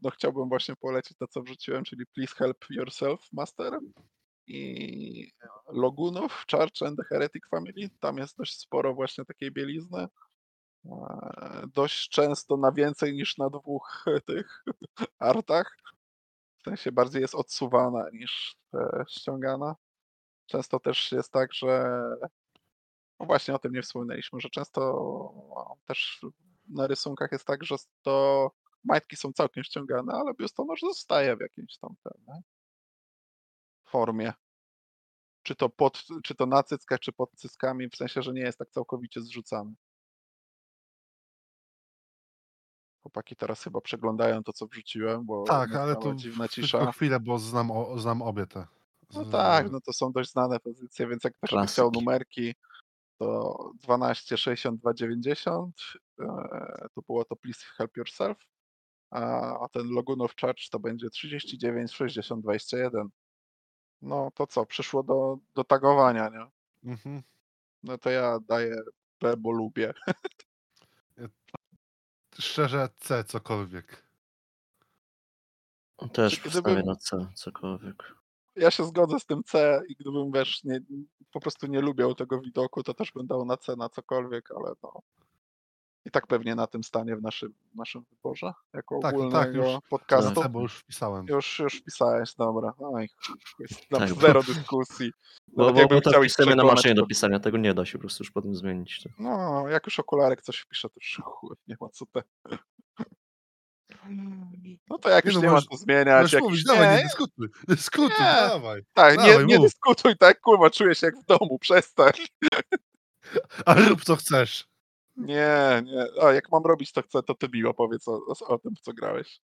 no, chciałbym właśnie polecić to, co wrzuciłem, czyli Please Help Yourself Master i Logunów, Church and the Heretic Family. Tam jest dość sporo właśnie takiej bielizny. E, Dość często na więcej niż na dwóch tych artach. W sensie bardziej jest odsuwana niż e, ściągana. Często też jest tak, że no właśnie o tym nie wspominaliśmy, że często też na rysunkach jest tak, że to majtki są całkiem ściągane, ale biustonosz zostaje w jakiejś tam ten, formie. Czy to, pod, czy to na cyckach, czy pod cyckami, w sensie, że nie jest tak całkowicie zrzucany. Chłopaki teraz chyba przeglądają to, co wrzuciłem, bo Tak, ale to dziwna tylko cisza. chwilę, bo znam, o, znam obie te. No Z- tak, no to są dość znane pozycje, więc jak ktoś by chciał numerki, to 12, 62, 90, e, to było to Please Help Yourself, a ten Logun of Charge to będzie 39, 60, 21. No to co, przyszło do, do tagowania, nie? Mhm. No to ja daję B, bo lubię. szczerze C cokolwiek. Też Gdybym- wstawię na C, cokolwiek. Ja się zgodzę z tym C i gdybym wiesz, nie, po prostu nie lubiał tego widoku, to też bym dał na C na cokolwiek, ale no. I tak pewnie na tym stanie w naszym, naszym wyborze, jako Tak, tak, ogólnego już- podcastu. C, bo już wpisałem. Już, już pisałeś, dobra. Oj, jest tam Tak, bo- zero dyskusji. Bo, Nawet bo, bo to chciał ich wpisujemy na maszynie to- do pisania, tego nie da się po prostu już potem zmienić. To. No, jak już okularek coś wpisze, to już chuj, nie ma co te. No to jak Nie już no, nie ma możesz- co zmieniać, jak mówić, już dawaj, nie nie, dyskutuj. Dyskutuj, Nie. dawaj. tak, nie, dawaj, nie mów. dyskutuj, tak, kurwa, czuję się jak w domu, przestań. Ale rób co chcesz. Nie, nie, a jak mam robić to chcę, to ty mi opowiedz o, o, o tym, w co grałeś.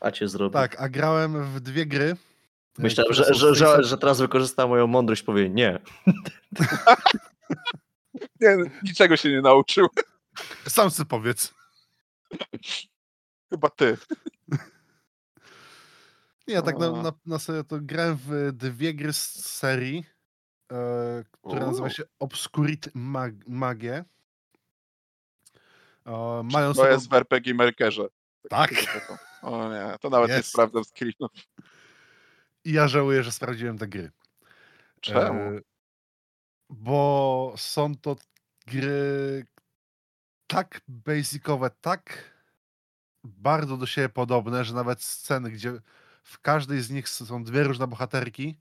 A cię zrobię. Tak, a grałem w dwie gry. Myślałem, że, że, że, że teraz wykorzysta moją mądrość, powie nie. Nie, niczego się nie nauczył. Sam sobie powiedz. Chyba ty. Nie, ja tak na, na, na serio to grałem w dwie gry z serii, e, która nazywa się Obscurity Mag Magie. Mając To jest w RPG Makerze. Tak. O nie, to nawet nie Jest. sprawdzam screenów. I ja żałuję, że sprawdziłem te gry. Czemu? E, bo są to gry tak basicowe, tak bardzo do siebie podobne, że nawet sceny, gdzie w każdej z nich są dwie różne bohaterki,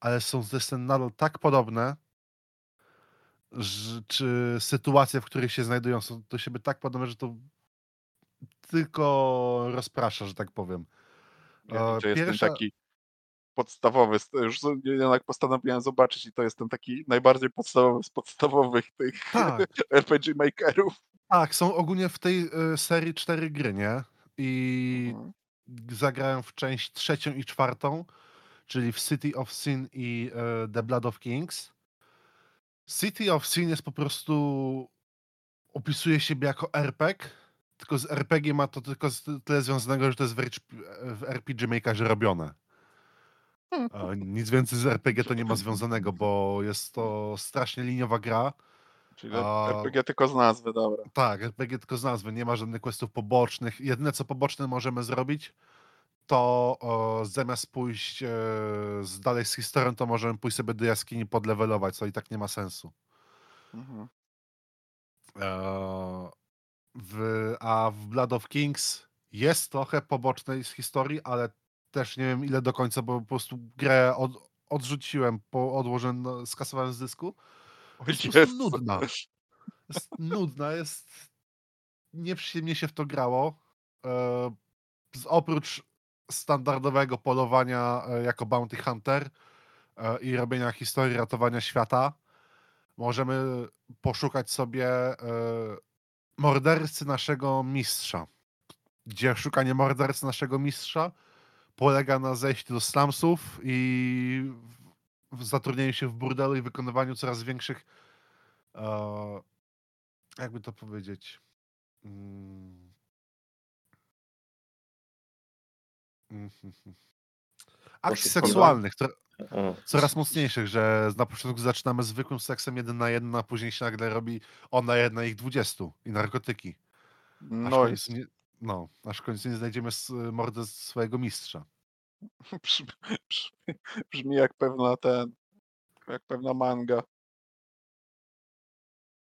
ale są te sceny nadal tak podobne, czy sytuacje, w których się znajdują, są do siebie tak podobne, że to tylko rozprasza, że tak powiem. Ja E, to jest ten pierwsza- taki podstawowy, już jednak postanowiłem zobaczyć i to jest ten taki najbardziej podstawowy z podstawowych tych Tak, RPG Makerów. tak, są ogólnie w tej e, serii cztery gry, nie? I Mhm. zagrałem w część trzecią i czwartą, czyli w City of Sin i e, The Blood of Kings. City of Sin jest po prostu opisuje siebie jako RPG, tylko z RPG ma to tylko tyle związanego, że to jest w, RP w RPG Makerze robione. E, Nic więcej z RPG to nie ma związanego, bo jest to strasznie liniowa gra. Czyli A- RPG tylko z nazwy, dobra. Tak, RPG tylko z nazwy, nie ma żadnych questów pobocznych. Jedyne co poboczne możemy zrobić, to o, zamiast pójść e, z dalej z historią, to możemy pójść sobie do jaskini podlewelować, co i tak nie ma sensu. Mhm. E, w, a w Blood of Kings jest trochę pobocznej z historii, ale też nie wiem ile do końca, bo po prostu grę od, odrzuciłem, po, odłożyłem, no, skasowałem z dysku. Jest Jezu. nudna. Jest nudna, jest nieprzyjemnie się w to grało. E, oprócz standardowego polowania e, jako bounty hunter e, i robienia historii ratowania świata, możemy poszukać sobie e, mordercy naszego mistrza. Gdzie szukanie mordercy naszego mistrza polega na zejściu do slumsów i zatrudnieniu się w burdelu i wykonywaniu coraz większych jakby to powiedzieć akcji seksualnych, coraz mocniejszych, że na początku zaczynamy zwykłym seksem jeden na jeden, a później się nagle robi ona jedna ich dwudziestu i narkotyki. Aż No i końcu nie, no, aż w końcu nie znajdziemy mordę swojego mistrza. brzmi, brzmi, brzmi jak pewna ten, jak pewna manga.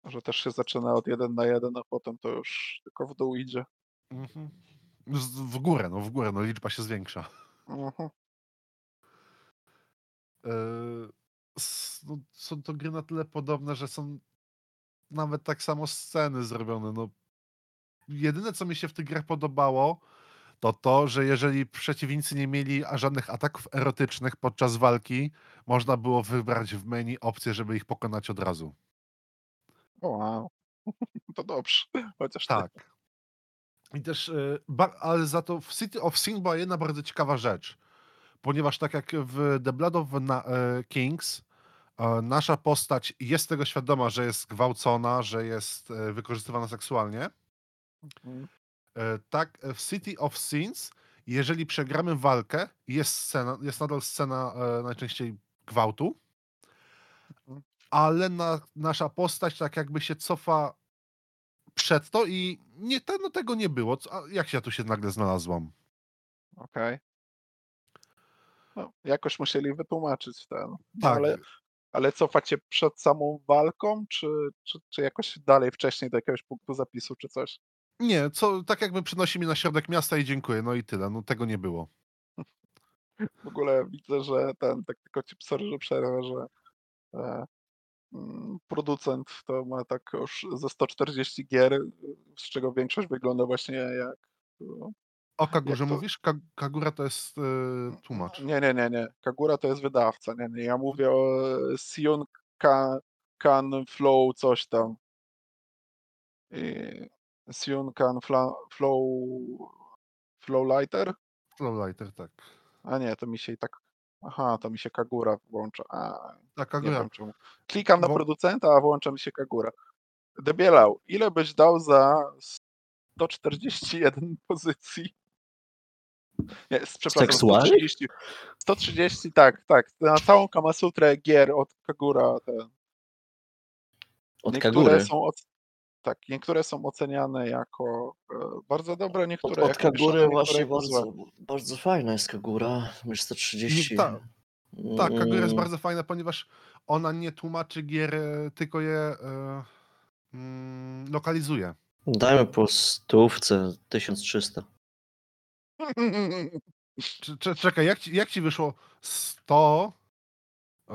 Że też się zaczyna od jeden na jeden, a potem to już tylko w dół idzie. Mhm. W górę, no w górę, no liczba się zwiększa. Mhm. Yy, s- no, są to gry na tyle podobne, że są nawet tak samo sceny zrobione. No, jedyne, co mi się w tych grach podobało, to to, że jeżeli przeciwnicy nie mieli żadnych ataków erotycznych podczas walki, można było wybrać w menu opcję, żeby ich pokonać od razu. Wow. To dobrze. Chociaż ty- Tak. I też, ba- ale za to w City of Sin była jedna bardzo ciekawa rzecz, ponieważ tak jak w The Blood of e, Kings, e, nasza postać jest tego świadoma, że jest gwałcona, że jest e, wykorzystywana seksualnie, Mhm. e, tak w City of Sins, jeżeli przegramy walkę, jest scena, jest nadal scena e, najczęściej gwałtu, Mhm. ale na, nasza postać tak jakby się cofa przed to i nie, te, no tego nie było. Co- A jak ja tu się nagle znalazłam? Okej. No, jakoś musieli wytłumaczyć ten. Tak, ale, ale cofacie przed samą walką, czy, czy, czy jakoś dalej, wcześniej do jakiegoś punktu zapisu, czy coś? nie, co, tak jakby przynosi mnie na środek miasta i dziękuję, no i tyle, no tego nie było. W ogóle widzę, że ten, tak tylko ci sorry, że przerwę, że e, producent to ma tak już ze 140 gier, z czego większość wygląda właśnie jak no, O Kagurze Jak to- mówisz? Ka- Kagura to jest yy, tłumacz. Nie, nie, nie, nie. Kagura to jest wydawca. Nie, nie. Ja mówię o Sion Kan, Kan Flow coś tam. I Sion Kan Fla, Flow Flowlighter? Flowlighter, tak. A nie, to mi się i tak. Aha, to mi się Kagura włącza. A, Tak, nie Kagura. wiem czemu. Klikam na Bo- producenta, a włącza mi się Kagura. Debielał, ile byś dał za 141 pozycji? Nie, przepraszam, Seksualnych? 130, 130, tak, tak. Na całą Kamasutrę gier od Kagura. Te, Od niektóre Kagury. są oc- tak, niektóre są oceniane jako e, bardzo dobre, Od, niektóre od jako Kagury niektóre właśnie złe. bardzo, bardzo fajna jest Kagura. Myślę 130. Nie, ta- Tak, Kagura jest Mm, bardzo fajna, ponieważ ona nie tłumaczy gier, e, tylko je e, mm, lokalizuje. Dajmy po stówce 1300. Cze- cze- Czekaj, jak ci, jak ci wyszło 100 e,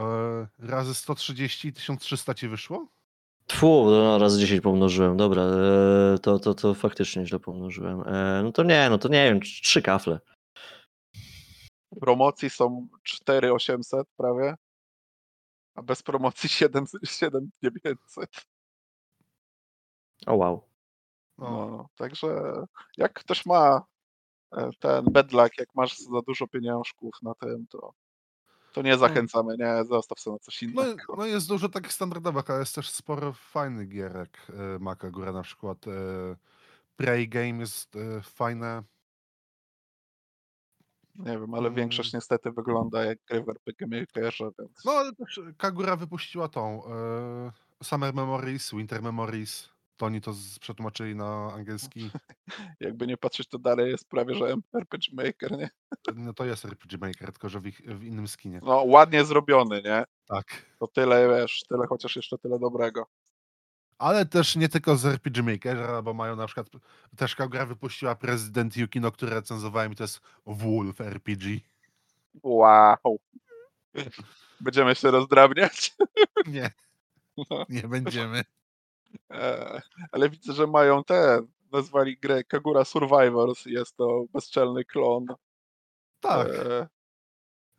razy 130 i 1300 ci wyszło? Tfu, no, razy 10 pomnożyłem. Dobra, e, to, to, to faktycznie źle pomnożyłem. E, no to nie, no to nie wiem, trz- trzy kafle. W promocji są 4800 prawie, a bez promocji 7, 7900. O wow. No. No, także jak ktoś ma e, ten bedlak, jak masz za dużo pieniążków na tym, to, to nie zachęcamy, nie, zostaw sobie na coś No, innego. no jest dużo takich standardowych, ale jest też sporo fajnych gierek. e, Ma Kagura na przykład. e, Prey Game jest e, fajne. Nie wiem, ale Mm. większość niestety wygląda jak gry w RPG Makerze, więc No ale też Kagura wypuściła tą e, Summer Memories, Winter Memories. To oni to z- przetłumaczyli na angielski. jakby nie patrzeć, to dalej jest prawie, że RPG Maker, nie? No to jest RPG Maker, tylko że w, ich, w innym skinie. No, ładnie zrobiony, nie? Tak. To tyle, wiesz, tyle, chociaż jeszcze tyle dobrego. Ale też nie tylko z RPG Makera, bo mają na przykład też Kagura wypuściła Prezydent Yukino, który recenzowałem i to jest Wolf RPG. Wow. Będziemy się rozdrabniać. Nie, nie będziemy. E, ale widzę, że mają te, nazwali grę Kagura Survivors. Jest to bezczelny klon Tak. e,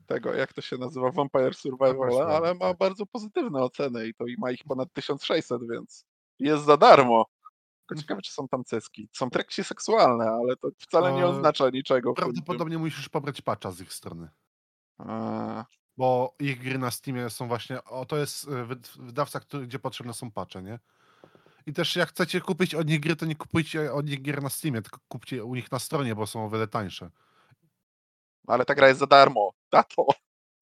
tego, jak to się nazywa, Vampire Survival, Survival, ale ma tak. bardzo pozytywne oceny i to i ma ich ponad 1600, więc jest za darmo. Tylko ciekawe, czy są tam cyski. Są treści seksualne, ale to wcale nie E, oznacza niczego. Prawdopodobnie musisz pobrać patcha z ich strony. E, Bo ich gry na Steamie są właśnie. O, to jest wyd- wydawca, który, gdzie potrzebne są patche, nie? I też jak chcecie kupić od nich gry, to nie kupujcie od nich gier na Steamie, tylko kupcie u nich na stronie, bo są o wiele tańsze. ale ta gra jest za darmo. Tato,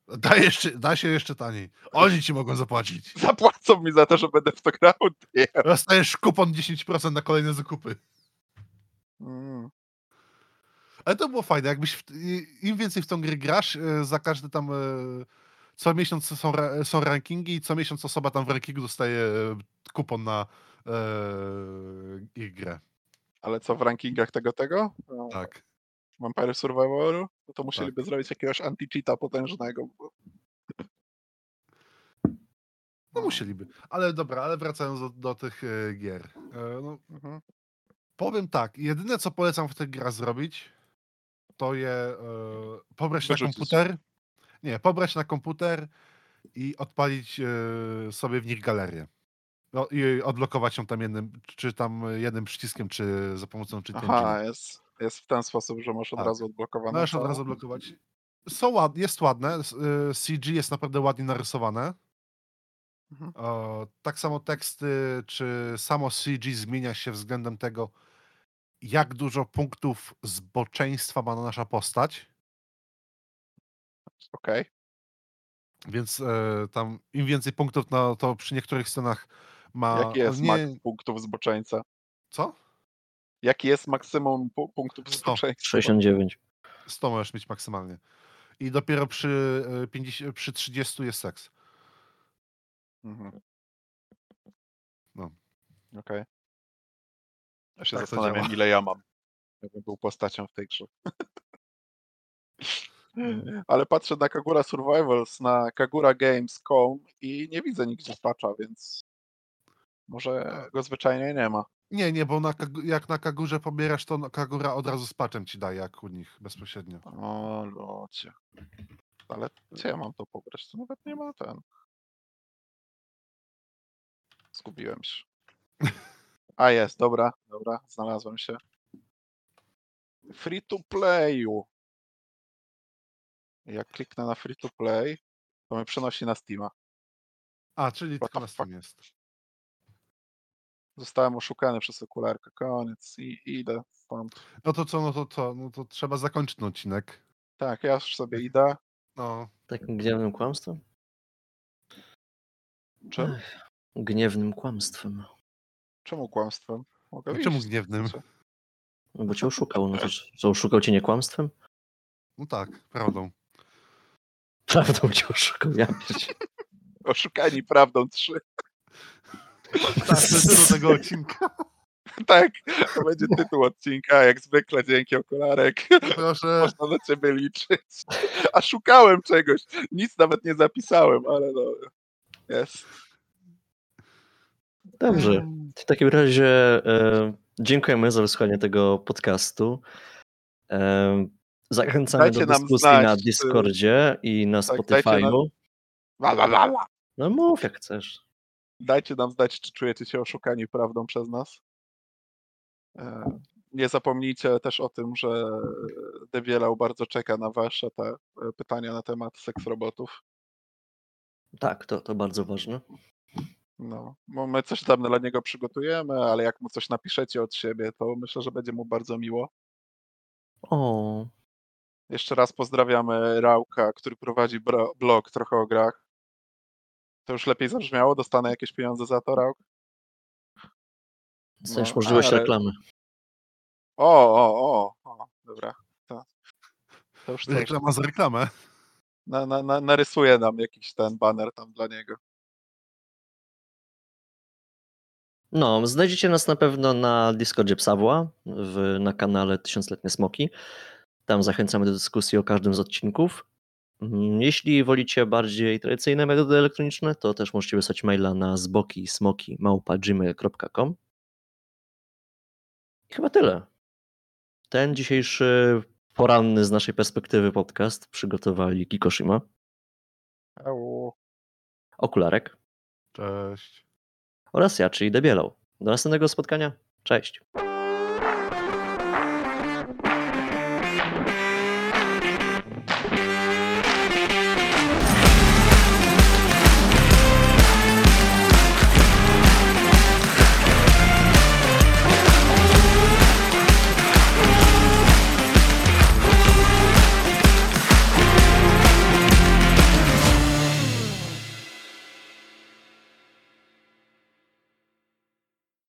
Da, jeszcze, da się jeszcze taniej. Oni ci mogą zapłacić. zapłacą mi za to, że będę w to grał. Nie. Dostajesz kupon 10% na kolejne zakupy. Mm. Ale to było fajne, jakbyś w, im więcej w tą grę grasz, e, za każdy tam e, co miesiąc są, są rankingi i co miesiąc osoba tam w rankingu dostaje e, kupon na ich grę. Ale co w rankingach tego tego? E, Tak. Vampire Survivalu? No to musieliby zrobić jakiegoś anti-cheata potężnego. bo- No musieliby. Ale dobra, ale wracając do, do tych e, gier. E, no, Mhm. powiem tak, jedyne co polecam w tych grach zrobić, to je e, pobrać na komputer. Nie, pobrać na komputer i odpalić e, sobie w nich galerię. No, I odblokować ją tam jednym, czy tam jednym przyciskiem, czy za pomocą czy Aha, jest, jest w ten sposób, że masz od Tak. razu odblokowane. Możesz od razu odblokować. Są ład, jest ładne. y, CG jest naprawdę ładnie narysowane. Mhm. O, tak samo teksty, czy samo CG zmienia się względem tego, jak dużo punktów zboczeństwa ma nasza postać. Okej. Więc e, tam im więcej punktów, no to przy niektórych scenach ma. Jaki jest nie, mak punktów zboczeńca? Co? Jaki jest maksimum pu- punktów Sto. bezpieczeństwa? 69. 100 możesz mieć maksymalnie. I dopiero przy, y, 50, przy 30 jest seks. Mhm. No. Okej. Ja się Tak zastanawiam, ile ja mam. Jakbym był postacią w tej grze. Ale patrzę na Kagura Survivals na kaguragames.com i nie widzę nigdzie patcha, więc może go zwyczajnie nie ma. Nie, nie, bo na, Kagu- jak na Kagurze pobierasz, to Kagura od razu z patchem ci daje, jak u nich bezpośrednio. O locie. Ale gdzie ja mam to pobrać? To nawet nie ma ten. Zgubiłem się. A jest, dobra, dobra, znalazłem się. Free to playu. Jak kliknę na free to play, to mnie przenosi na Steama. A, czyli What tylko the na fuck? Steam jest. Zostałem oszukany przez okularkę. Koniec i idę stąd. No to co, no to co? No to trzeba zakończyć ten odcinek. Tak, ja już sobie idę. No, Takim gniewnym kłamstwem? Czym? Ech, Gniewnym kłamstwem. Czemu kłamstwem? Mogę czemu iść. gniewnym? No bo cię oszukał. No to co, oszukał cię nie kłamstwem? No tak, prawdą. Prawdą cię oszukał, ja Oszukani prawdą 3. Tak, tytuł tego odcinka. Tak, to będzie tytuł odcinka, jak zwykle, dzięki okularek. Proszę. Można na ciebie liczyć. A szukałem czegoś. Nic nawet nie zapisałem, ale no. Jest. Dobrze. W takim razie e, dziękujemy za wysłuchanie tego podcastu. E, zachęcamy Dajcie do nam dyskusji znać, na Discordzie i na Tak, Spotify'u. La, la, la, la. No mów jak chcesz. Dajcie nam znać, czy czujecie się oszukani prawdą przez nas. E, Nie zapomnijcie też o tym, że Debielał bardzo czeka na wasze te e, pytania na temat seks robotów. Tak, to, to bardzo ważne. No, my coś tam dla niego przygotujemy, ale jak mu coś napiszecie od siebie, to myślę, że będzie mu bardzo miło. O, Jeszcze raz pozdrawiamy Rauka, który prowadzi blog trochę o grach. To już lepiej zabrzmiało? Dostanę jakieś pieniądze za to, Rauk? chcesz No, możliwość ale- reklamy. O, o, o, o, dobra. To, to już coś. Reklama za reklamę. Na, na, na, narysuję nam jakiś ten baner tam dla niego. No, znajdziecie nas na pewno na Discordzie Psawła, w, na kanale Tysiącletnie Smoki. Tam zachęcamy do dyskusji o każdym z odcinków. Mm, Jeśli wolicie bardziej tradycyjne metody elektroniczne, to też możecie wysłać maila na zboki smoki gmail.com. I chyba tyle. Ten dzisiejszy poranny z naszej perspektywy podcast przygotowali Kikoshima, Au. Okularek Cześć. oraz ja, czyli Debielał. Do następnego spotkania. Cześć.